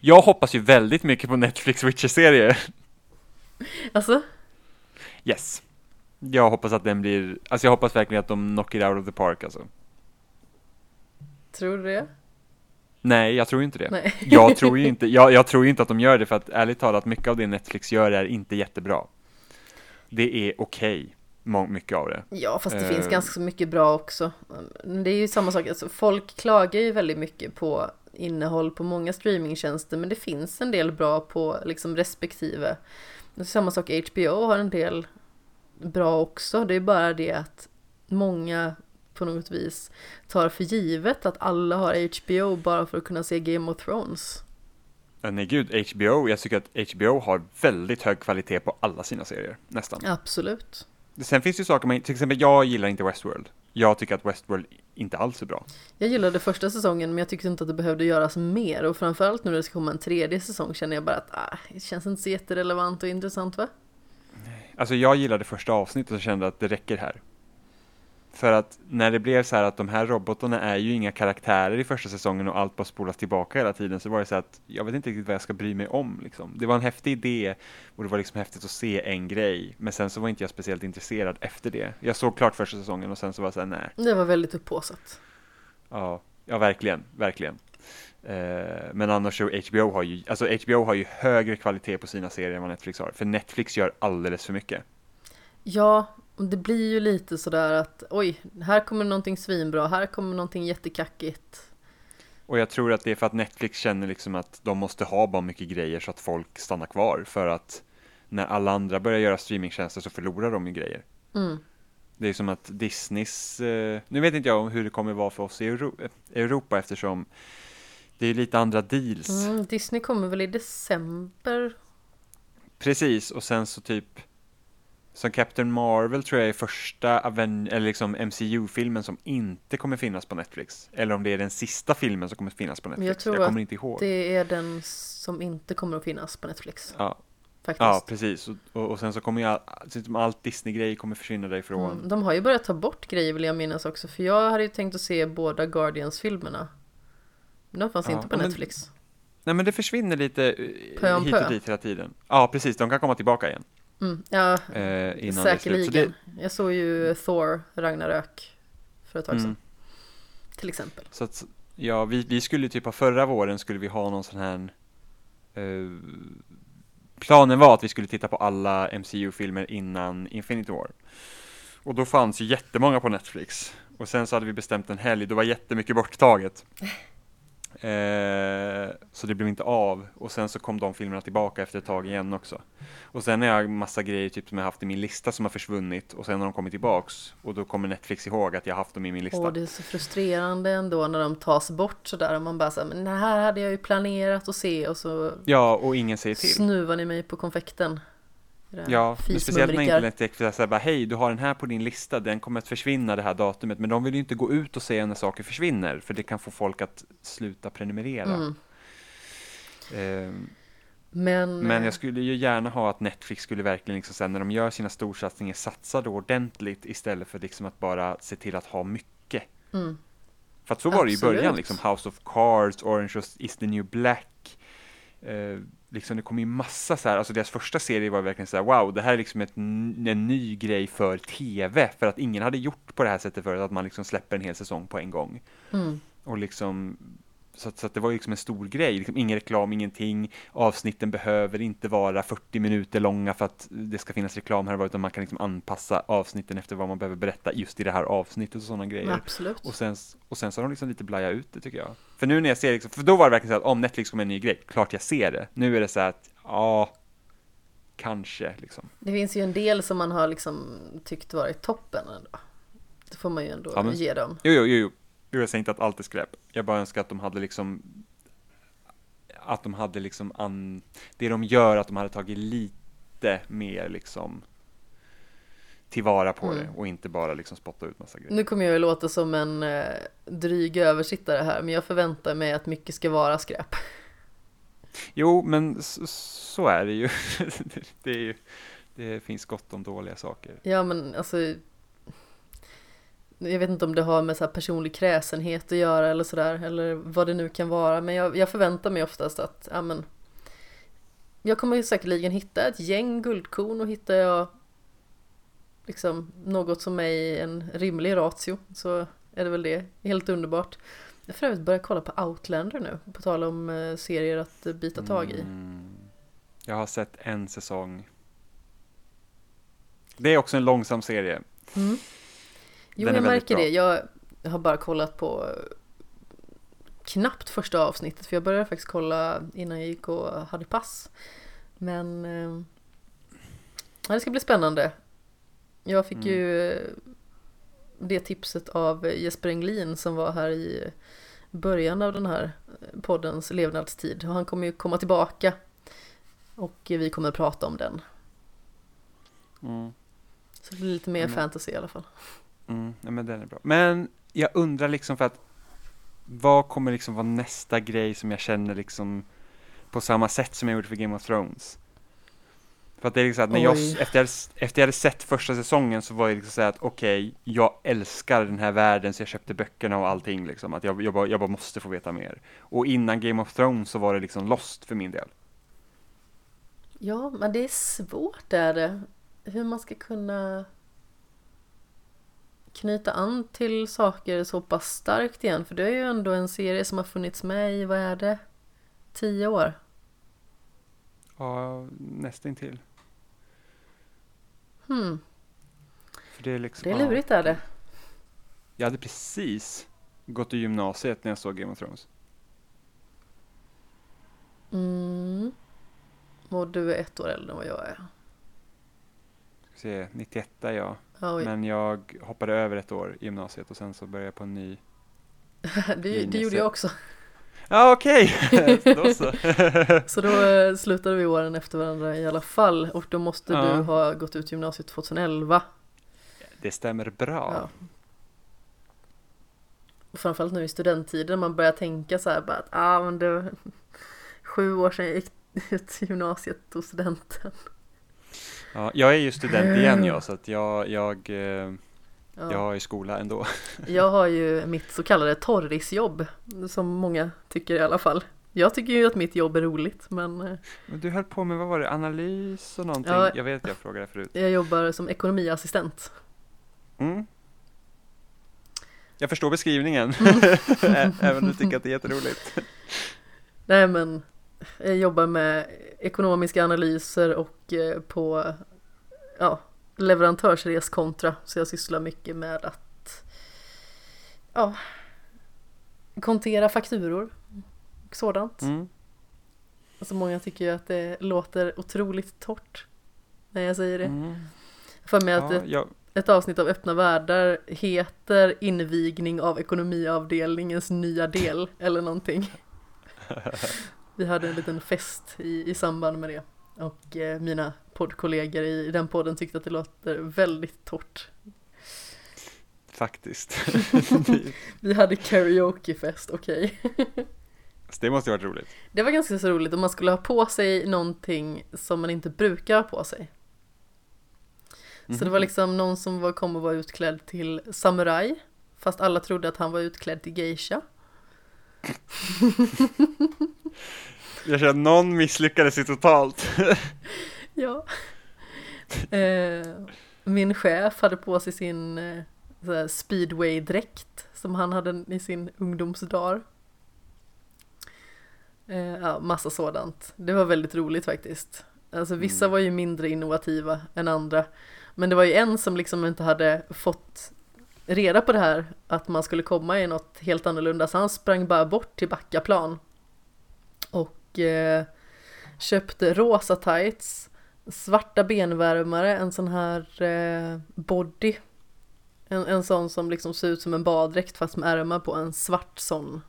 Jag hoppas ju väldigt mycket på Netflix Witcher-serie. Alltså, Yes. Jag hoppas att den blir, alltså jag hoppas verkligen att de knock it out of the park alltså. tror du det? Nej, jag tror inte det. Nej. Jag tror ju inte, jag, jag tror inte att de gör det för att ärligt talat, mycket av det Netflix gör är inte jättebra. Det är okej, må- mycket av det. Ja, fast det Eh. finns ganska så mycket bra också. Det är ju samma sak, alltså, folk klagar ju väldigt mycket på innehåll på många streamingtjänster, men det finns en del bra på liksom respektive. Samma sak, HBO har en del bra också. Det är bara det att många på något vis tar för givet att alla har HBO bara för att kunna se Game of Thrones. Nej gud, HBO, jag tycker att HBO har väldigt hög kvalitet på alla sina serier, nästan. Absolut. Sen finns det ju saker man, till exempel jag gillar inte Westworld. Jag tycker att Westworld inte alls är bra. Jag gillade första säsongen men jag tyckte inte att det behövde göras mer och framförallt nu när det ska komma en tredje säsong känner jag bara att ah, det känns inte så jätterelevant och intressant va? Alltså jag gillade första avsnittet och kände att det räcker här. För att när det blev så här att de här robotarna är ju inga karaktärer i första säsongen och allt bara spolas tillbaka hela tiden så var det så att jag vet inte riktigt vad jag ska bry mig om liksom. Det var en häftig idé och det var liksom häftigt att se en grej men sen så var inte jag speciellt intresserad efter det. Jag såg klart första säsongen och sen så var jag så här, nej. Det var väldigt upphåsat. Ja, ja verkligen, verkligen. Eh, men annars så HBO har ju, alltså HBO har ju högre kvalitet på sina serier än vad Netflix har. För Netflix gör alldeles för mycket. Ja, det blir ju lite sådär att oj, här kommer någonting svinbra, här kommer någonting jättekackigt. Och jag tror att det är för att Netflix känner liksom att de måste ha bara mycket grejer så att folk stannar kvar. För att när alla andra börjar göra streamingtjänster så förlorar de ju grejer. Mm. Det är som att Disneys, eh, nu vet inte jag hur det kommer vara för oss i Euro Europa eftersom det är lite andra deals. Mm, Disney kommer väl i december? Precis, och sen så typ som Captain Marvel tror jag är första Aven eller liksom MCU-filmen som inte kommer finnas på Netflix. Eller om det är den sista filmen som kommer finnas på Netflix. Jag tror jag kommer inte ihåg. det är den som inte kommer att finnas på Netflix. Ja, Faktiskt. ja precis. Och, och, sen så kommer ju all, liksom allt Disney-grej kommer försvinna därifrån. Mm, de har ju börjat ta bort grejer vill jag minnas också. För jag hade ju tänkt att se båda Guardians-filmerna. Men de fanns Ja, inte på men- Netflix. Nej men det försvinner lite eh, Pö hit och dit hela tiden. Ja precis, de kan komma tillbaka igen. Mm, ja, Eh, innan det säkerligen. det, Jag såg ju Thor, Ragnarök för ett tag sedan. Mm. Till exempel. Så att, ja, vi, vi skulle typ av förra våren skulle vi ha någon sån här eh, Planen var att vi skulle titta på alla MCU-filmer innan Infinity War. Och då fanns ju jättemånga på Netflix. Och sen så hade vi bestämt en helg, då var jättemycket borttaget. <laughs> Eh, så det blev inte av. Och sen så kom de filmerna tillbaka efter ett tag igen också. Och sen har jag massa grejer typ som jag haft i min lista som har försvunnit. Och sen har de kommit tillbaks. Och då kommer Netflix ihåg att jag haft dem i min lista. Och det är så frustrerande ändå när de tas bort sådär. Och man bara säger men det här hade jag ju planerat att se. Och så Ja, och ingen säger till. snuvar ni mig på konfekten. Ja, men speciellt när internet direkt säger bara hej, du har den här på din lista, den kommer att försvinna det här datumet, men de vill ju inte gå ut och säga när saker försvinner, för det kan få folk att sluta prenumerera. Mm. Ehm, Men, men eh, jag skulle ju gärna ha att Netflix skulle verkligen liksom sen när de gör sina storsatsningar satsa då ordentligt istället för liksom att bara se till att ha mycket. Mm. För att så var det i Absolut. början, liksom House of Cards, Orange is the new black. Eh, liksom det kom ju massa så här, alltså deras första serie var verkligen så här, wow, det här är liksom ett, en ny grej för tv, för att ingen hade gjort på det här sättet förut, att man liksom släpper en hel säsong på en gång. Mm. Och liksom, så att, så att det var liksom en stor grej, liksom ingen reklam, ingenting, avsnitten behöver inte vara 40 minuter långa för att det ska finnas reklam här utan man kan liksom anpassa avsnitten efter vad man behöver berätta just i det här avsnittet och sådana grejer. Absolut. Och sen, och sen så har de liksom lite blajat ut det tycker jag. För nu när jag ser liksom, för då var det verkligen så att om Netflix kommer en ny grej, klart jag ser det. Nu är det så att, ja, kanske liksom. Det finns ju en del som man har liksom tyckt varit toppen ändå. Det får man ju ändå Ja, men- ge dem. Jo, jo, jo, jo. Jo, Jag säger inte att allt är skräp. Jag bara önskar att de hade liksom, att de hade liksom, an, det de gör, att de hade tagit lite mer liksom tillvara på Mm. det och inte bara liksom spotta ut massa grejer. Nu kommer jag ju låta som en eh, dryg översittare här, men jag förväntar mig att mycket ska vara skräp. Jo, men så, så är det ju. <laughs> det, är ju. det finns gott om dåliga saker. Ja, men alltså. Jag vet inte om det har med så här personlig kräsenhet att göra eller sådär, eller vad det nu kan vara, men jag, jag förväntar mig oftast att, ja men. Jag kommer ju säkerligen hitta ett gäng guldkorn och hittar jag liksom något som är i en rimlig ratio så är det väl det. Helt underbart. Jag för övrigt börjat kolla på Outlander nu, på tal om eh, serier att bita tag i. Mm. Jag har sett en säsong. Det är också en långsam serie. Mm. Jo, jag märker bra. det. Jag har bara kollat på knappt första avsnittet, för jag började faktiskt kolla innan jag gick och hade pass. Men eh, ja, det ska bli spännande. Jag fick mm. ju det tipset av Jesper Englin som var här i början av den här poddens levnadstid. Och han kommer ju komma tillbaka och vi kommer prata om den. Mm. Så det blir lite mer men, fantasy i alla fall. Mm, ja, men den är bra. Men jag undrar liksom för att vad kommer liksom vara nästa grej som jag känner liksom på samma sätt som jag gjorde för Game of Thrones? För att det är liksom att när jag, efter, jag, efter jag hade sett första säsongen så var det liksom så att okej, okay, jag älskar den här världen så jag köpte böckerna och allting liksom, att jag, jag, bara, jag bara måste få veta mer. Och innan Game of Thrones så var det liksom lost för min del. Ja, men det är svårt är det. Hur man ska kunna knyta an till saker så pass starkt igen. För det är ju ändå en serie som har funnits med i, vad är det, tio år? Ja, nästintill. Hmm. För det är liksom, det är lurigt är det. Jag hade precis gått i gymnasiet när jag såg Game of Thrones. Mm. Och du är ett år äldre än vad jag är. Ska se, 91 är jag. Oj. Men jag hoppade över ett år i gymnasiet och sen så började jag på en ny <laughs> Det, det gjorde jag också. <laughs> Ja okej, okay. <laughs> då så. så då eh, slutade vi åren efter varandra i alla fall och då måste ja. du ha gått ut gymnasiet 2011. Det stämmer bra. Ja. Och framförallt nu i studenttiden man börjar tänka så här bara att ah, men det var sju år sedan jag gick ut gymnasiet och studenten. Ja, jag är ju student igen jag så att jag, jag, eh, ja. jag är skola ändå. <laughs> Jag har ju mitt så kallade torrisjobb som många tycker i alla fall. Jag tycker ju att mitt jobb är roligt men... Eh, men du höll på med, vad var det, analys och någonting? Ja, jag vet att jag frågade förut. Jag jobbar som ekonomiassistent. Mm. Jag förstår beskrivningen, mm. <laughs> även om du tycker att det är jätteroligt. Nej men jag jobbar med ekonomiska analyser och eh, på ja, leverantörsreskontra. Så jag sysslar mycket med att ja, kontera fakturor och sådant. Mm. Alltså många tycker ju att det låter otroligt torrt när jag säger det. Mm. För mig att ja, ett, jag... ett avsnitt av Öppna världar heter invigning av ekonomiavdelningens nya del eller någonting. <laughs> Vi hade en liten fest i, i samband med det. Och eh, mina poddkollegor i, i den podden tyckte att det låter väldigt torrt. Faktiskt. <laughs> Vi hade karaokefest, okej. <laughs> Okay. det måste ju varit roligt. Det var ganska så roligt om man skulle ha på sig någonting som man inte brukar ha på sig. Så mm -hmm. det var mhm. liksom någon som var, kom och var utklädd till samuraj. Fast alla trodde att han var utklädd till geisha. <laughs> Jag känner någon misslyckades ju totalt. <laughs> ja. Eh, min chef hade på sig sin eh, speedway-dräkt som han hade i sin ungdomsdag. Eh, ja, massa sådant. Det var väldigt roligt faktiskt. Alltså vissa mm. var ju mindre innovativa än andra. Men det var ju en som liksom inte hade fått reda på det här att man skulle komma i något helt annorlunda så han sprang bara bort till Backaplan och eh, köpte rosa tights, svarta benvärmare, en sån här eh, body en, en sån som liksom ser ut som en baddräkt fast med ärmar på en svart sån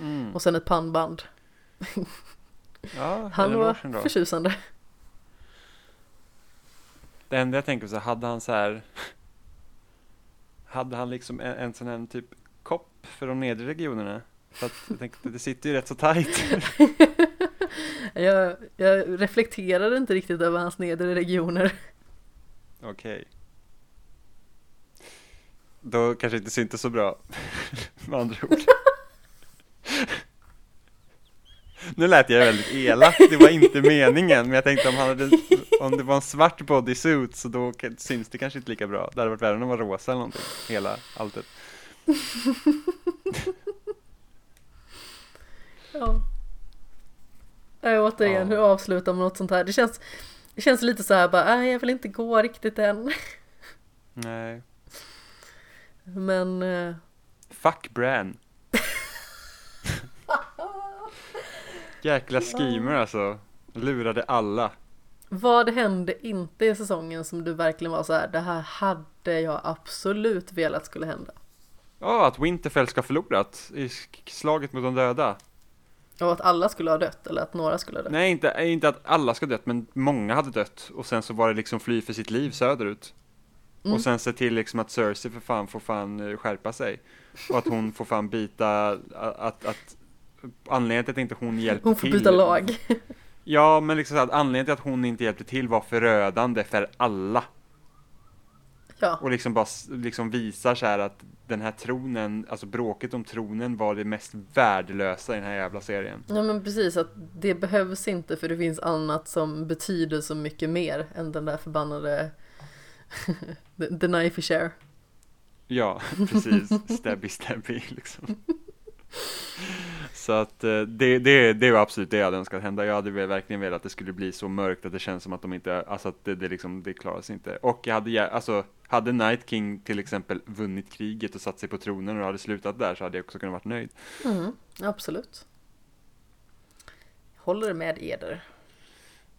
mm. och sen ett pannband ja, Han var förtjusande Det enda jag tänker så hade han så här hade han liksom en, en sån här typ kopp för de nedre regionerna? För att jag tänkte, det sitter ju rätt så tajt. <laughs> jag, jag reflekterade inte riktigt över hans nedre regioner. Okej. Okay. Då kanske inte syntes så bra, <laughs> med andra ord. Nu lät jag väldigt elak, det var inte meningen, men jag tänkte om, han hade, om det var en svart bodysuit så då syns det kanske inte lika bra. Det hade varit värre om det var rosa eller någonting, hela alltet. <laughs> ja. Äh, återigen, ja. hur avslutar man något sånt här? Det känns, det känns lite så här bara, nej jag vill inte gå riktigt än. Nej. Men... Uh... Fuck Bran. <laughs> Jäkla schemer alltså. Lurade alla. Vad hände inte i säsongen som du verkligen var så här, det här hade jag absolut velat skulle hända? Ja, att Winterfell ska ha förlorat i slaget mot de döda. Och att alla skulle ha dött, eller att några skulle ha dött? Nej, inte, inte att alla ska ha dött, men många hade dött. Och sen så var det liksom fly för sitt liv söderut. Mm. Och sen se till liksom att Cersei för fan får fan eh, skärpa sig. Och att hon får fan byta, att, att anledningen till att inte hon hjälpte till. Hon får till, byta lag. ja, men liksom att anledningen till att hon inte hjälpte till var förödande för alla. Ja. Och liksom bara liksom visar så här att den här tronen, alltså bråket om tronen var det mest värdelösa i den här jävla serien. Ja men precis, att det behövs inte för det finns annat som betyder så mycket mer än den där förbannade <laughs> the, the knife share. Ja, <laughs> precis. Stabby stabby liksom. <laughs> Så att eh, det, det, det var absolut det jag hade önskat hända. Jag hade verkligen velat att det skulle bli så mörkt att det känns som att de inte, alltså att det, det liksom, det klarar sig inte. Och jag hade, alltså, hade Night King till exempel vunnit kriget och satt sig på tronen och hade slutat där så hade jag också kunnat vara nöjd. Mm, absolut. Håller med Eder.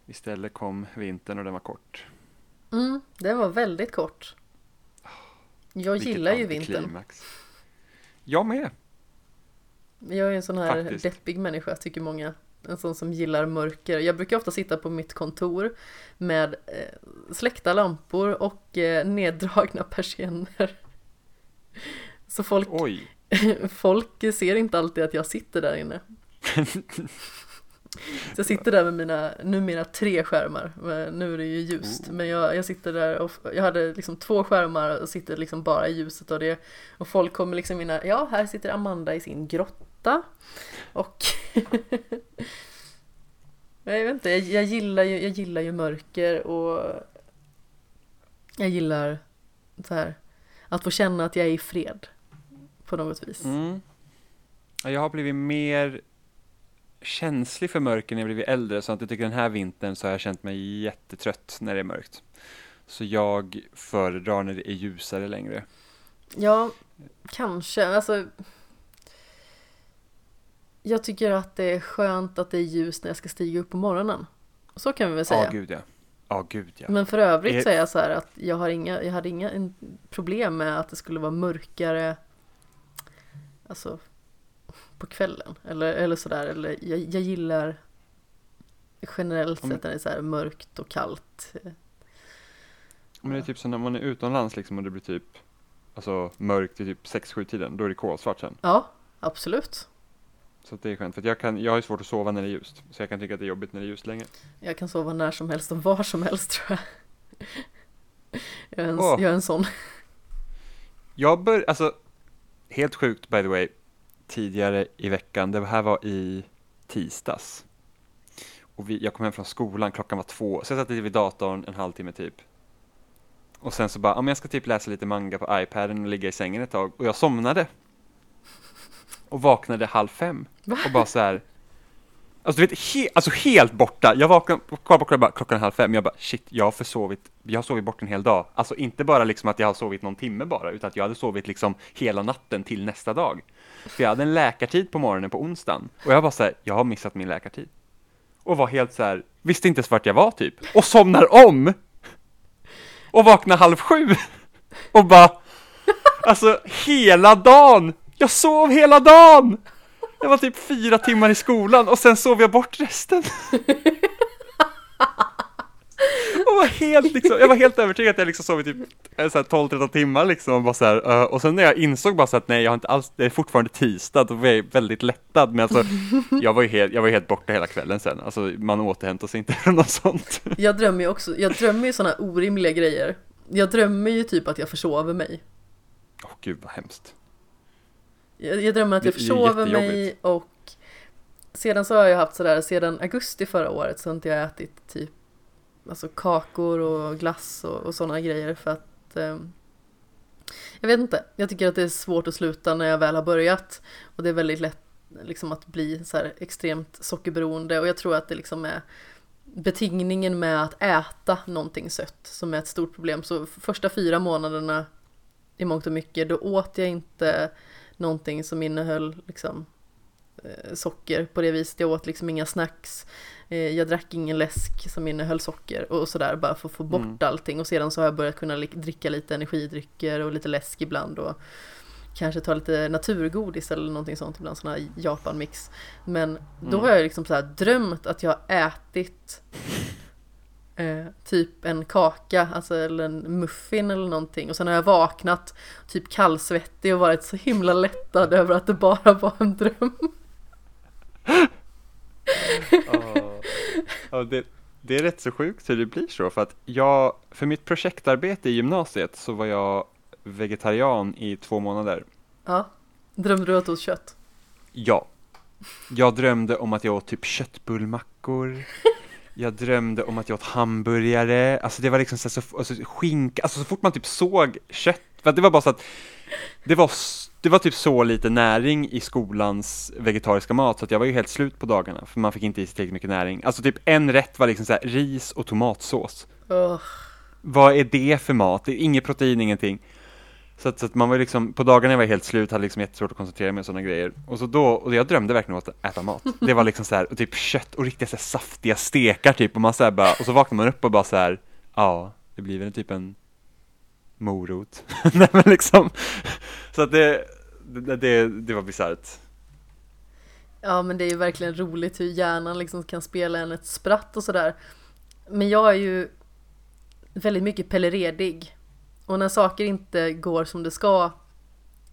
Istället kom vintern och den var kort. Mm, den var väldigt kort. Jag Vilket gillar ju vintern. Jag med. Jag är en sån här Faktiskt. deppig människa tycker många. En sån som gillar mörker. Jag brukar ofta sitta på mitt kontor med eh, släckta lampor och eh, neddragna persienner. <laughs> Så folk, <laughs> folk ser inte alltid att jag sitter där inne. <laughs> Så jag sitter där med mina, numera tre skärmar, nu är det ju ljust, oh. men jag, jag sitter där och jag hade liksom två skärmar och sitter liksom bara i ljuset av det och folk kommer liksom in ja här sitter Amanda i sin grotta och <laughs> jag vet inte, jag, jag, gillar ju, jag gillar ju mörker och jag gillar så här att få känna att jag är i fred på något vis. Mm. Jag har blivit mer känslig för mörker när jag blivit äldre, så att jag tycker den här vintern så har jag känt mig jättetrött när det är mörkt. Så jag föredrar när det är ljusare längre. Ja, kanske. Alltså, jag tycker att det är skönt att det är ljust när jag ska stiga upp på morgonen. Så kan vi väl säga. Ja, gud ja. Ja, gud ja. Men för övrigt så är jag så här att jag har inga, jag hade inga problem med att det skulle vara mörkare, alltså på kvällen. Eller, eller sådär, eller jag, jag gillar generellt sett när det är så här mörkt och kallt. Men det är typ så när man är utomlands liksom och det blir typ Alltså mörkt i typ 6-7 tiden, då är det kolsvart sen. Ja, absolut. Så det är skönt, för jag, kan, jag har ju svårt att sova när det är ljust. Så jag kan tycka att det är jobbigt när det är ljust länge. Jag kan sova när som helst och var som helst tror jag. <laughs> Jag är en, oh. jag är en sån. Jag bör, alltså, helt sjukt by the way, tidigare i veckan, det här var i tisdags. Och vi, jag kom hem från skolan, klockan var två, så jag satt vid datorn en halvtimme typ. Och sen så bara, om jag ska typ läsa lite manga på iPaden och ligga i sängen ett tag, och jag somnade. Och vaknade halv fem. Va? Och bara så här, Alltså du vet, he alltså helt borta. Jag vaknade, kvar på klockan, klockan halv fem, jag bara shit, jag har försovit, jag har sovit bort en hel dag. Alltså inte bara liksom att jag har sovit någon timme bara, utan att jag hade sovit liksom hela natten till nästa dag. För jag hade en läkartid på morgonen på onsdagen, och jag var så här, jag har missat min läkartid. Och var helt så här, visste inte ens vart jag var typ, och somnar om! Och vaknar halv sju! Och bara, alltså hela dagen! Jag sov hela dagen! Jag var typ fyra timmar i skolan och sen sov jag bort resten. Och var helt, liksom, jag var helt övertygad att jag liksom sovit typ 12-13 timmar liksom och, bara så här, uh, och sen när jag insåg bara så att nej jag har inte alls, det är fortfarande tisdag, då var jag väldigt lättad men alltså jag var ju helt, jag var helt borta hela kvällen sen, alltså man återhämtar sig inte <laughs> från något sånt. Jag drömmer ju också, jag drömmer ju sådana orimliga grejer. Jag drömmer ju typ att jag försover mig. Åh oh, gud vad hemskt. Jag, jag drömmer att jag försover mig och sedan så har jag haft sådär, sedan augusti förra året så har inte jag ätit typ alltså kakor och glass och, och sådana grejer för att eh, jag vet inte, jag tycker att det är svårt att sluta när jag väl har börjat och det är väldigt lätt liksom att bli så här extremt sockerberoende och jag tror att det liksom är betingningen med att äta någonting sött som är ett stort problem. Så första fyra månaderna i mångt och mycket då åt jag inte någonting som innehöll liksom eh, socker på det viset. Jag åt liksom inga snacks. Eh, jag drack ingen läsk som innehöll socker och sådär bara för att få bort mm. allting. Och sedan så har jag börjat kunna dricka lite energidrycker och lite läsk ibland. Och kanske ta lite naturgodis eller någonting sånt ibland, sån här Japan-mix. Men då mm. har jag liksom så drömt att jag har ätit eh, typ en kaka, alltså eller en muffin eller någonting. Och sen har jag vaknat typ kallsvettig och varit så himla lättad över att det bara var en dröm. oh. Oh, det, det är rätt så sjukt hur det blir så, för att jag, för mitt projektarbete i gymnasiet så var jag vegetarian i två månader. Ja, drömde du att du åt kött? Ja. Jag drömde om att jag åt typ köttbullmackor. Jag drömde om att jag åt hamburgare, alltså det var liksom så, så alltså, skinka, alltså så fort man typ såg kött, för det var bara så att det var, det var typ så lite näring i skolans vegetariska mat så att jag var ju helt slut på dagarna för man fick inte i sig tillräckligt mycket näring. Alltså typ en rätt var liksom så här, ris och tomatsås. Oh. Vad är det för mat? Det är inget protein, ingenting. Så att, så att, man var liksom, på dagarna jag var helt slut, hade liksom jättesvårt att koncentrera mig och sådana grejer. Och så då, och jag drömde verkligen om att äta mat. Det var liksom så här, och typ kött och riktiga så här, saftiga stekar typ, och man så här bara, och så vaknar man upp och bara så här, ja, det blir väl typ en morot. <laughs> Nej men liksom, så att det, det, det, det var bisarrt. Ja men det är ju verkligen roligt hur hjärnan liksom kan spela en ett spratt och sådär. Men jag är ju väldigt mycket pelleredig. Och när saker inte går som det ska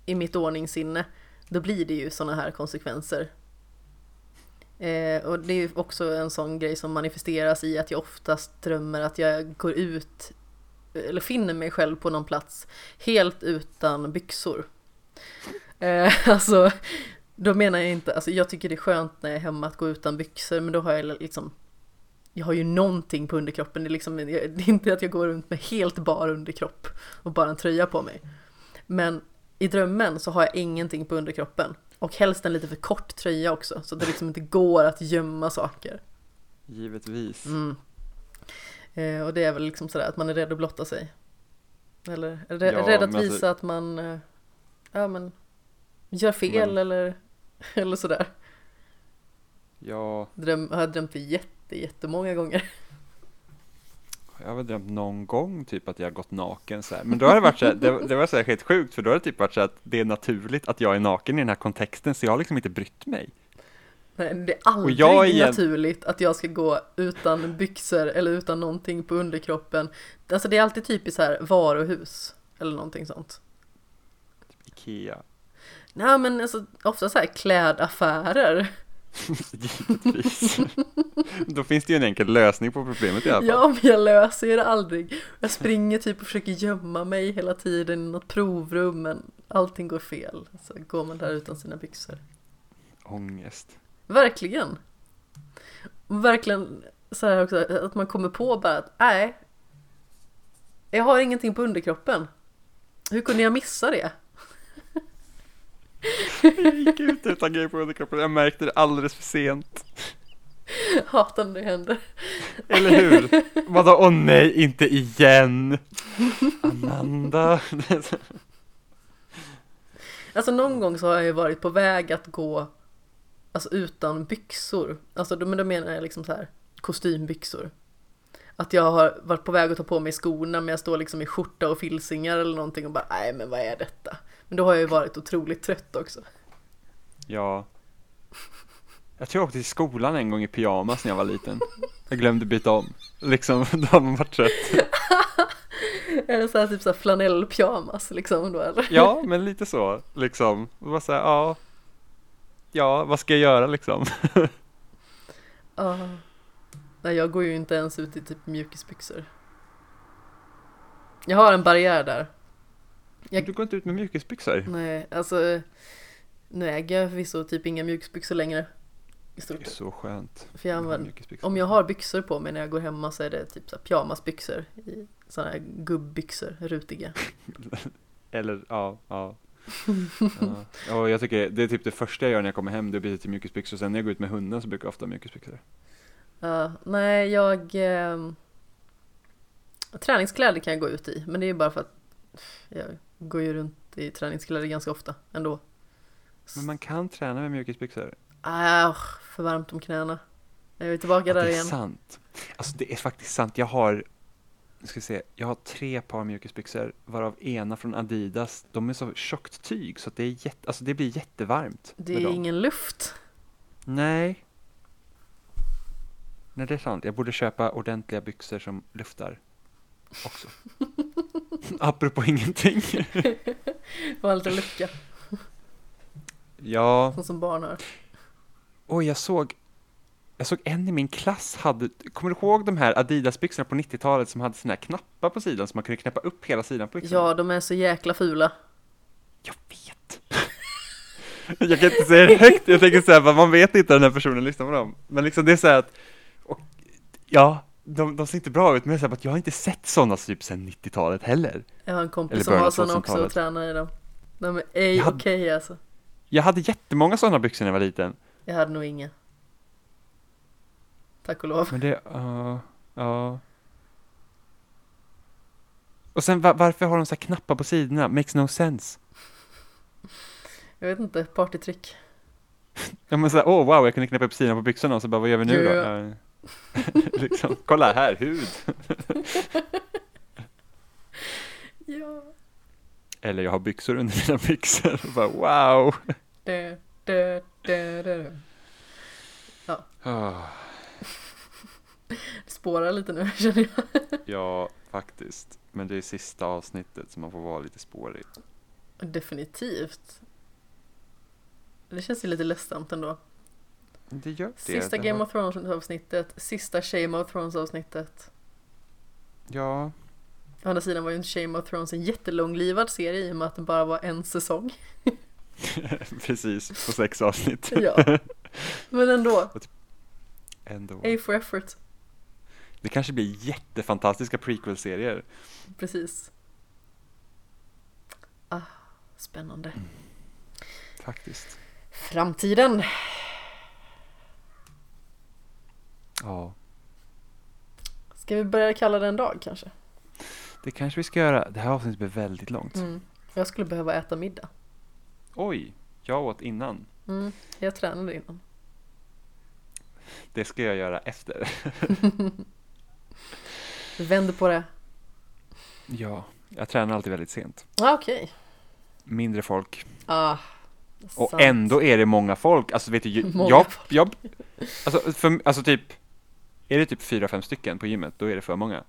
i mitt ordningssinne, då blir det ju sådana här konsekvenser. Eh, och det är ju också en sån grej som manifesteras i att jag oftast drömmer att jag går ut eller finner mig själv på någon plats helt utan byxor. Eh, <laughs> alltså, då menar jag inte, alltså jag tycker det är skönt när jag är hemma att gå utan byxor men då har jag liksom jag har ju någonting på underkroppen, det är, liksom, det är inte att jag går runt med helt bar underkropp och bara en tröja på mig. Men i drömmen så har jag ingenting på underkroppen och helst en lite för kort tröja också så det liksom inte går att gömma saker. Givetvis. Mm. Eh, och det är väl liksom sådär att man är rädd att blotta sig. Eller är ja, rädd att visa alltså... att man eh, ja, men, gör fel men... eller, <laughs> eller sådär. Ja. Dröm, har jag drömt det jätte jätte, jättemånga gånger. Jag har väl drömt någon gång typ att jag gått naken så här. Men då har det varit så här, det, det, var så här helt sjukt för då har det typ varit så att det är naturligt att jag är naken i den här kontexten så jag har liksom inte brytt mig. Nej, det är aldrig är naturligt att jag ska gå utan byxor eller utan någonting på underkroppen. Alltså det är alltid typiskt här varuhus eller någonting sånt. Typ Ikea. Nej men alltså ofta så här klädaffärer. Givetvis. Då finns det ju en enkel lösning på problemet i alla fall. Ja, men jag löser det aldrig. Jag springer typ och försöker gömma mig hela tiden i något provrum, men allting går fel. Så går man där utan sina byxor. Ångest. Verkligen. Verkligen så här också, att man kommer på bara att nej, jag har ingenting på underkroppen. Hur kunde jag missa det? Jag gick ut utan grejer på underkroppen, jag märkte det alldeles för sent. Hatar när det händer. Eller hur? Vadå, åh oh, nej, inte igen. Amanda. Alltså någon gång så har jag ju varit på väg att gå Alltså utan byxor. Alltså men då menar jag liksom så här kostymbyxor. Att jag har varit på väg att ta på mig skorna men jag står liksom i skjorta och filsingar eller någonting och bara nej men vad är detta? Men då har jag ju varit otroligt trött också. Ja. Jag tror jag åkte till skolan en gång i pyjamas när jag var liten. Jag glömde byta om. Liksom, <laughs> då har man varit trött. <laughs> det så här typ så här flanellpyjamas liksom då eller? Ja, men lite så liksom. Bara så här, ja. Ja, vad ska jag göra liksom? <laughs> Ja. Nej, jag går ju inte ens ut i typ mjukisbyxor. Jag har en barriär där. Jag... Du går inte ut med mjukisbyxor? Nej, alltså nu äger jag förvisso typ inga mjukisbyxor längre. Det är så skönt. För jag använder, om jag har byxor på mig när jag går hemma så är det typ så pyjamasbyxor. I sådana här gubbbyxor, rutiga. <laughs> Eller ja, ja. <laughs> ja. Och jag tycker det är typ det första jag gör när jag kommer hem, det byta till mjukisbyxor. Sen när jag går ut med hunden så brukar jag ofta ha mjukisbyxor. Ja, nej jag eh, Träningskläder kan jag gå ut i, men det är bara för att jag går ju runt i träningskläder ganska ofta ändå. Men man kan träna med mjukisbyxor. Ah, för varmt om knäna. Jag är tillbaka Ja, där det är igen. sant. Alltså det är faktiskt sant. Jag har, nu ska vi se, jag har tre par mjukisbyxor, varav ena från Adidas. De är så tjockt tyg så att det är jätte, alltså det blir jättevarmt. Det är dem. ingen luft. Nej. Nej, det är sant. Jag borde köpa ordentliga byxor som luftar också. <laughs> <laughs> Apropå ingenting. Och en liten lucka, ja, sånt som barn har. oj, jag såg jag såg en i min klass hade, kommer du ihåg de här Adidas-byxorna på 90-talet som hade såna här knappar på sidan som man kunde knäppa upp hela sidan på byxorna? Ja, de är så jäkla fula. Jag vet. <laughs> jag kan inte säga det högt, jag tänker säga man vet inte när den här personen lyssnar på dem. Men liksom det är så här att, och, ja, de, de ser inte bra ut, men jag, att jag har inte sett sådana typ sedan 90-talet heller. Jag har en kompis Eller som har såna också och 2000-talet. tränar i dem. De är ej okej hade- alltså. Jag hade jättemånga sådana byxor när jag var liten. Jag hade nog inga. Tack och lov. Men det, ja, ja. Och sen va- varför har de så här knappar på sidorna? Makes no sense. <laughs> Jag vet inte, partytrick. <laughs> Ja men såhär, åh wow, jag kunde knäppa upp sidorna på byxorna och så bara, vad gör vi nu då? Ja. Ja. <laughs> liksom, kolla här, hud. <laughs> Ja. Eller jag har byxor under mina byxor. Och <laughs> bara, wow. Dö, dö, dö. Ah, Det spårar lite nu känner jag. ja, faktiskt. Men det är sista avsnittet så man får vara lite spårig. Definitivt. Det känns ju lite ledsamt ändå. Det gör det. Sista Game of Thrones avsnittet, sista Shame of Thrones avsnittet. Ja, Å andra sidan var ju Shame of Thrones en jättelånglivad serie i och med att det bara var en säsong. <laughs> precis. På sex avsnitt. Ja. Men ändå, <laughs> Ändå. A for effort. Det kanske blir jättefantastiska prequel-serier. Precis. Ah, spännande. Faktiskt. Framtiden. Ja. Ska vi börja kalla det en dag kanske? Det kanske vi ska göra. Det här avsnittet blir väldigt långt. Mm. Jag skulle behöva äta middag. Oj, jag åt innan. Mm. Jag tränade innan. Det ska jag göra efter. <laughs> Vi vänder på det. Ja, jag tränar alltid väldigt sent. Ah, Okej. Mindre folk. Ah, Och sant. ändå är det många folk. Alltså vet du, <laughs> Många jag, folk. jag, alltså, för, alltså typ, är det typ fyra, fem stycken på gymmet, då är det för många.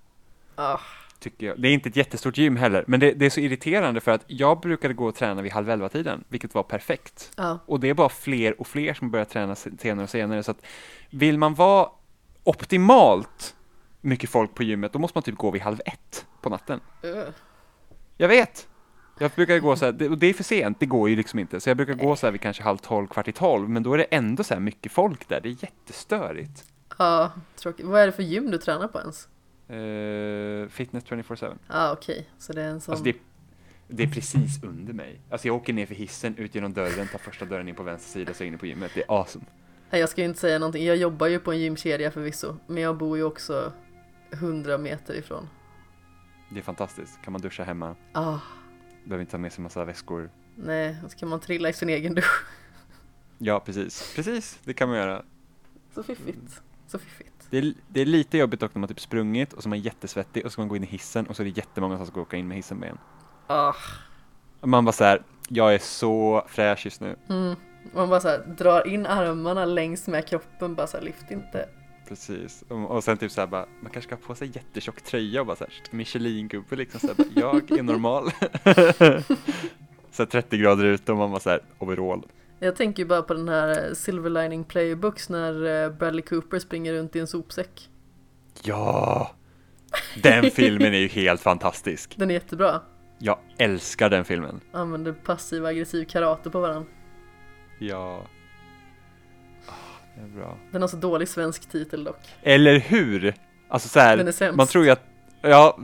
Ah, Tycker jag. Det är inte ett jättestort gym heller, men det, det är så irriterande för att jag brukade gå och träna vid halv elva tiden, vilket var perfekt. ja. Och det är bara fler och fler som börjar träna se- senare och senare, så att vill man vara optimalt mycket folk på gymmet, då måste man typ gå vid halv ett på natten. Öh. Jag vet! Jag brukar gå så här, det, och det är för sent, det går ju liksom inte. Så jag brukar gå så här vid kanske halv tolv, kvart i tolv, men då är det ändå så här mycket folk där, det är jättestörigt. Ja, tråkigt. Vad är det för gym du tränar på ens? Uh, fitness 24-7. Ja, ah, okej. Så det är en sån... Alltså det, det är precis under mig. Alltså jag åker ner för hissen, ut genom dörren, tar första dörren in på vänster sida, så är jag inne på gymmet. Det är awesome. Nej, jag ska ju inte säga någonting. Jag jobbar ju på en gymkedja förvisso. Men jag bor ju också 100 meter ifrån. Det är fantastiskt. Kan man duscha hemma, Ah, behöver inte ta med sig massa väskor. nej. Så kan man trilla i sin egen dusch. Ja, precis. Precis, det kan man göra. Så fiffigt. Så fiffigt. Det är, det är lite jobbigt dock när man typ sprungit och så är man jättesvettig och så ska man gå in i hissen och så är det jättemånga som ska åka in med hissen med en. Ah. Och man bara så här, jag är så fräsch just nu. Mm. Man bara så här, drar in armarna längs med kroppen. Bara så här, lyft inte. Precis. Och, och sen typ så här bara, man kanske ska ha på sig jättetjock tröja och bara så här, Michelin-gubbe liksom så här, bara, jag är normal. <laughs> så här 30 grader ute och man bara så här, overall. Jag tänker ju bara på den här eh, Silver Lining Playbooks när eh, Bradley Cooper springer runt i en sopsäck. Ja! Den <laughs> filmen är ju helt fantastisk. Den är jättebra. Jag älskar den filmen. Använder passiv aggressiv karate på varandra. Ja. Det är bra. Den har så dålig svensk titel dock. Eller hur? Alltså så här, Den är sämst. man tror ju att, ja,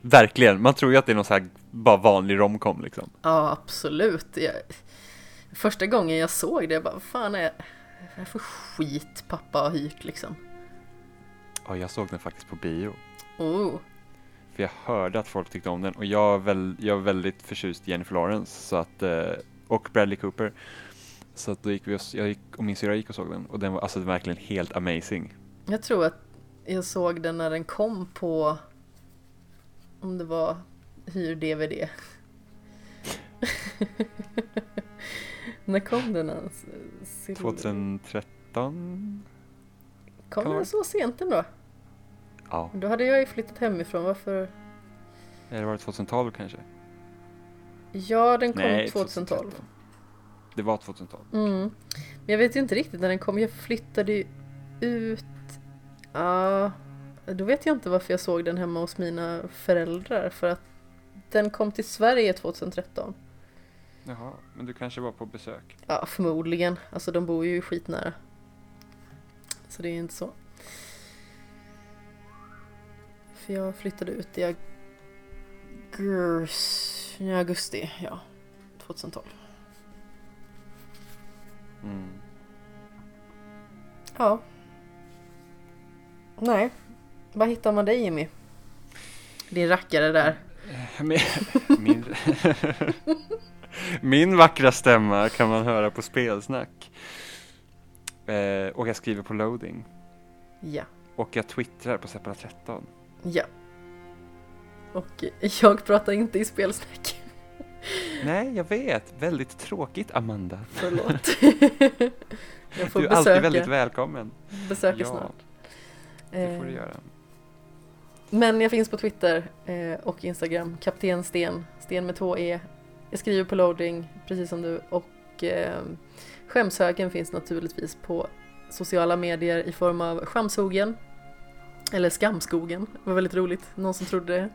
verkligen, man tror ju att det är någon så här bara vanlig romcom liksom. Ja, absolut. Jag, första gången jag såg det, jag bara, vad fan är det för skit pappa har hyrt liksom? Ja, jag såg den faktiskt på bio. Oh, För jag hörde att folk tyckte om den och jag är, väl, jag är väldigt förtjust i Jennifer Lawrence så att, eh, och Bradley Cooper. Så att då gick vi och, jag gick, och min syrra gick och såg den och den var alltså verkligen helt amazing. Jag tror att jag såg den när den kom på om det var hyr-DVD. <laughs> när kom den ens? Sil- 2013? Kom den så sent ändå? Ja, Då hade jag ju flyttat hemifrån, varför? eller var det 2012 kanske? Ja, den kom Nej, 2012. 2013. Det var 2012. Mm. Men jag vet ju inte riktigt när den kom. Jag flyttade ju ut. Ja, då vet jag inte varför jag såg den hemma hos mina föräldrar. För att den kom till Sverige 2013. Jaha, men du kanske var på besök? Ja, förmodligen. Alltså de bor ju skitnära. Så det är inte så. För jag flyttade ut i augusti, i augusti ja. 2012. Mm. Ja. Nej. Var hittar man dig Jimmy? Din rackare där. <laughs> Min, <laughs> min, vackra stämma kan man höra på spelsnack. Eh, och jag skriver på loading. Ja. Och jag twittrar på Seppala 13. Ja. Och jag pratar inte i spelsnack. Nej, jag vet. Väldigt tråkigt, Amanda. Förlåt. <laughs> jag får Du är besöka, alltid väldigt välkommen. besöka Ja, snart. det får du Eh, göra. Men jag finns på Twitter eh, och Instagram, Kapten Sten, Sten med två E. Jag skriver på loading, precis som du. Och eh, skämshögen finns naturligtvis på sociala medier i form av Skamshogen. Eller Skamskogen, det var väldigt roligt. Någon som trodde det.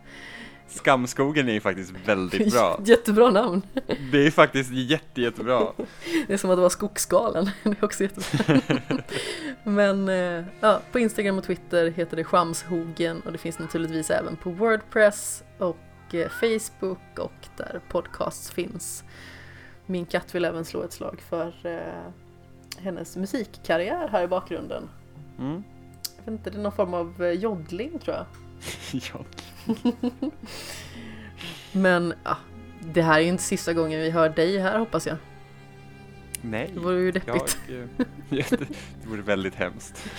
Skamskogen är ju faktiskt väldigt bra. <laughs> Jättebra namn. Det är faktiskt jätte, jättebra. <laughs> Det är som att det var Skogsgalen. <laughs> Det är också jättebra. Men eh, ja, på Instagram och Twitter heter det Skamshogen och det finns naturligtvis även på Wordpress och Facebook och där podcasts finns. Min katt vill även slå ett slag för eh, hennes musikkarriär här i bakgrunden. Mm. Jag vet inte, det är någon form av eh, joddling tror jag. <laughs> Ja. <laughs> Men ja, det här är ju inte sista gången vi hör dig här hoppas jag. Nej, Det vore ju jag, deppigt. eh, <laughs> det vore väldigt hemskt.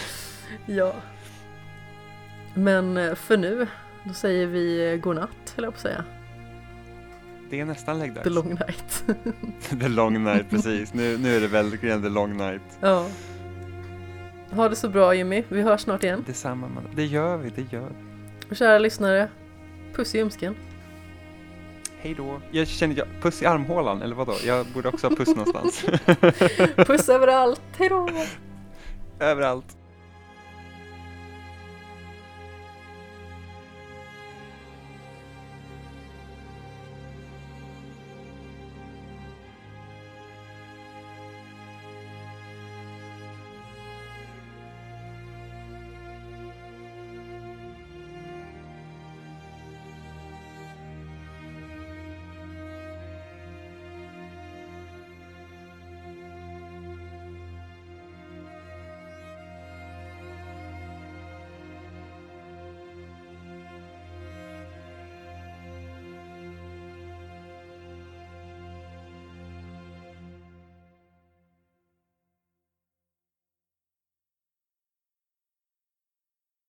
Ja. Men eh, för nu, då säger vi eh, godnatt, höll jag på att säga. Det är nästan läggdags. The long night. The long night, <laughs> <laughs> precis. Nu, nu är det verkligen the long night. ja. Ha det så bra Jimmy, vi hörs snart igen. Detsamma, man. Det gör vi, det gör vi. Och kära lyssnare, puss i ljumsken. Hej då. Jag känner, jag, puss i armhålan, eller vadå? Jag borde också ha puss någonstans. <laughs> Puss överallt, hejdå! Överallt.